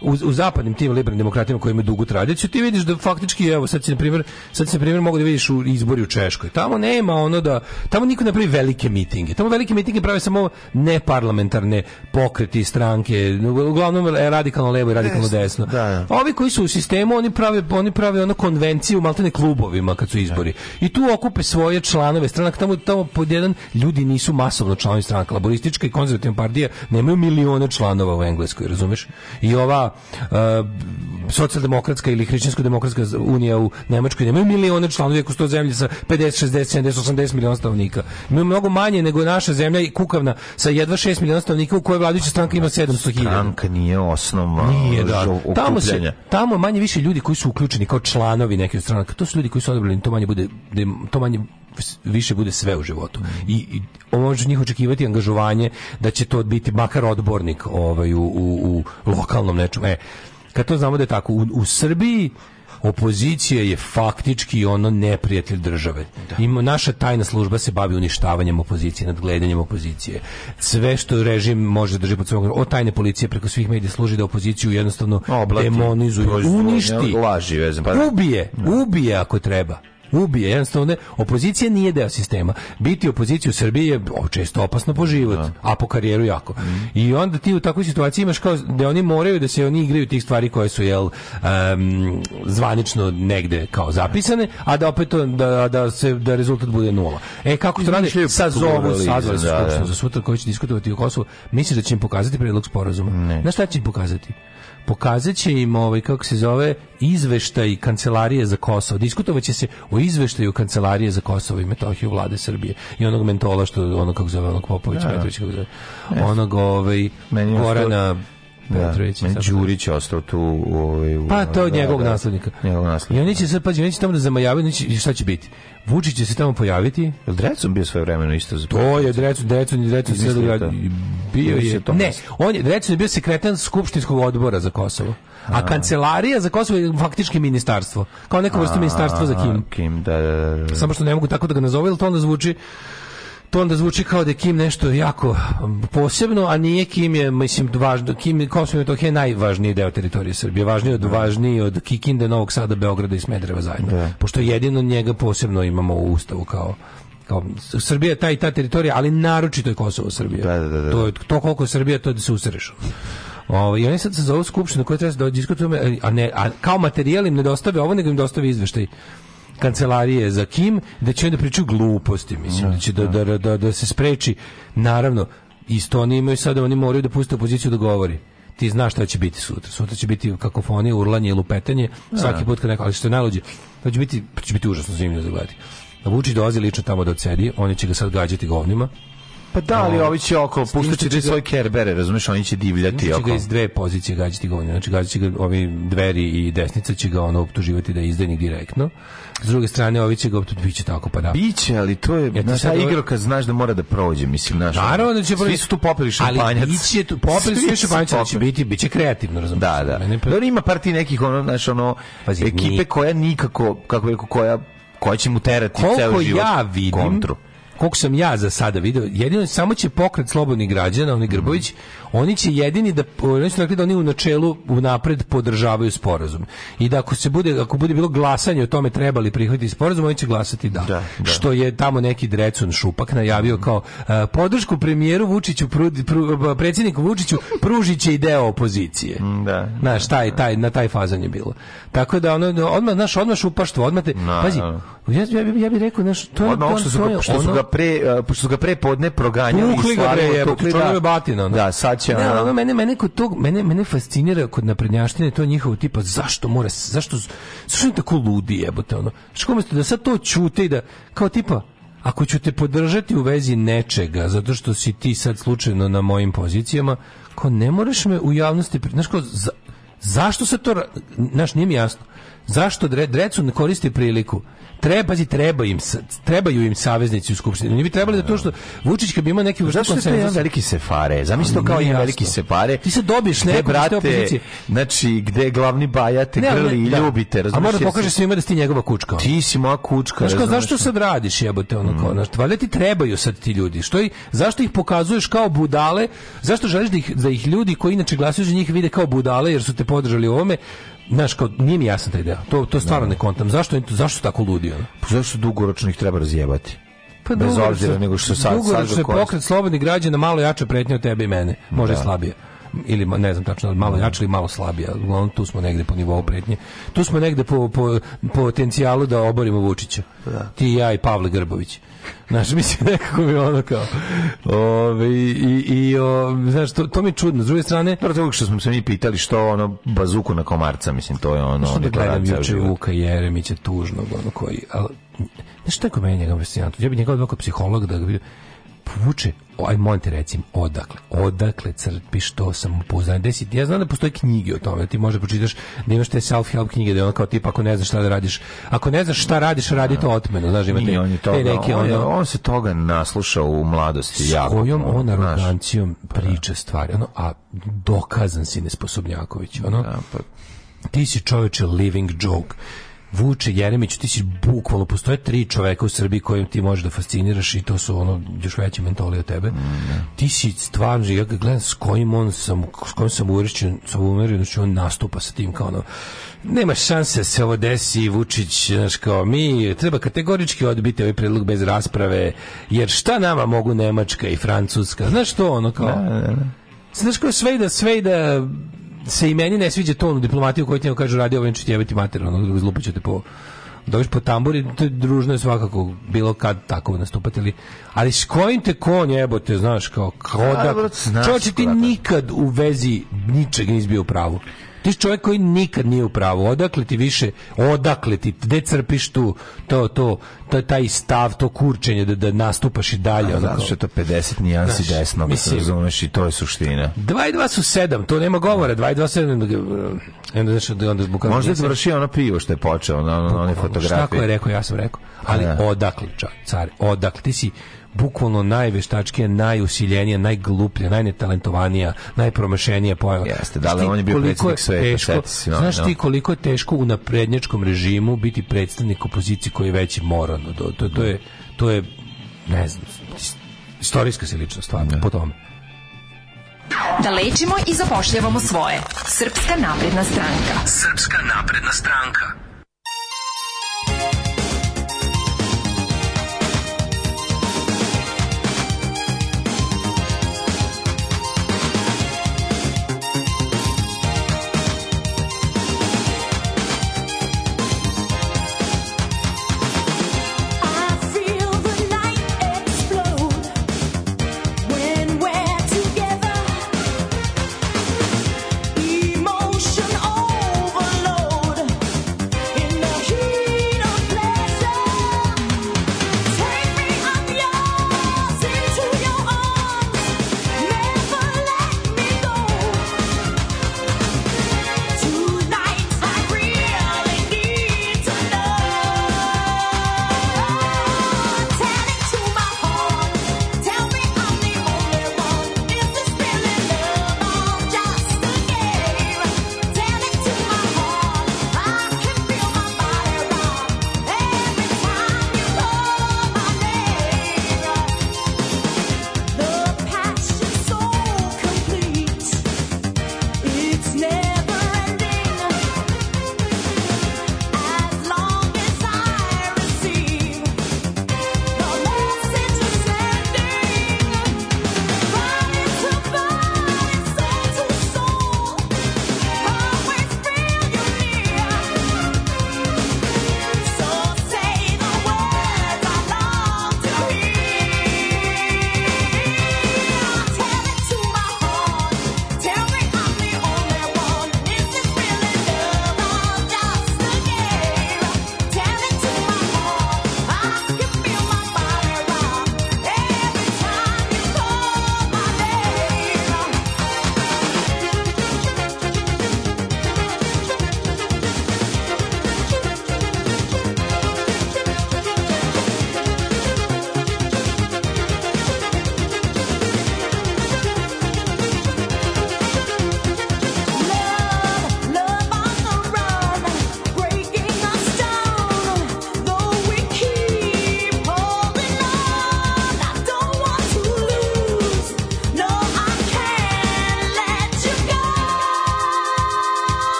u, u zapadnim tim liberalnim demokratima koji imaju dugu tradiciju, ti vidiš da faktički, evo, sad si, na primjer, sad si, na primjer, mogu da vidiš u izbori u Češkoj. Tamo nema ono da, tamo niko ne pravi velike mitinge. Tamo velike mitinge prave samo neparlamentarne pokreti, stranke, uglavnom radikalno levo i radikalno desno. desno. Da, da. Ovi koji su u sistemu, oni prave, oni prave ono konvenciju, maltene klubovima kad su izbori. I tu okupe svoje članove stranaka, tamo, tamo pod jedan ljudi nisu masovno članovi stranaka. Laboristička i konzervativna partija nemaju milione članova u Engleskoj, razumeš? I ova uh, socijaldemokratska ili hrišćansko-demokratska unija u Nemačkoj nemaju milione članova, iako sto zemlje sa 50, 60, 70, 80 miliona stanovnika. Imaju mnogo manje nego naša zemlja i kukavna sa jedva 6 miliona stanovnika u kojoj vladajuća stranka ima 700 hiljada. Stranka nije osnova nije, da. Tamo, se, tamo manje više ljudi koji su uključeni kao članovi neke stranke. To su ljudi koji su odabrali, da to manje bude, da to manje više bude sve u životu. I, i može njih očekivati angažovanje da će to biti makar odbornik ovaj, u, u, u lokalnom nečemu. E, kad to znamo da je tako, u, u Srbiji opozicija je faktički ono neprijatelj države. Da. Ima, naša tajna služba se bavi uništavanjem opozicije, nadgledanjem opozicije. Sve što režim može da drži pod svojom od tajne policije preko svih medija služi da opoziciju jednostavno Oblati, demonizuju, uništi, laži, vezem, pa... Da. ubije, da. ubije ako treba ubije jednostavno ne, opozicija nije deo sistema biti opoziciju u Srbiji je često opasno po život da. a po karijeru jako mm. i onda ti u takvoj situaciji imaš kao da oni moraju da se oni igraju tih stvari koje su jel um, zvanično negde kao zapisane a da opet da, da se da rezultat bude nula e kako to radi sa zovu sazvali su da, da. za sutra koji će diskutovati o Kosovu misliš da će im pokazati predlog sporazuma ne. na šta će im pokazati pokazat im, ovaj, kako se zove, izveštaj Kancelarije za Kosovo. Diskutovaće se o izveštaju Kancelarije za Kosovo i Metohiju vlade Srbije. I onog mentola, što ono kako zove, onog Popović, ja, da, da. Petrović, kako zove, onog, e, ovaj, Gorana... Što Da, Petrović. Da, Đurić je ostao tu. Ovaj, u, Ovaj, pa to od da, njegovog da, da, naslednika. Njegovog naslednika. I oni će da. se, pađi, oni će tamo da zamajavaju, oni šta će biti? Vučić će se tamo pojaviti. Jel Drecun bio svoje vremeno isto za To je Drecun, Drecun, Drecun se bio je. Ne, on je Drecun bio sekretar skupštinskog odbora za Kosovo. A, a kancelarija za Kosovo je faktički ministarstvo. Kao neko vrsta ministarstva za Kim. Kim da, da, da, Samo što ne mogu tako da ga nazove, jer to onda zvuči to onda zvuči kao da je Kim nešto jako posebno, a nije Kim je, mislim, važno, Kim, je, Kosovo to je najvažniji deo teritorije Srbije, važniji od, da. važniji od Kikinde, Novog Sada, Beograda i Smedreva zajedno, da. pošto jedino njega posebno imamo u Ustavu kao kao Srbija ta i ta teritorija, ali naročito je Kosovo Srbija. Da, da, da. da. To, je, to koliko je Srbija, to je da se usreš. Ovo, I oni sad se zovu skupštinu koja treba da diskutujemo, a, ne, a kao materijal im ne dostave ovo, nego im dostave izveštaj kancelarije za Kim, da će onda pričaju gluposti, mislim, da, da će da, da, da, da, da se spreči, naravno, isto oni imaju sada, oni moraju da puste opoziciju da govori ti znaš šta će biti sutra. Sutra će biti kakofonija, urlanje, lupetanje, svaki da. put kad neko, ali što je najluđe, to će biti, će biti užasno zanimljivo za gledati. Vučić dolazi lično tamo da odsedi, oni će ga sad gađati govnima, Pa da, ali ovi će oko, puštaći te svoj kerbere, razumeš, oni će divljati oko. oko. Će ga iz dve pozicije gađati govnje, znači gađati ga ovi dveri i desnica će ga ono optuživati da je izdajnik direktno. S druge strane, ovi će ga optužiti, biće tako pa da. Biće, ali to je, ja, znaš, ta igra kad znaš da mora da prođe, mislim, znaš. Naravno da će prođe. Svi su tu popili šampanjac. Ali iće tu, popili (laughs) svi šampanjac, ali znači će biti, biće kreativno, razumiješ. Da, da. pa... Dobro, ima par ti nekih, ono, znaš, ono, ekipe koja nikako, kako je, koja koja će mu terati koliko ceo život ja vidim, kontru koliko sam ja za sada video, jedino samo će pokret slobodnih građana, oni Grbović, oni će jedini da oni su rekli da oni u načelu napred podržavaju sporazum. I da ako se bude ako bude bilo glasanje o tome trebali li prihvatiti sporazum, oni će glasati da. da, da. Što je tamo neki Drecun Šupak najavio kao uh, podršku premijeru Vučiću pru, pru, predsjedniku Vučiću pružiće i deo opozicije. Mm, da. Znaš, taj, taj, na taj fazan je bilo. Tako da ono odmah znaš, odmah šupaštvo, odmah te, pazi, da. ja, ja, ja bih rekao znaš, to je odmah, što, su, to što su ga pre e, pošto su ga pre podne proganjali i stvarno da. batina. Da, sad će. Ne, ono, mene mene kod tog mene mene fascinira kod naprednjaštine to njihovo tipa zašto mora zašto zašto je tako ludi jebote ono. Što mislite da sad to ćute i da kao tipa ako ću te podržati u vezi nečega, zato što si ti sad slučajno na mojim pozicijama, ko ne moraš me u javnosti, znaš ko, za, zašto se to, znaš, nije mi jasno, zašto dre, Drecun koristi priliku treba, pazi, treba im, trebaju im saveznici u skupštini. Oni bi trebali da to što Vučić kad bi imao neki vrstu konsenzus. Zato što je veliki sefare. Zamisli to kao i veliki sefare. Ti se dobiješ nekog brate, znači gde glavni bajate te grli i da. ljubite, razumeš A mora da pokaže svima da si njegova kučka. Ti si moja kučka. Znaš, kao, zašto sad radiš jebote ono kao, mm. znaš, valjda ti trebaju sad ti ljudi. Što i zašto ih pokazuješ kao budale? Zašto želiš da ih, da ih ljudi koji inače glasaju za njih vide kao budale jer su te podržali u ovome? znaš, kao, nije mi jasno taj deo. To, to stvarno da. ne kontam. Zašto, zašto tako ludio? Pa zašto dugoročno ih treba razjebati? Pa Bez obzira nego što sad... Dugoročno je pokret slobodnih građana malo jače pretnje od tebe i mene. Može da. slabije ili ne znam tačno, malo da. jače ili malo slabije. Uglavnom tu smo negde po nivou pretnje. Tu smo negde po, po, po potencijalu da oborimo Vučića. Da. Ti i ja i Pavle Grbović. Znaš, mislim, nekako mi ono kao... Ove, i, i, o, znaš, to, to mi je čudno. S druge strane... Dobro, to što smo se mi pitali što ono bazuku na komarca, mislim, to je ono... Što da gledam juče Vuka Jeremića tužnog, ono koji... Ali, znaš, što je kod meni njega Ja bih njega odmah psiholog da ga vidio Vuče, aj molim te recim, odakle, odakle crpiš to sam poznanje. Desi, ja znam da postoje knjige o tome, ti možda pročitaš da imaš te self-help knjige, da je ono kao tip, ako ne znaš šta da radiš, ako ne znaš šta radiš, radi to otmeno, znaš, ima te, on je toga, te neke, on, ono, on se toga naslušao u mladosti. S jako, kojom on arogancijom pa da. priča stvari, ono, a dokazan si nesposobnjaković, ono, da, pa. ti si čovječe living joke Vuče Jeremić, ti si bukvalno postoje tri čoveka u Srbiji kojim ti možeš da fasciniraš i to su ono još veći mentoli od tebe. Mm, da. Ti si stvarno, ja gledam s kojim on sam, s kojim sam urišćen, sa umerenošću on nastupa sa tim kao ono nema šanse da se ovo desi Vučić, znaš kao mi treba kategorički odbiti ovaj predlog bez rasprave jer šta nama mogu Nemačka i Francuska, znaš to ono kao ne, ne, ne. znaš kao sve da sve da se i meni ne sviđa ton u diplomatiju koji ti nam kažu radi ovim ovaj, ću ti jebati materijalno, zlupa ću te po dođeš po tamburi, to je družno je svakako bilo kad tako nastupati, ali, ali s kojim te kon jebote, znaš, kao kodak, pa, čovječe ti da- nikad u vezi ničeg nisi bio pravu. Ti čovjek koji nikad nije u pravu. Odakle ti više, odakle ti, gde crpiš tu, to, to, to, taj stav, to kurčenje da, da nastupaš i dalje. A, što je to 50 nijansi znaš, desno, da mislim, razumeš, i to je suština. 22 su 7, to nema govora, 22 su 7, onda, znaš, onda zbog... Možda je završio ono pivo što je počeo, na, na, one fotografije. Šta ko je rekao, ja sam rekao. Ali odakle, čar, care, odakle, ti si bukvalno najveštačkije, najusiljenije, najgluplje, najnetalentovanija, najpromašenija pojava. Jeste, da li on je bio predsjednik sveta, teško, no, Znaš no. ti da. koliko je teško u naprednjačkom režimu biti predstavnik opozicije koji je veći moran. To, to, to, je, to je, ne znam, istorijska se ličnost, stvarno, da. po tome. Da lečimo i zapošljavamo svoje. Srpska napredna stranka. Srpska napredna stranka.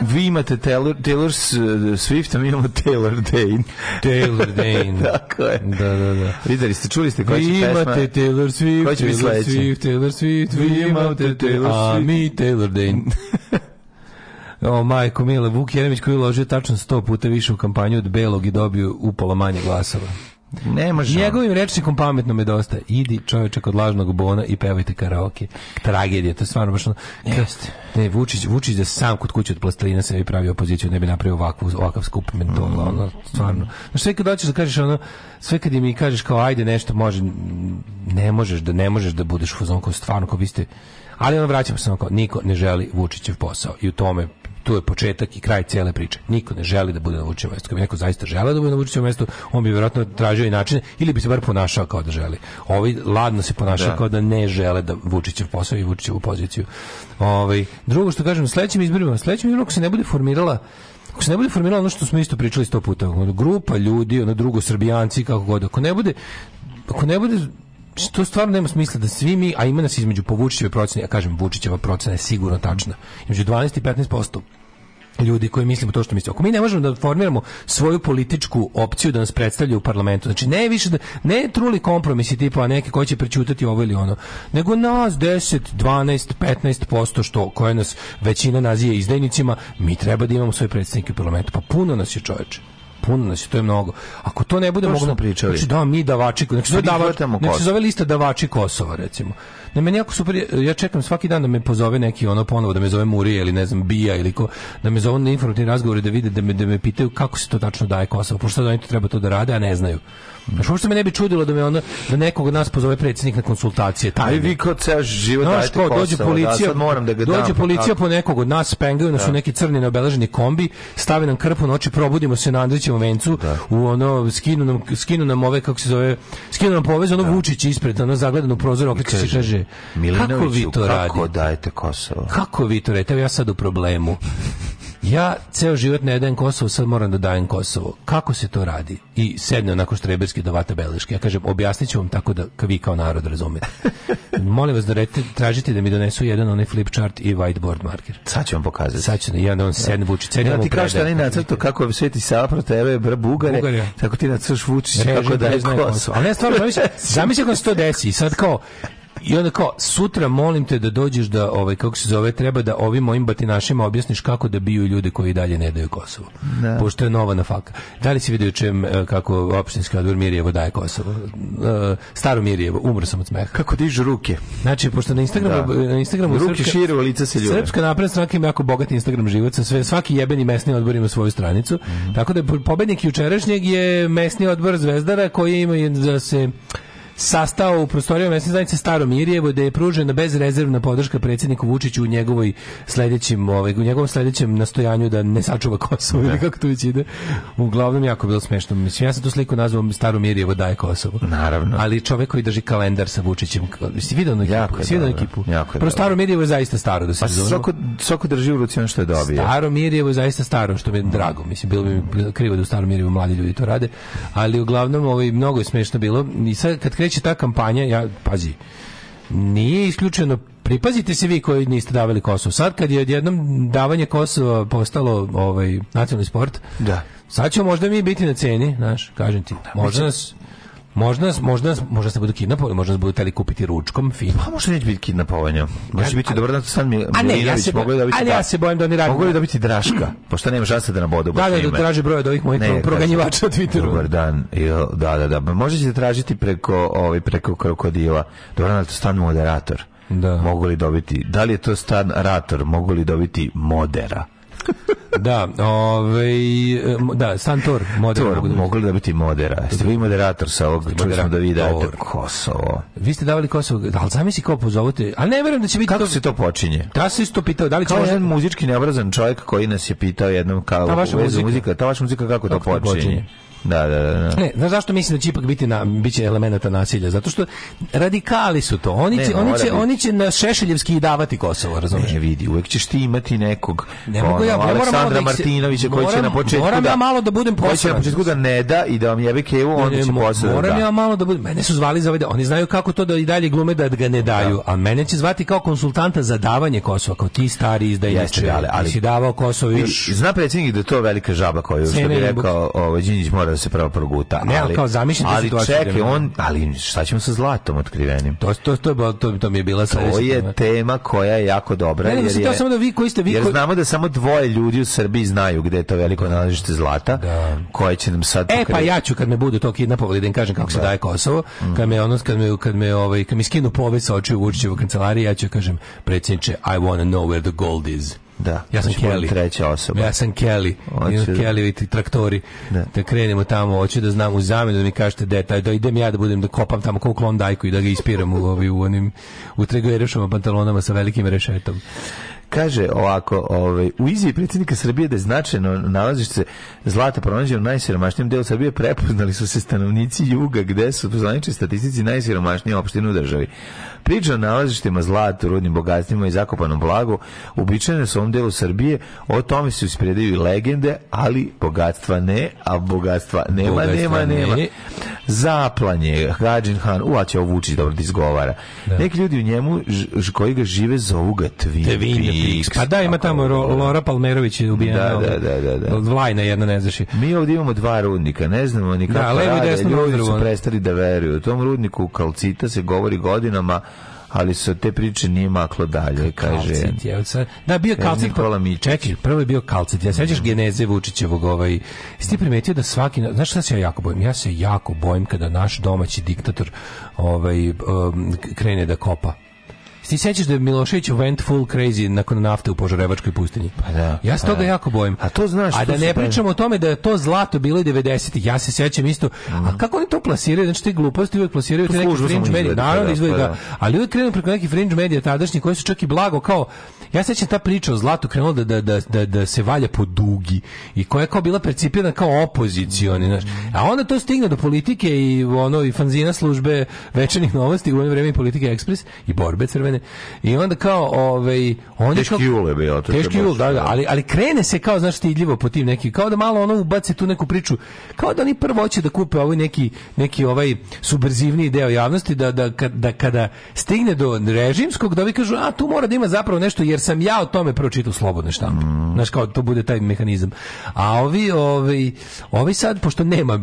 Vi imate Taylor, Taylor uh, Swift, a mi imamo Taylor Dane. Taylor Dane. (laughs) Tako je. Da, da, da. Videli ste, čuli ste koja će pesma? Vi imate Taylor Swift, Taylor Swift, Taylor Swift, vi imate Taylor Swift. A mi Taylor Dane. (laughs) O, majko Mila, Vuk Jeremić koji je uložio tačno 100 puta više u kampanju od Belog i dobio upola manje glasova. Nema Njegovim rečnikom pametno me dosta. Idi čoveče kod lažnog bona i pevajte karaoke. Tragedija, to je stvarno baš... Jeste. Ne, Vučić, Vučić da sam kod kuće od plastelina sebi pravi opoziciju, ne bi napravio ovakvu, ovakav skup mentola, mm. ono, stvarno. Znaš, sve kad doćeš da kažeš ono, sve kad mi kažeš kao ajde nešto može, ne možeš da, ne možeš da budeš u fazonu kao stvarno, kao vi ste, ali ono vraćamo se ono kao, niko ne želi Vučićev posao i u tome tu je početak i kraj cele priče. Niko ne želi da bude na Vučićevom mestu. Kad bi neko zaista želeo da bude na Vučićevom mestu, on bi verovatno tražio i načine ili bi se bar ponašao kao da želi. Ovi ladno se ponašaju da. kao da ne žele da Vučićev posao i Vučićevu poziciju. Ovaj drugo što kažem, sledećim izborima, sledećim izborima se ne bude formirala ako se ne bude formirala ono što smo isto pričali sto puta, grupa ljudi, ono drugo srbijanci kako god, ako ne bude ako ne bude što stvarno nema smisla da svi mi, a ima nas između po Vučićeve procene, ja kažem Vučićeva procena je sigurno tačna, između 12 i 15% ljudi koji mislimo to što mislimo. Ako mi ne možemo da formiramo svoju političku opciju da nas predstavlja u parlamentu, znači ne više da, ne truli kompromisi tipa a neki koji će prećutati ovo ili ono, nego nas 10, 12, 15% što koje nas većina nazije izdajnicima, mi treba da imamo svoje predstavnike u parlamentu. Pa puno nas je čoveče puno nas znači, je, to je mnogo. Ako to ne bude to moglo da pričali. Znači da mi davači, znači zove davači, znači zove lista davači Kosova recimo. Ne, meni jako super, ja čekam svaki dan da me pozove neki ono ponovo, da me zove Murije ili ne znam, Bija ili ko, da me zove na informativni razgovor da vide, da me, da me pitaju kako se to tačno daje Kosovo, pošto da oni to treba to da rade, a ne znaju. Znaš, uopšte me ne bi čudilo da me ono, da nekog od nas pozove predsednik na konsultacije. Tajne. vi kao ceo život Znaš, dajete ko, dođe da, policija, da, moram da ga Dođe dam, policija po nekog od nas, pengaju nas da. u neki crni neobeleženi kombi, stave nam krpu noći, probudimo se na Andrićevom vencu, da. u ono, skinu nam, skinu nam ove, kako se zove, skinu nam povez, ono da. Vučić ispred, ono zagledano prozor, opet se kaže, kaže kako vi to radite? Kako dajete Kosovo? Kako vi to radite? Evo ja sad u problemu. Ja ceo život ne dajem Kosovo, sad moram da dajem Kosovo. Kako se to radi? I sedne onako štreberski do vata beleške. Ja kažem, objasnit ću vam tako da vi kao narod razumete. (laughs) Molim vas da rete, tražite da mi donesu jedan onaj flip chart i whiteboard marker. Sad ću vam pokazati. Sad ću, ja da on da. sedne vuči. Sedne ja da ti kažeš da ne nacrto kako je Sveti Sava tebe, br Bugare, Bugare, tako ti nacrš vuči kako da je Kosovo. Ali ja stvarno, zamisli, zamisli se to desi. Sad kao, I onda kao, sutra molim te da dođeš da, ovaj, kako se zove, treba da ovim mojim batinašima objasniš kako da biju ljude koji dalje ne daju Kosovo. Da. Pošto je nova na faka. Da li si vidio čem, e, kako opštinski odbor Mirjevo daje Kosovo? E, staro Mirjevo, umro sam od smeha. Kako dižu ruke. Znači, pošto na Instagramu... Da. Na Instagramu ruke srpska, šire, lice se ljube. Srpska napred stranka ima jako bogat Instagram život, sa sve, svaki jebeni mesni odbor ima svoju stranicu. Mm Tako da pobednik jučerašnjeg je mesni odbor Zvezdara koji ima da se sastao u prostoriju mesne zajednice Staro Mirjevo da je pružena bezrezervna podrška predsjedniku Vučiću u njegovoj sledećem, ovaj, u njegovom sledećem nastojanju da ne sačuva Kosovo ili da. kako to već ide. Uglavnom jako bilo smešno. Mislim ja sam tu sliku nazvao Staro Mirjevo daje Kosovo. Naravno. Ali čovjek koji drži kalendar sa Vučićem, jesi video na ekipu, jesi video ekipu. Pro Staro Mirjevo je zaista staro da se pa, svako, svako drži u ruci ono što je dobio. Staro Mirjevo je zaista staro što mi je drago. Mislim bilo bi krivo da u Starom Mirjevu mladi ljudi to rade, ali uglavnom ovaj mnogo je smešno bilo. I sad kad kreće ta kampanja, ja, pazi, nije isključeno Pripazite se vi koji niste davali Kosovo. Sad kad je odjednom davanje Kosova postalo ovaj nacionalni sport, da. Sad ćemo možda mi biti na ceni, znaš, kažem ti. Da, možda nas Možda, možda, možda se budu kidnapovali, možda se budu teli kupiti ručkom film. Pa možda neće biti kidnapovanja. Može ja, biti dobro da sam mi, a ne, ja se bo, Ali ja da- se bojim da oni rade. Mogli dobiti Draška, pošto nema šanse da na bodu bude. Da, da, da traži broj od ovih mojih ne, da, proganjivača da, na Twitteru. Dobar dan. Jo, Da, da, da. Možda ćete tražiti preko, ovaj, preko krokodila. Dobar dan, stan moderator. Da. Mogu li dobiti, da li je to stan rator, mogu li dobiti modera? (laughs) da, ovaj, da, Santor, modera. Tor, mogu da biti modera. Ste vi moderator sa ovog, čuli smo da vi dajete Kosovo. Vi ste davali Kosovo, ali zamisli kao pozovete, ali ne verujem da će biti... Kako to... se to počinje? Da se isto pitao, da li će... Kao jedan muzički neobrazan čovjek koji nas je pitao jednom kao... Ta vaša muzika. muzika. Ta vaša muzika, kako, kako to počinje? To počinje? Da, da, da, da. Ne, znaš zašto mislim da će ipak biti na biće elemenata nasilja? Zato što radikali su to. Oni ne, će, oni će, biti. oni će na Šešeljevski davati Kosovo, razumiješ? Ne vidi, uvek ćeš ti imati nekog. Ne mogu ono, ja, ja da Aleksandra Martinovića koji će na početku moram da, ja malo da budem posran. Koji će na početku da ne da i da vam jebe kevu, on će posran. Da moram da. ja malo da budem. Mene su zvali za ovde. Ovaj oni znaju kako to da i dalje glume da ga ne daju, da. a mene će zvati kao konsultanta za davanje Kosova, kao ti stari izdajiče. ali, ali si davao Kosovo još. Zna predsjednik da to velika žaba koju što bi rekao, ovaj Đinđić mora da se pravo proguta. Ne, ali, kao zamišljite ali situaciju. Ali čekaj, on, ali šta ćemo sa zlatom otkrivenim? To, to, to, je, to, to mi je bila To je tema. koja je jako dobra. Ne, ne, jer je, samo da vi koji ste vi Jer koji... znamo da samo dvoje ljudi u Srbiji znaju gde je to veliko nalazište zlata, da. koje će nam sad... E, pa ja ću kad me budu to kidnapovali da im kažem kako da. se daje Kosovo, mm. kad me ono, kad me, kad me, ovaj, kad mi skinu povez sa očiju u Vučićevoj kancelariji, ja ću da kažem, predsjedniče, I want to know where the gold is. Da. Ja sam Kelly. Treća osoba. Ja sam Kelly. Hoću... Kelly i traktori. Da. da krenemo tamo, hoću da znam u zamenu da mi kažete detalj, da idem ja da budem da kopam tamo kao klondajku i da ga ispiram u, ovim, u onim u tregojerošama pantalonama sa velikim rešetom. Kaže ovako, ovaj, u izjavi predsjednika Srbije da je značajno nalazište zlata pronađeno u najsiromašnijem delu Srbije, prepoznali su se stanovnici juga, gde su po statistici najsiromašnije opštine u državi. Priča o nalazištima zlata, rudnim bogatstvima i zakopanom blagu uobičajena su u ovom delu Srbije, o tome se ispredaju legende, ali bogatstva ne, a bogatstva nema, bogatstva nema, nema. nema zaplanje, Hadžin Han, ua će ovo Vučić dobro da izgovara. Da. Neki ljudi u njemu ž, koji ga žive zovu ga Twin, Twin Peaks. Pa da, ima tamo Ro, da. Lora Palmerović je ubijena. Da, da, da, da, da. Vlajna jedna ne znaši. Mi ovdje imamo dva rudnika, ne znamo ni da, kako da, levo ljudi su prestali da veruju. U tom rudniku Kalcita se govori godinama ali se te priče nije maklo dalje, kaže. Kalcit, da, bio kalcit. Nikola pa- Mičić. Čekaj, prvo je bio kalcit. Ja sećaš mm. geneze Vučićevog ovaj. Jesi primetio da svaki, znaš šta se ja jako bojim? Ja se jako bojim kada naš domaći diktator ovaj, um, krene da kopa Ti sećaš da je Milošević went full crazy nakon nafte u Požarevačkoj pustinji? Pa da. Ja se pa toga da. jako bojim. A to znaš. A da ne pričamo o tome da je to zlato bilo i 90-ih. Ja se sećam isto. Mm. A mhm. kako oni to plasiraju? Znači te gluposti uvek plasiraju te neke fringe medije. Da, Naravno da da, izgleda, pa ali uvek krenu preko nekih fringe medija tadašnjih koji su čak i blago kao Ja sećam ta priča o zlatu krenula da, da, da, da, da se valja po dugi i koja je kao bila percipirana kao opozicioni, znaš. A onda to stigne do politike i ono i fanzina službe večernih novosti u ono vreme i politike ekspres i borbe crvene. I onda kao ovaj oni teški jul je bio, teški jul, da, da, da, ali ali krene se kao znaš stidljivo po tim neki kao da malo ono ubace tu neku priču kao da oni prvo hoće da kupe ovaj neki neki ovaj subverzivni deo javnosti da, da, da, da kada stigne do režimskog da vi kažu a tu mora da ima zapravo nešto jer sam ja o tome pročitao slobodne štampe. Mm. Znaš, kao to bude taj mehanizam. A ovi, ovi, ovi sad, pošto nema,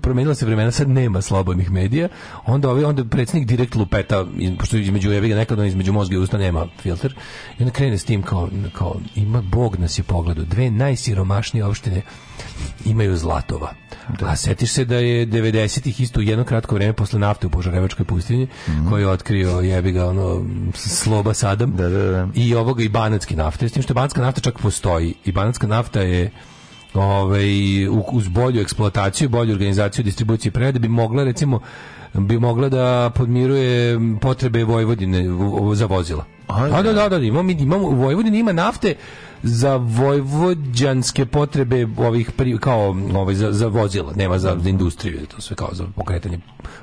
promenila se vremena, sad nema slobodnih medija, onda ovi, onda predsjednik direkt lupeta, pošto između, ja bih nekad on između mozga i usta nema filter, i onda krene s tim kao, kao ima Bog nas je pogledu, dve najsiromašnije opštine imaju zlatova. Da. A setiš se da je 90-ih isto u jedno kratko vrijeme posle nafte u Požarevačkoj pustinji, mm -hmm. koju je otkrio jebi ga ono Sloba Sadam. Da, da, da. I ovoga i banatske nafte, s tim što banatska nafta čak postoji i banatska nafta je ovaj, uz bolju eksploataciju, bolju organizaciju distribucije prerade bi mogla recimo bi mogla da podmiruje potrebe Vojvodine za vozila. A da, da, da, da, imamo, imamo, u Vojvodini ima nafte za vojvođanske potrebe ovih pri, kao ovaj za, za vozila, nema za, za industriju, to sve kao za pokretanje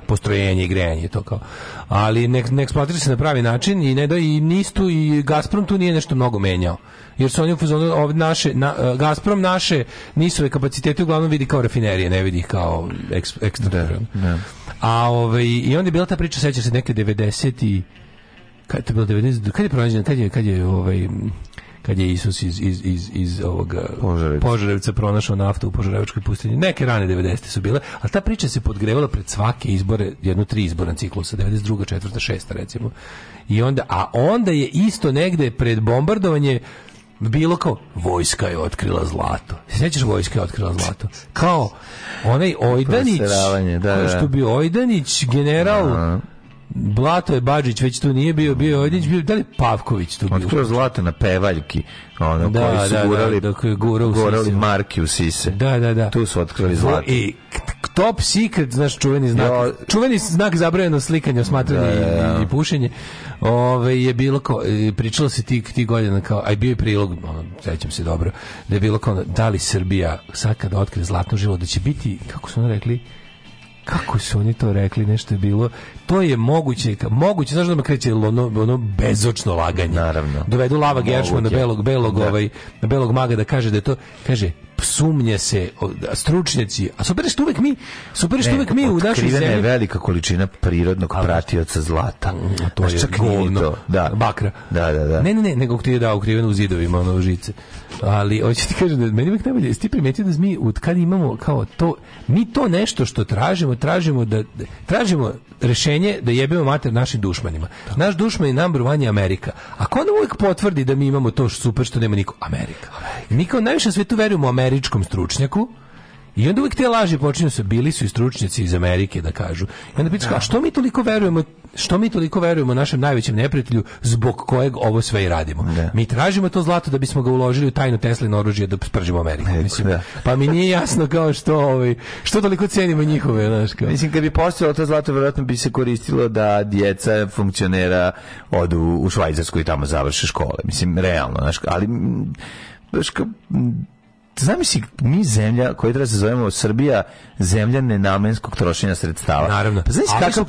postrojenja i grejanje to kao. Ali ne, ne eksploatira se na pravi način i ne da i Nistu i Gazprom tu nije nešto mnogo menjao. Jer su oni u fazonu naše na, e, Gazprom naše nisu kapacitete uglavnom vidi kao rafinerije, ne vidi ih kao eks, ekstra. A ovaj i onda je bila ta priča sećaš se neke 90 i kad je bilo 90 kad je pronađena kad je kad je ovaj kad je Isus iz, iz, iz, iz ovoga Požarevca. pronašao naftu u Požarevačkoj pustinji. Neke rane 90. su bile, a ta priča se podgrevala pred svake izbore, jedno tri izborna ciklusa, 92. 4. 6. recimo. I onda, a onda je isto negde pred bombardovanje bilo kao vojska je otkrila zlato. Sećaš vojska je otkrila zlato? Kao onaj Ojdanić, da, da. što bi Ojdanić general Aha Blato je Bađić već tu nije bio, bio Odić, bio, da li Pavković tu bio? Otkrio zlata na pevaljki, ono, da, koji su da, da gurali, da, je gura u gurali sise. marke u sise. Da, da, da. Tu su otkrili zlato. I top secret, znaš, čuveni znak, jo. čuveni znak zabranjeno slikanje, smatranje da, da, da. i, i, pušenje, Ove, je bilo kao, e, pričalo se ti, ti godina kao, aj bio je prilog, ono, sećam se dobro, da je bilo kao, da li Srbija sad kada otkrije zlatnu žilo, da će biti, kako su oni rekli, kako su oni to rekli, nešto je bilo. To je moguće, moguće, znaš da me kreće ono, ono bezočno laganje. Naravno. Dovedu Lava Gershman belog, belog, da. ovaj, belog maga da kaže da je to, kaže, sumnje se stručnjaci, a super što uvek mi, super što uvek mi u našoj zemlji je velika količina prirodnog a, pratioca zlata. A mm, to je čak govno, da. Bakra. Da, da, da. Ne, ne, ne, nego ti je dao ukriveno u zidovima, ono žice. Ali hoćete ti kažem da meni uvek najbolje, jesi ti primetio da mi od kad imamo kao to, mi to nešto što tražimo, tražimo da tražimo rešenje da jebemo mater našim dušmanima. Da. Naš dušman i number one je Amerika. ko nam uvek potvrdi da mi imamo to super što nema niko, Amerika. Amerika. Mi kao najviše svetu verujemo Amerika američkom stručnjaku, i onda uvijek te laži počinju se, bili su i stručnjaci iz Amerike da kažu. I onda pitaš, da. a što mi toliko verujemo, što mi toliko verujemo našem najvećem neprijatelju zbog kojeg ovo sve i radimo? Da. Mi tražimo to zlato da bismo ga uložili u tajno Teslino oružje da spržimo Ameriku. mislim. Da. Pa mi nije jasno kao što, ovaj, što toliko cenimo njihove. Znaš, kao. Mislim, kad bi postojalo to zlato, vjerojatno bi se koristilo da djeca funkcionera odu u Švajcarsku i tamo završe škole. Mislim, realno. Znaš, ali... Znaš, kao, zamisli mi zemlja koja treba da se zovemo Srbija, zemlja nenamenskog trošenja sredstava. Naravno. Pa znaš kakav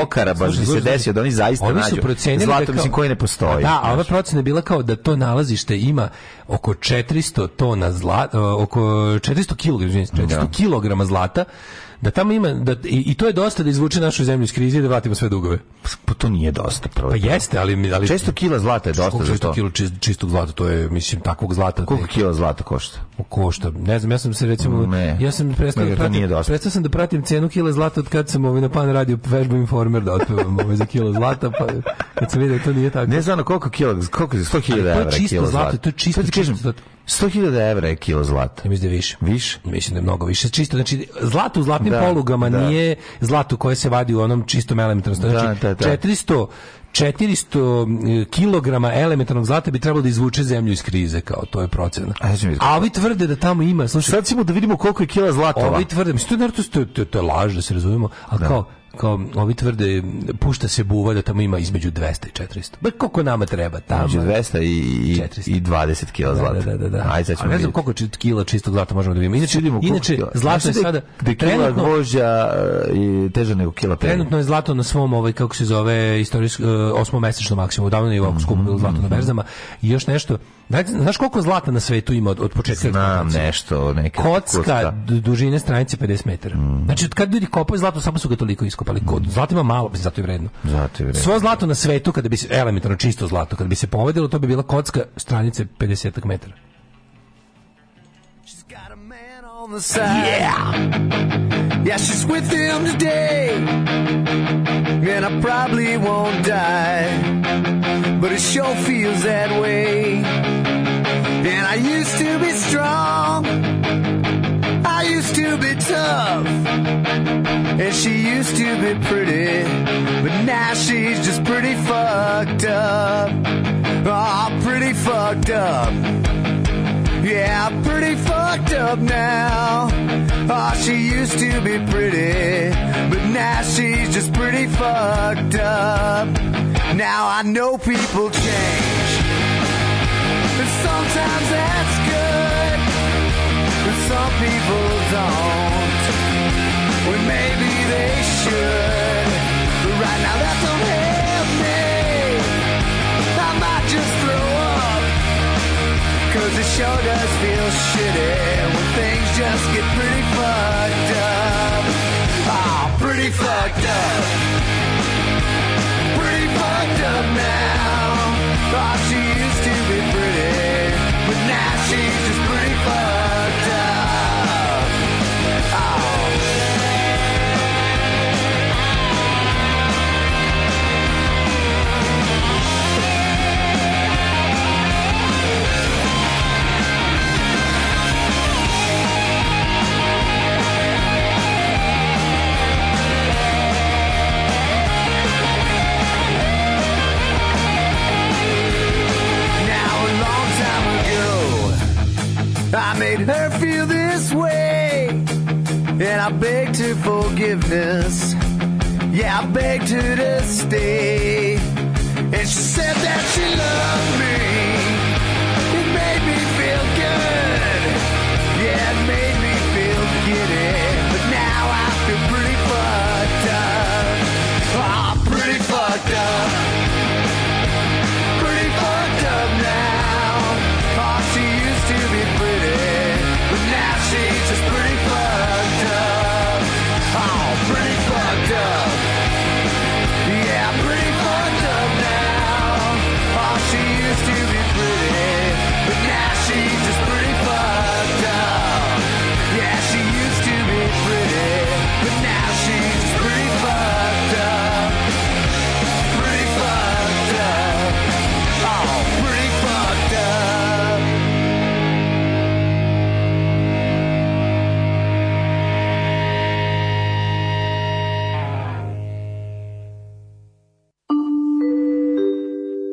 pokara baš se desio da oni zaista oni su nađu zlato, da mislim, koje ne postoji. Da, a ova procena bila kao da to nalazište ima oko 400 tona zlata, oko 400 kilograma, 400 da. kilograma zlata, da tamo ima da i, i to je dosta da izvuče našu zemlju iz krize da vratimo sve dugove. Pa to nije dosta, prvo. Pa jeste, ali ali 600 kg zlata je dosta za to. 600 kg čist, čistog zlata, to je mislim takvog zlata. Koliko kila zlata košta? Košta, ne znam, ja sam se recimo ne, ja sam prestao da pratim, prestao sam da pratim cenu kila zlata od kad sam ovaj na pan radio vežbu informer da otpevam ovaj za kilo zlata, pa kad sam video da to nije tako. Ne znam koliko kila, koliko je 100 kila evra kila zlata. To je čisto zlato, to je čisto, čisto, čisto, čisto, čisto, čisto, čisto, čisto, čisto 100.000 evra je kilo zlata. Ja mislim da je više. Više? Mislim da je mnogo više. Čisto, znači, zlato u zlatnim da, polugama da. nije zlato koje se vadi u onom čistom elementarnom Znači, da, da, 400 400 kg elementarnog zlata bi trebalo da izvuče zemlju iz krize, kao to je procena. A, A ovi tvrde da tamo ima, slušaj. Sad ćemo da vidimo koliko je kila zlata. Ovi tvrde, mislim, to je, to, to, to, je laž, da se razumemo, ali da. kao, kao ovi tvrde pušta se buva da tamo ima između 200 i 400. Ba koliko nama treba tamo? Između 200 i 400. i 20 kg da, da, zlata. Da, da, da, da. Ajde sad ćemo. A ne znam koliko kila čistog zlata možemo da imamo. Inače, Čudimo, inače zlato da je sada da kila gvožđa e, i teže nego kila pera. Trenutno je zlato na svom ovaj kako se zove istorijsko e, osmomesečnom maksimumu. Davno je ovako skupo bilo zlato na mhm, mhm. berzama i još nešto. Znaš koliko zlata na svetu ima od, od početka? Znam nešto, neka kocka, dužine stranice 50 metara. Mhm. Znači, kad ljudi kopaju zlato, samo su ga toliko iskopali iskopali. Kod zlatima malo, zato je vredno. Zato je vredno. Svo zlato na svetu, kada bi se, elementarno čisto zlato, kada bi se povedilo, to bi bila kocka stranice 50 metara. Yeah. Yeah, she's with him today. And I probably won't die. But it sure feels that way. And I used to be strong. to be tough. And she used to be pretty, but now she's just pretty fucked up. Oh, pretty fucked up. Yeah, pretty fucked up now. Oh, she used to be pretty, but now she's just pretty fucked up. Now I know people change, and sometimes that's some people don't. Well, maybe they should. But right now that don't help me. I might just throw up. Cause it sure does feel shitty when things just get pretty fucked up. Oh, pretty fucked up. And I beg to forgiveness. Yeah, I begged her to stay. And she said that she loved me. It made me feel good. Yeah, it made me feel giddy. But now I feel pretty fucked up. Oh, pretty fucked up.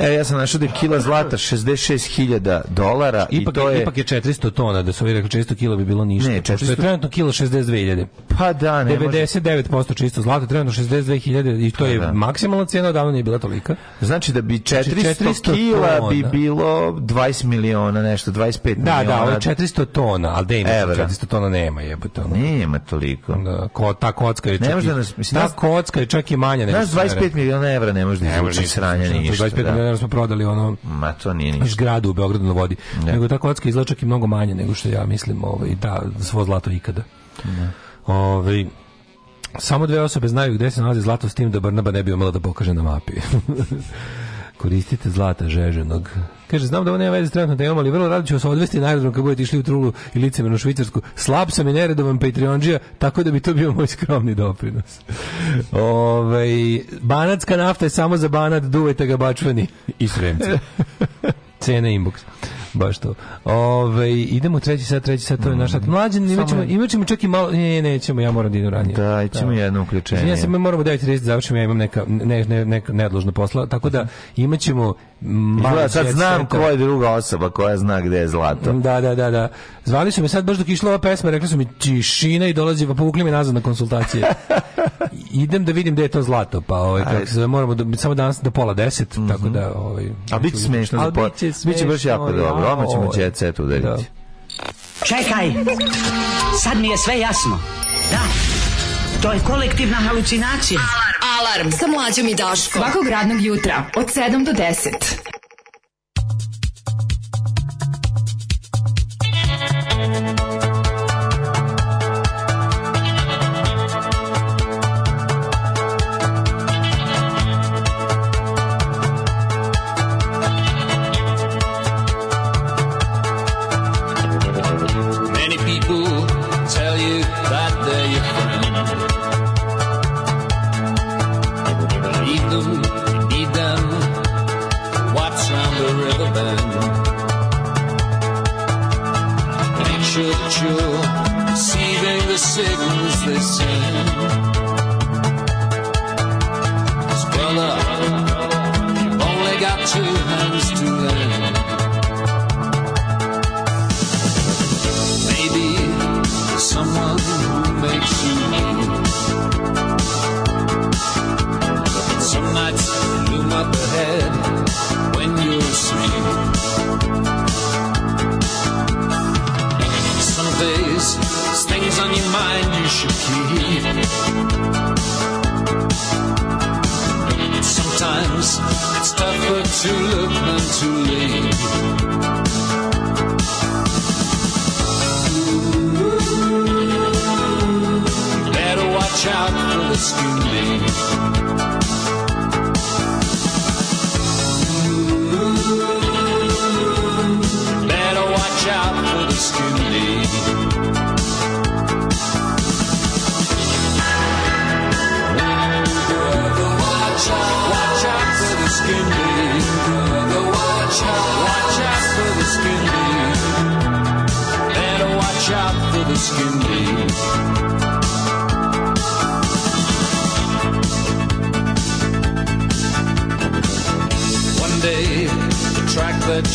E, ja sam našao da je kila zlata 66.000 dolara ipak, i to je... Ipak je 400 tona, da su ovi rekli 400 kila bi bilo ništa. Ne, 400... je trenutno kila 62.000. Pa da, ne 99% može... čisto zlato, trenutno 62.000 i to pa je da. maksimalna cena, odavno nije bila tolika. Znači da bi 400, znači, 400 kila tona. bi bilo 20 miliona, nešto, 25 da, miliona. Da, da, ovo je 400 tona, ali da ima 400 tona nema jebote. Nema toliko. Da, ko, ta kocka je čak, ne može da nas, mislim, ta nas, kocka je čak i manja. Znaš, 25 miliona evra ne može da izvuči sranja ništa. 25 znači da. miliona dinara smo prodali ono Ma to nije ništa. zgradu u Beogradu na vodi. Ne. Da. Nego ta kocka izgleda čak i mnogo manje nego što ja mislim ovaj, da svo zlato ikada. Da. Ovaj, samo dve osobe znaju gde se nalazi zlato s tim da Brnaba ne bi umela da pokaže na mapi. (laughs) Koristite zlata žeženog. Kaže, znam da ovo nema veze s trenutno temom, ali vrlo rado ću vas odvesti na aerodrom kad budete išli u Trulu i licemernu Švicarsku. Slab sam i neredovan Patreonđija, tako da bi to bio moj skromni doprinos. (laughs) Ove, ovaj, banatska nafta je samo za banat, duvajte ga bačvani. I sremci. (laughs) cena inbox. Baš to. Ove, idemo treći sat, treći sat, to je naša. Mm. Mlađan, imaćemo, imaćemo čak i malo... Ne, nećemo, ja moram da idem ranije. Da, ićemo jedno uključenje. Ja se mi moramo 9.30 da završimo, ja imam neka, ne, ne, neka neodložna posla, tako da mhm. imaćemo Malo Izgleda, sad znam koja je druga osoba koja zna gde je zlato. Da, da, da, da. Zvali su me sad baš dok išla ova pesma, rekli su mi tišina i dolazi, pa povukli me nazad na konsultacije. (laughs) idem da vidim gde je to zlato, pa ovaj kako se moramo da, samo danas do pola 10, mm -hmm. tako da ovaj A biće smešno za pola. Biće baš jako dobro. Odmah ćemo ovaj, jet set udariti. Da. Čekaj. Sad mi je sve jasno. Da. To je kolektivna halucinacija. Alarm. Alarm sa mlađom i Daško. Svakog radnog jutra od 7 do 10. Thank you. too look and too late. Better watch out for the scheming.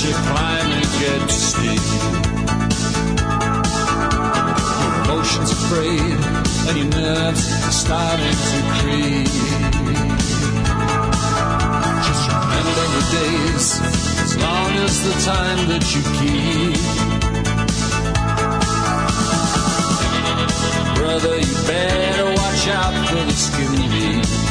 you climb and get stiff. Your emotions afraid and your nerves are starting to creep. Just remember the days as long as the time that you keep. Brother, you better watch out for the skinny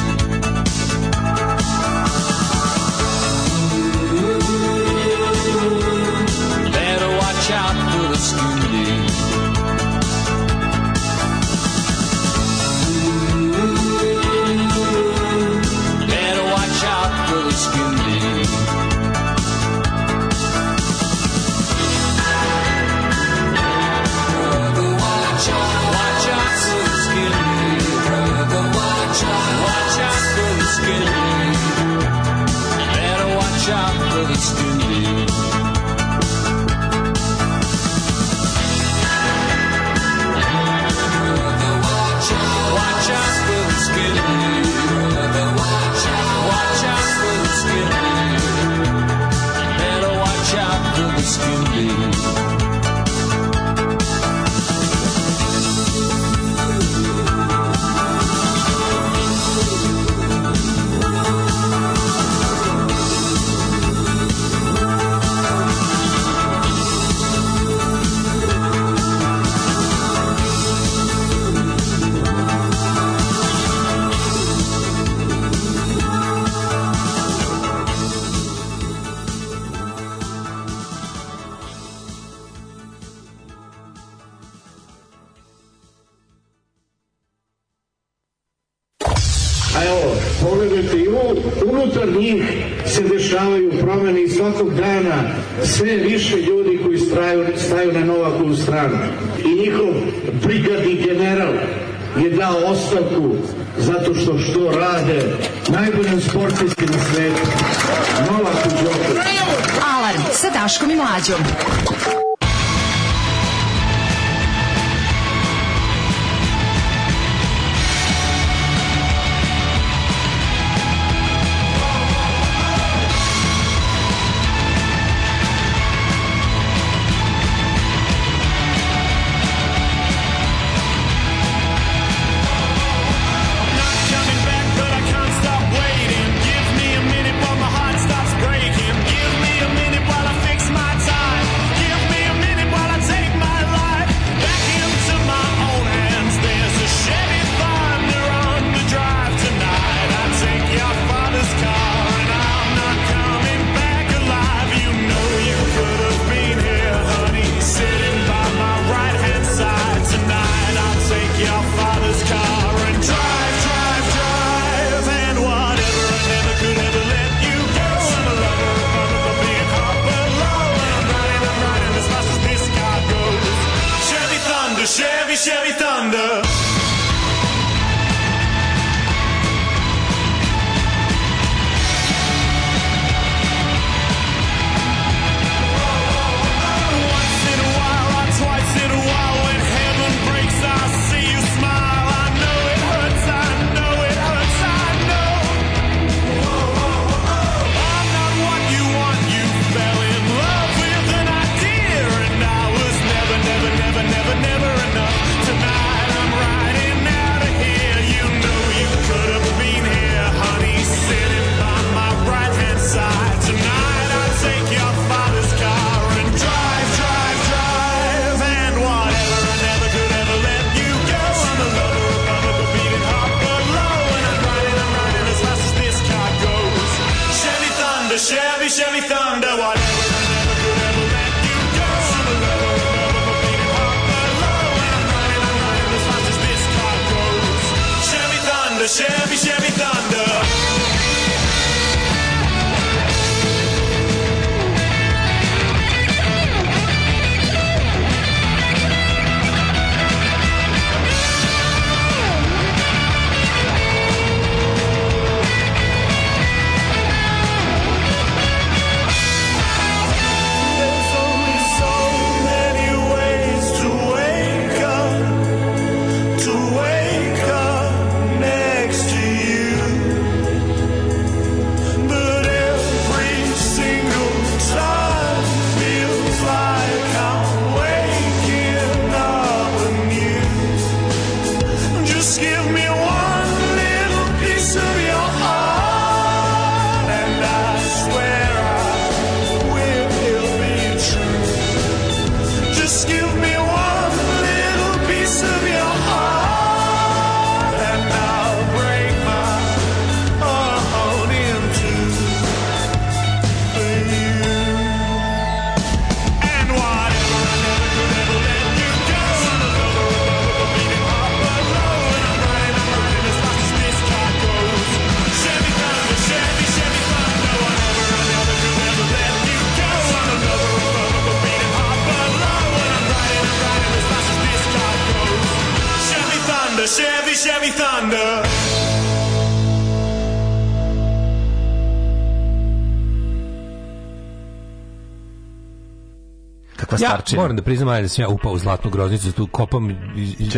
starčina. Ja moram da priznam ajde, da sam ja upao u zlatnu groznicu, da tu kopam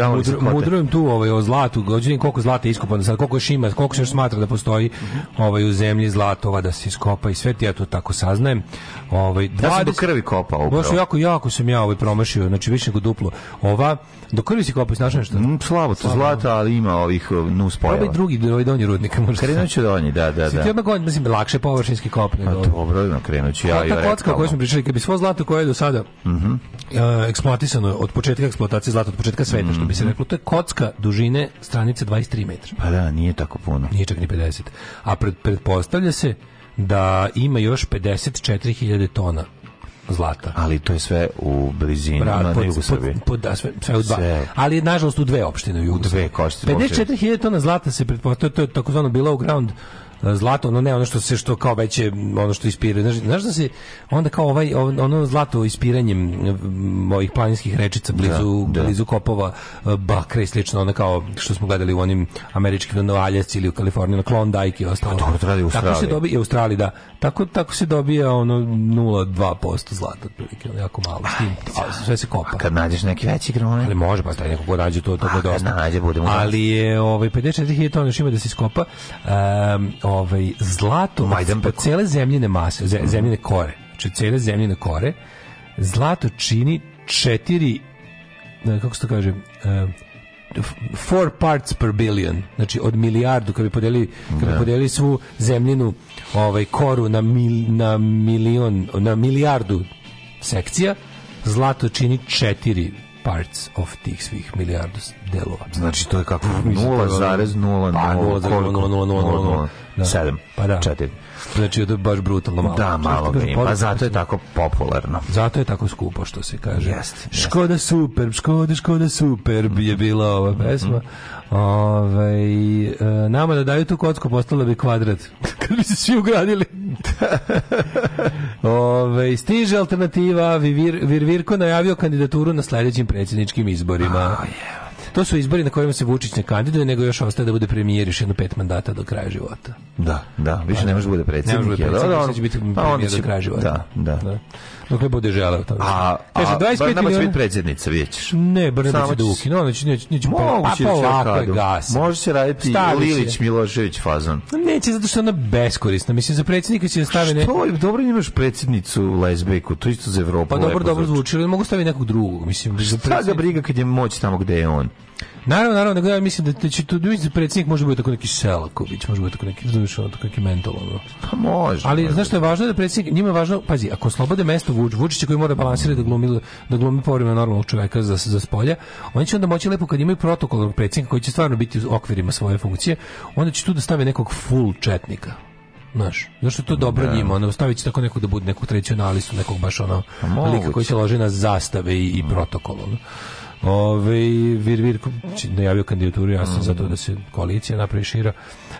mudru, mudrujem tu ovaj o zlatu, gođenim koliko zlata je iskopano sad, koliko još ima, koliko se još smatra da postoji mhm. ovaj u zemlji zlatova da se iskopa i sve ti ja to tako saznajem. Ovaj 20 ja sam do krvi kopao. Baš jako jako sam ja ovaj promašio, znači više nego duplo. Ova do krvi se kopa, znaš nešto? Mm, slabo, to zlata, ali ima ovih um, nus pojava. Probaj drugi, ovaj donji rudnik, možda. Krenuću donji, da, da, da. Sve ti odmah godin, mislim, lakše površinski kopne. A pa dobro, krenuću ja i rekao. Ta kocka koju smo pričali, kad bi svo zlato koje je do sada, mm Mm -hmm. eksploatisano od početka eksploatacije zlata, od početka sveta, mm -hmm. što bi se reklo, to je kocka dužine stranice 23 metra. Pa da, nije tako puno. Nije čak ni 50. A pred, predpostavlja se da ima još 54.000 tona zlata. Ali to je sve u blizini na pod, jugu Srbije. Pod, da, sve, sve u dva. Sve. Ali nažalost u dve opštine u jugu. U dve košte. 54.000 tona zlata se pretpostavlja, to je takozvano below ground zlato, ono ne ono što se što kao već ono što ispiruje. Znaš, znaš da se onda kao ovaj ono zlato ispiranjem mm, ovih planinskih rečica blizu da, da. blizu kopova e, bakra i slično, onda kao što smo gledali u onim američkim Novaljac ili u Kaliforniji na Klondike i ostalo. Pa, dobro, radi u Australiji. Tako se dobije u Australiji, da. Tako tako se dobija ono 0,2% zlata otprilike, jako malo s tim. A, sve se kopa. A kad nađeš neki veći grunak. Ali može pa taj neko ko nađe to to bude dosta. Nađe budemo. Ali je ovaj 54.000 tona još ima da se iskopa. Um, ovaj, zlato Majdan od cele zemljine mase, mhm. zemljine kore, znači cele zemljine kore, zlato čini četiri, e, kako se to kaže, uh, four parts per billion, znači od milijardu, kad bi podelili, kad bi da. podelili svu zemljinu ovaj, koru na, mil, na, milion, na milijardu sekcija, zlato čini četiri parts of tih svih milijardu delova. Znači to je kako 0,000 pa, da. pa da. 4. Znači to je baš brutalno malo. Da, malo ga da ima. Pa zato je tako popularno. Zato je tako skupo što se kaže. Jest, Škoda super, Škoda, Škoda super je bila ova pesma. Mm. Ove, ovaj, nama da daju tu kocku postala bi kvadrat. (laughs) Kad bi se svi ugradili. (laughs) Ove, ovaj, stiže alternativa, Vir, Vir Virko najavio kandidaturu na sledećim predsjedničkim izborima. Oh, yeah. To su izbori na kojima se Vučić ne kandiduje, nego još ostaje da bude premijer još jedno pet mandata do kraja života. Da, da, više ne može da bude predsjednik. Ne može bude predsjednik, da, da, on, će biti da, premijer će, do kraja života. Da, da. da dokle bude želeo tamo. A, Kaže, 25 miliona... će biti predsjednica, vidjet ćeš. Ne, Brnabić da će da ukinu, neće, neće, neće, pa Moguće pa polako Može se raditi Staviće. Lilić Milošević fazon. Pa neće, zato što je ona beskorisna. Mislim, za predsjednika će da stave... Ne... Što? Dobro imaš predsjednicu lezbejku, to isto za Evropu. Pa dobro, dobro zvuči, ali mogu staviti nekog drugog. Mislim, Šta ga briga kad je moć tamo gde je on? Naravno, naravno, nego ja mislim da, da će tu da, da predsjednik može biti tako neki Selaković, može biti tako neki, znaš, ono, tako neki mental, ono. Pa može. Ali, znaš što je važno da predsjednik, njima je važno, pazi, ako slobode mesto Vuč, Vučića koji mora balansirati da glumi, da glumi povremeno normalnog čoveka za, za spolja, oni će onda moći lepo kad imaju protokol predsjednika koji će stvarno biti u okvirima svoje funkcije, onda će tu da stave nekog full četnika. Znaš, zašto je to dobro ne. Da. njima? Ono, stavit će tako nekog da bude nekog tradicionalistu, nekog baš ono pa lika koji se loži na zastave i, i protokol. Ono. Ove, Vir Vir najavio kandidaturu, ja sam mm. za to da se koalicija napravi šira.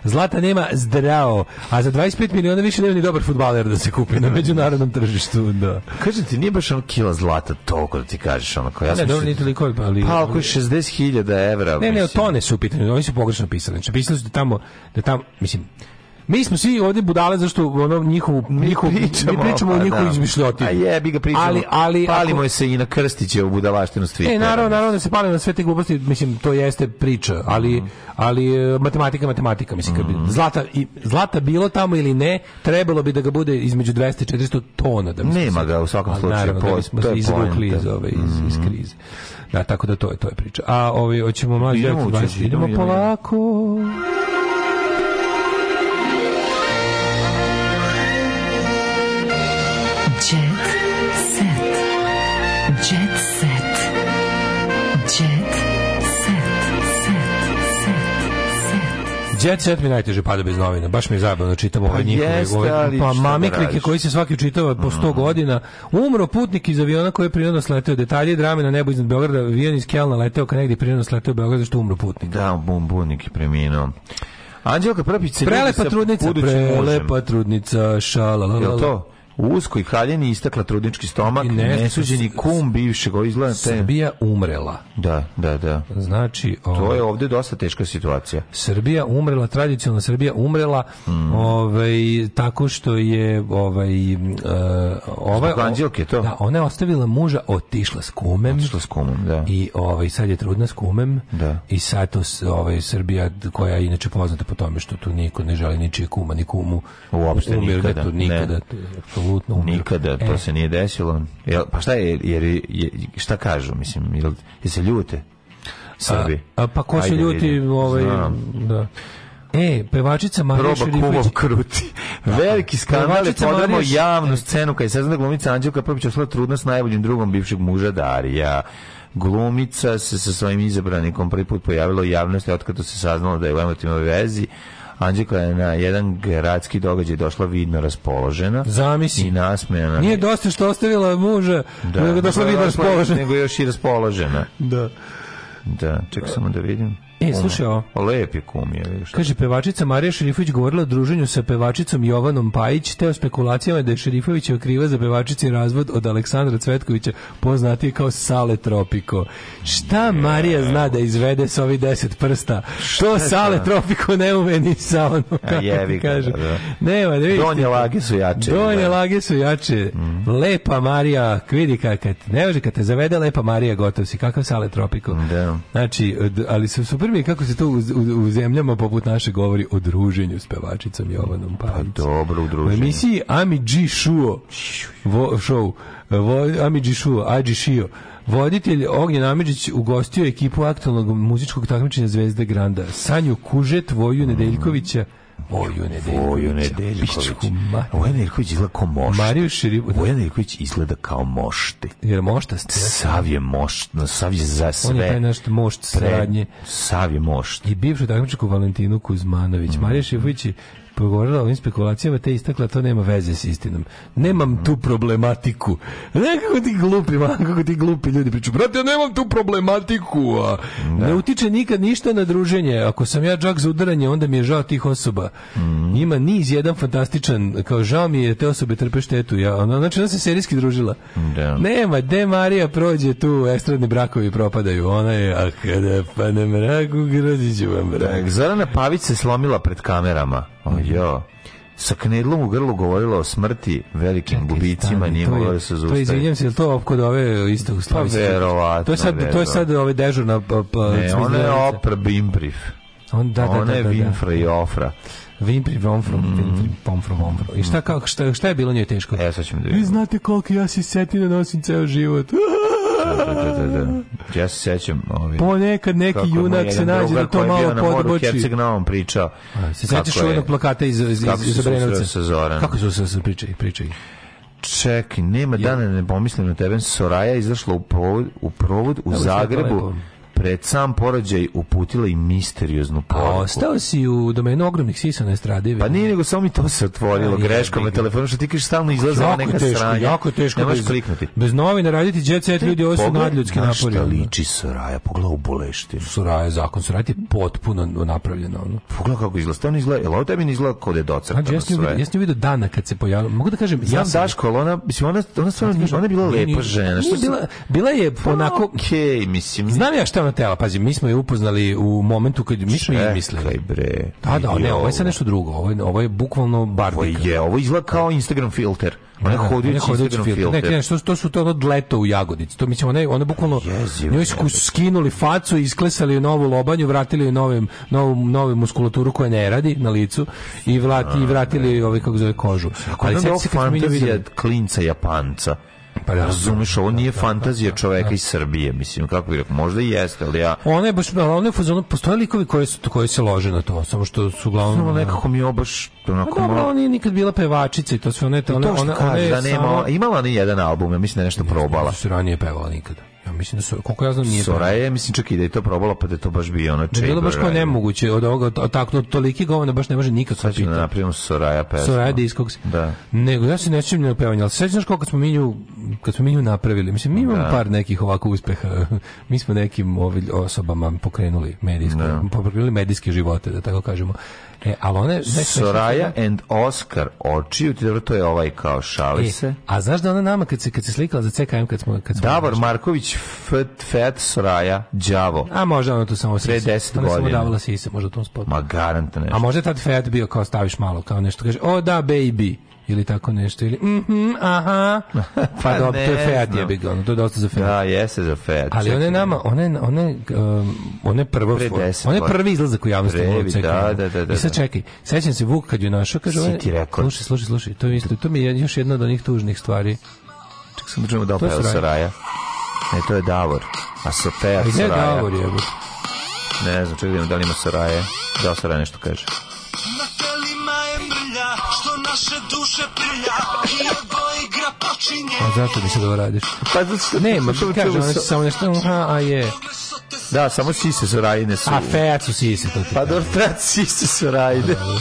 Zlata nema zdrao, a za 25 miliona više nema ni dobar futbaler da se kupi na međunarodnom tržištu. Da. Kažem ti, nije baš ono kila zlata toliko da ti kažeš. Ono, ja ne, dobro, nije toliko, ali... Pa oko 60.000 evra. Ne, ne, o tone su u pitanju, oni su pogrešno pisali. Znači, pisali su da tamo, da tamo, mislim, Mi smo svi ovde budale zašto ono njihovu njihovu mi pričamo, mi pričamo pa, o njihovoj da. izmišljotini. A jebi ga pričamo. Ali ali palimo ako, se i na Krstićevu budalaštinu s E naravno, naravno da se palimo na sve te gluposti, mislim to jeste priča, ali mm. ali e, matematika matematika mislim kad bi mhm. zlata i zlata bilo tamo ili ne, trebalo bi da ga bude između 200 i 400 tona da mislim. Nema ga u svakom slučaju. Naravno, po, da smo se izvukli iz ove iz, iz mhm. krize. Da, tako da to je to je priča. A ovi hoćemo mlađi idemo, idemo, idemo polako. Idemo. Jet Set mi najteže pada bez novina. Baš mi je zabavno da čitam ove pa njihove ove, pa da mamiklike koji se svaki čitava po 100 mm. godina. Umro putnik iz aviona koji je prirodno sleteo. Detalje drame na nebu iznad Beograda. Avion iz Kelna leteo ka negdje prirodno sleteo Beograd što umro putnik. Da, bum putnik je preminuo. Anđelka Prpić se prelepa trudnica, prelepa mužem. trudnica, šala, la, la, la. to? U uskoj haljeni istakla trudnički stomak, I ne, nesuđeni kum bivšeg izgleda. Srbija umrela. Da, da, da. Znači, ove, to je ovaj- ovde dosta teška situacija. Srbija umrela, tradicionalna Srbija umrela, mm. ovaj tako što je ovaj uh, ova anđelke to. Da, ona je ostavila muža, otišla s kumem. Otišla s kumem, da. I ovaj sad je trudna s kumem. Da. I sad to ovaj Srbija koja je inače poznata po tome što tu niko ne želi ničije kuma ni kumu. Uopšte nikada, da tu, nikada. Ne. Tu, apsolutno umru. Nikada, to e. se nije desilo. Jel, pa šta je, jer, je, šta kažu, mislim, jel, je se ljute? Srbi. A, a, pa ko Ajde, se ljuti, ovaj, da. E, pevačica Marija Šerifović... Proba kumov kruti. Da. Veliki skandal je podremo javnu scenu kada je saznala glumica Anđelka Prpić osla trudna s najboljim drugom bivšeg muža Darija. Glumica se sa svojim izabranikom prvi put pojavila u javnosti, otkrito se saznalo da je u emotivnoj vezi, Anđelka je na jedan gradski događaj došla vidno raspoložena. Zamisli. I nasmejana. Nije dosta što ostavila muža, da. nego došla vidno raspoložena. Nego još i raspoložena. da. Da, čekaj samo da vidim. E, slušaj ovo. Lep je kum je. Šta? Kaže, pevačica Marija Šerifović govorila o druženju sa pevačicom Jovanom Pajić, te o spekulacijama da je Šerifović kriva za pevačici razvod od Aleksandra Cvetkovića, poznatije kao Sale Tropiko. Šta Marija zna da izvede s ovih deset prsta? Šta to Sale Tropiko ne ume ni sa ono, kako Jevi, kaže. Da, da, Nema, da vidite. Donje lage su jače. Donje da. lage su jače. Mm. Lepa Marija, vidi kad, ne može kad te zavede Lepa Marija, gotov si, kakav Sale Tropiko. Da. Znači, ali su super mi kako se to u, u, u, zemljama poput naše govori o druženju s pevačicom Jovanom Pavić. Pa dobro, u druženju. U emisiji Ami G. Shuo, vo, show, vo, Ami G. Shuo, Aji Shio, Voditelj Ognjen Amidžić ugostio ekipu aktualnog muzičkog takmičenja Zvezde Granda, Sanju Kužet, Voju Nedeljkovića, Voju Nedeljkovića. Voju Nedeljković. Voju Nedeljković izgleda kao mošt. Mariju Širibu. Da. Voju Nedeljković izgleda kao mošte. Jer mošta ste. Sav je mošt, no, sav je za sve. On je taj naš mošt sradnje. Sav je mošt. I bivšu takmičku Valentinu Kuzmanović. Mm. Marija Širibović je progovorila o ovim spekulacijama, te istakla, to nema veze s istinom. Nemam tu problematiku. Nekako ti glupi, man, kako ti glupi ljudi pričaju. Brate, ja nemam tu problematiku. A. Da. Ne utiče nikad ništa na druženje. Ako sam ja džak za udaranje, onda mi je žao tih osoba. Mm. Ima niz jedan fantastičan, kao žao mi je te osobe trpe štetu. Ja, ona, znači, ona se serijski družila. Da. Nema, de Marija prođe tu, estradni brakovi propadaju. Ona je, a ah, kada pa ne mraku, groziću vam mrak. Zorana Pavić se slomila pred kamerama. Mhm. Jo. Sa knedlom u grlu govorila o smrti, velikim Čekaj, gubicima, nije mogla da se zaustavi. To izvinjam se, je to opkod ove e, istog slavista? Pa verovatno, To je sad, to je sad ove dežurna... Pa, pa, ne, ona je opra Bimprif. On, da, da, da ona je da, da, Winfrey da. i Ofra. Winfrey Pomfrom, mm. Winfrey Pomfrom, mhm. Pomfrom. I šta, kako, šta, šta je bilo njoj teško? E, sad ćemo da vidimo. Vi znate koliko ja si setina da nosim ceo život. (laughs) Da da da, da, da, da. Ja se sećam. Ovaj, Ponekad neki junak se nađe da to malo podboči. Kako je bio na moru pričao. A, se sećaš uvodnog plakata iz, iz, kako iz, iz Obrenovca? Sa Zoran. Kako su se pričaj, pričaj. Čekaj, nema ja. dana ne pomislim na tebe. Soraja izašla u provod u, provod u Evo, Zagrebu pred sam porođaj uputila i misterioznu poruku. ostao si u domenu ogromnih sisa na estrade. Pa nije, nego samo mi to se otvorilo da, greškom na telefonu, što ti kažeš stalno izlaze neka teško, sranja. Jako teško, ne možeš da kliknuti. Bez novina raditi jet set ljudi, ovo su nadljudski napori. Šta liči Soraja, pogledaj u boleštinu. Soraja, zakon Soraja je potpuno napravljeno. Ono. Pogledaj kako izgleda, stvarno izgleda, jel ovo tebi ne izgleda kod je docrtano znači, sve. Jesam vidio, vidio dana kad se pojavio, mogu da kažem, ja sam... Daško, ona, mislim, ona, ona znači, stvarno, ona je bila lepa žena. Bila, bila je pa ona, Okej, mislim. Znam ja šta ona tela, pazi, mi smo je upoznali u momentu kad mi smo je mislili. bre. Da, da, ne, ovo je sad nešto drugo, ovo je, ovo je bukvalno barbika. Ovo je, ovo izgleda kao da. Instagram filter. Ona da, da, hodajući Instagram filter. Ne, ne, što, to su to od leto u Jagodici. To mislim, ona ona bukvalno Jezivo, njoj su skinuli facu, isklesali novu lobanju, vratili novim, novu, novu muskulaturu koja ne radi na licu i, vrat, i vratili ovaj, kako zove, kožu. Ali sad se fantazija klinca Japanca Pa da, razumeš, ovo nije da, fantazija da, čoveka iz Srbije, mislim, kako bi rekao, možda i jeste, ali ja... Ona je baš, ona je fuzon, postoje likovi koji, su, koji se lože na to, samo što su uglavnom... Samo nekako mi obaš... Onako, no, pa dobro, ona nije nikad bila pevačica i to sve, ona je... Ona, to što kaže, je da nema, samo... imala ni jedan album, ja mislim da je nešto probala. Nisu ranije pevala nikada mislim da su, koliko ja znam, nije Soraya, mislim čak i da je to probala, pa da je to baš bio ono čebar. Da bilo baš kao nemoguće, od ovoga, tako takno, toliki govana baš ne može nikad se pita. Da napravimo Soraya pesmu. Soraya diskog. Da. Nego, ja se ne sjećam na pevanje, ali sećaš kako smo mi kad smo mi napravili, mislim, mi imamo da. par nekih ovako uspeha, (laughs) mi smo nekim ovim osobama pokrenuli medijske, da. pokrenuli medijske živote, da tako kažemo. E, ali one, ne, Soraya ne, and Oscar očiju, ti dobro, to je ovaj kao šali e, se. a znaš da ona nama, kad se, kad se slikala za CKM, kad smo... Kad smo Davor Marković, Fet, Fet, Soraya, Đavo. A možda ono to samo sise. Pre 10 godina. Ona samo davala sise, možda u tom spotu. Ma garant nešto. A možda tad Fet bio kao staviš malo, kao nešto, kaže, o da, baby ili tako nešto ili mhm mm aha (laughs) pa da to je feat je big ono to je dosta za feat da jeste za feat ali one nama one one um, one prvo one prvi izlazak u javnost Previ, da, da, da, da, i sad da. čekaj sećam se Vuk kad ju našao kaže ovaj slušaj slušaj slušaj to je isto to mi je još jedna od onih tužnih stvari čekaj sam čuo da opet Saraja ne to je Davor a sa feat Saraja Davor je ne znam čekaj da, da li ima Saraje da Saraja nešto kaže duše prlja i od igra počinje. A zašto mi se da radiš? Pa zato što ne, ma što kažem, so... samo nešto, aha, a je. Da, samo sise su rajine su. A fejac su sise. To pa dobro, fejac sise su rajine. Pa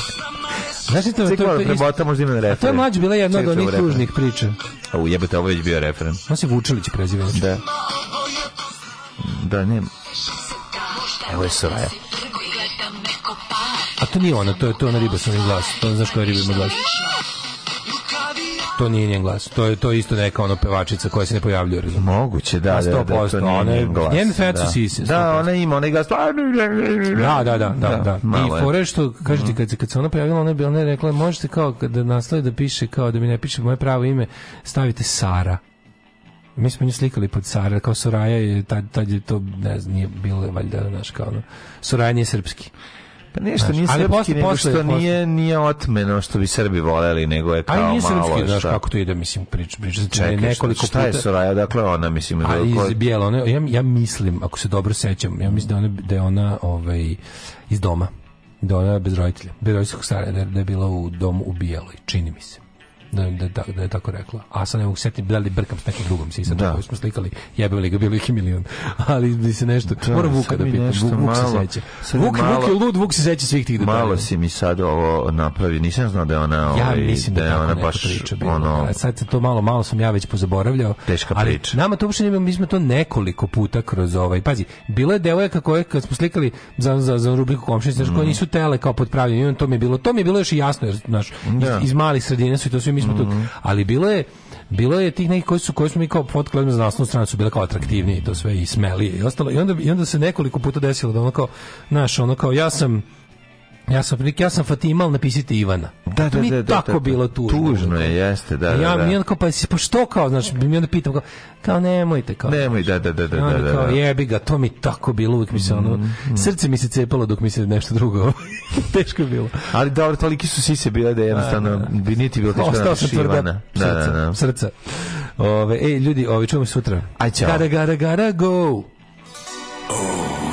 znaš li to? Čekaj, to, prebota, možda ima referen. To je mlađa bila jedna od onih ružnih priča. A u jebate, ovo je bio referen. On se Vučelić preziva. Da. Da, ne. Evo je Soraja. A to nije ona, to je to ona riba sa onim glasom. To znaš koja riba ima glas to nije njen glas. To je to je isto neka ona pevačica koja se ne pojavljuje. Moguće, da, da, da, da to nije ona, njen glas. Njen fat da. sise. Da, ona ima onaj glas. Da, da, da, da, da. I fore što kažete kad se kad se ona pojavila, ona je bila ne rekla možete kao da nastavi da piše kao da mi ne piše moje pravo ime, stavite Sara. Mi smo nju slikali pod Sara, kao Soraja je, tad, tad je to, ne znam, nije bilo valjda, naš kao ono, Soraja nije srpski. Pa nešto znaš, nije srpski, posle, nego što posle, nije, nije otmeno što bi Srbi voleli, nego je kao malo. A nije srpski, znaš kako to ide, mislim, prič, prič. Znači, Čekaj, nekoliko šta, šta puta... je Soraja, dakle ona, mislim. A iz koj... Bijela, ona, ja, ja mislim, ako se dobro sećam, ja mislim da, ona, da je ona ovaj, iz doma, da ona bez roditelja, bez roditeljskog stara, da, da je bila u domu u Bijeloj, čini mi se. Da, da, da, da je tako rekla. A sad ne mogu setiti da li brkam s nekim drugom sisa da. koju smo slikali. Jebem li ga, bilo ih i milion. (laughs) Ali bi se nešto, da, moram Vuka da pitam. Vuk, Vuk se seća. Vuk, malo, Vuk je lud, Vuk se seća svih tih detalja. Malo si mi sad ovo napravi, nisam znao da je ona... Ja ovaj, mislim da, da je ona baš priča bila. Ono... A sad to malo, malo sam ja već pozaboravljao. Teška ali priča. Nama to uopšte nije mi smo to nekoliko puta kroz ovaj. Pazi, bila je devojka koja kad smo slikali za, za, za rubriku komšinice, mm. koje nisu tele kao podpravljene. I on to mi je bilo, to mi je bilo još i jasno, jer, znaš, iz, da. iz malih sredine su i to su smo tu. Mhm. Ali bilo je bilo je tih neki koji su koji smo mi kao potklon za naslovnu stranu su bile kao atraktivniji to sve i smelije i ostalo i onda i onda se nekoliko puta desilo da ono kao naš ono kao ja sam Ja sam prilike, ja sam Fatima, napisite Ivana. Da, da, mi da, da, da tako da, da, bilo tužno. Tužno je, jeste, da, ja, da. Ja, da. kao, pa, pa što kao, znači, mi onda pitam, kao, kao nemojte, kao. Nemoj, da, da, da, da, da, Kao, jebi ga, to mi tako bilo, uvijek mi se ono, mm, mm. srce mi se cepalo dok mi se nešto drugo, ovaj, (laughs) teško je bilo. Ali dobro, toliki su sise bile da jednostavno, bi niti bilo teško Ostao sam tvrda, srca, srca. Ove, ej, ljudi, ovi, čujemo sutra. Aj, čao. Gara, gara, gara, go!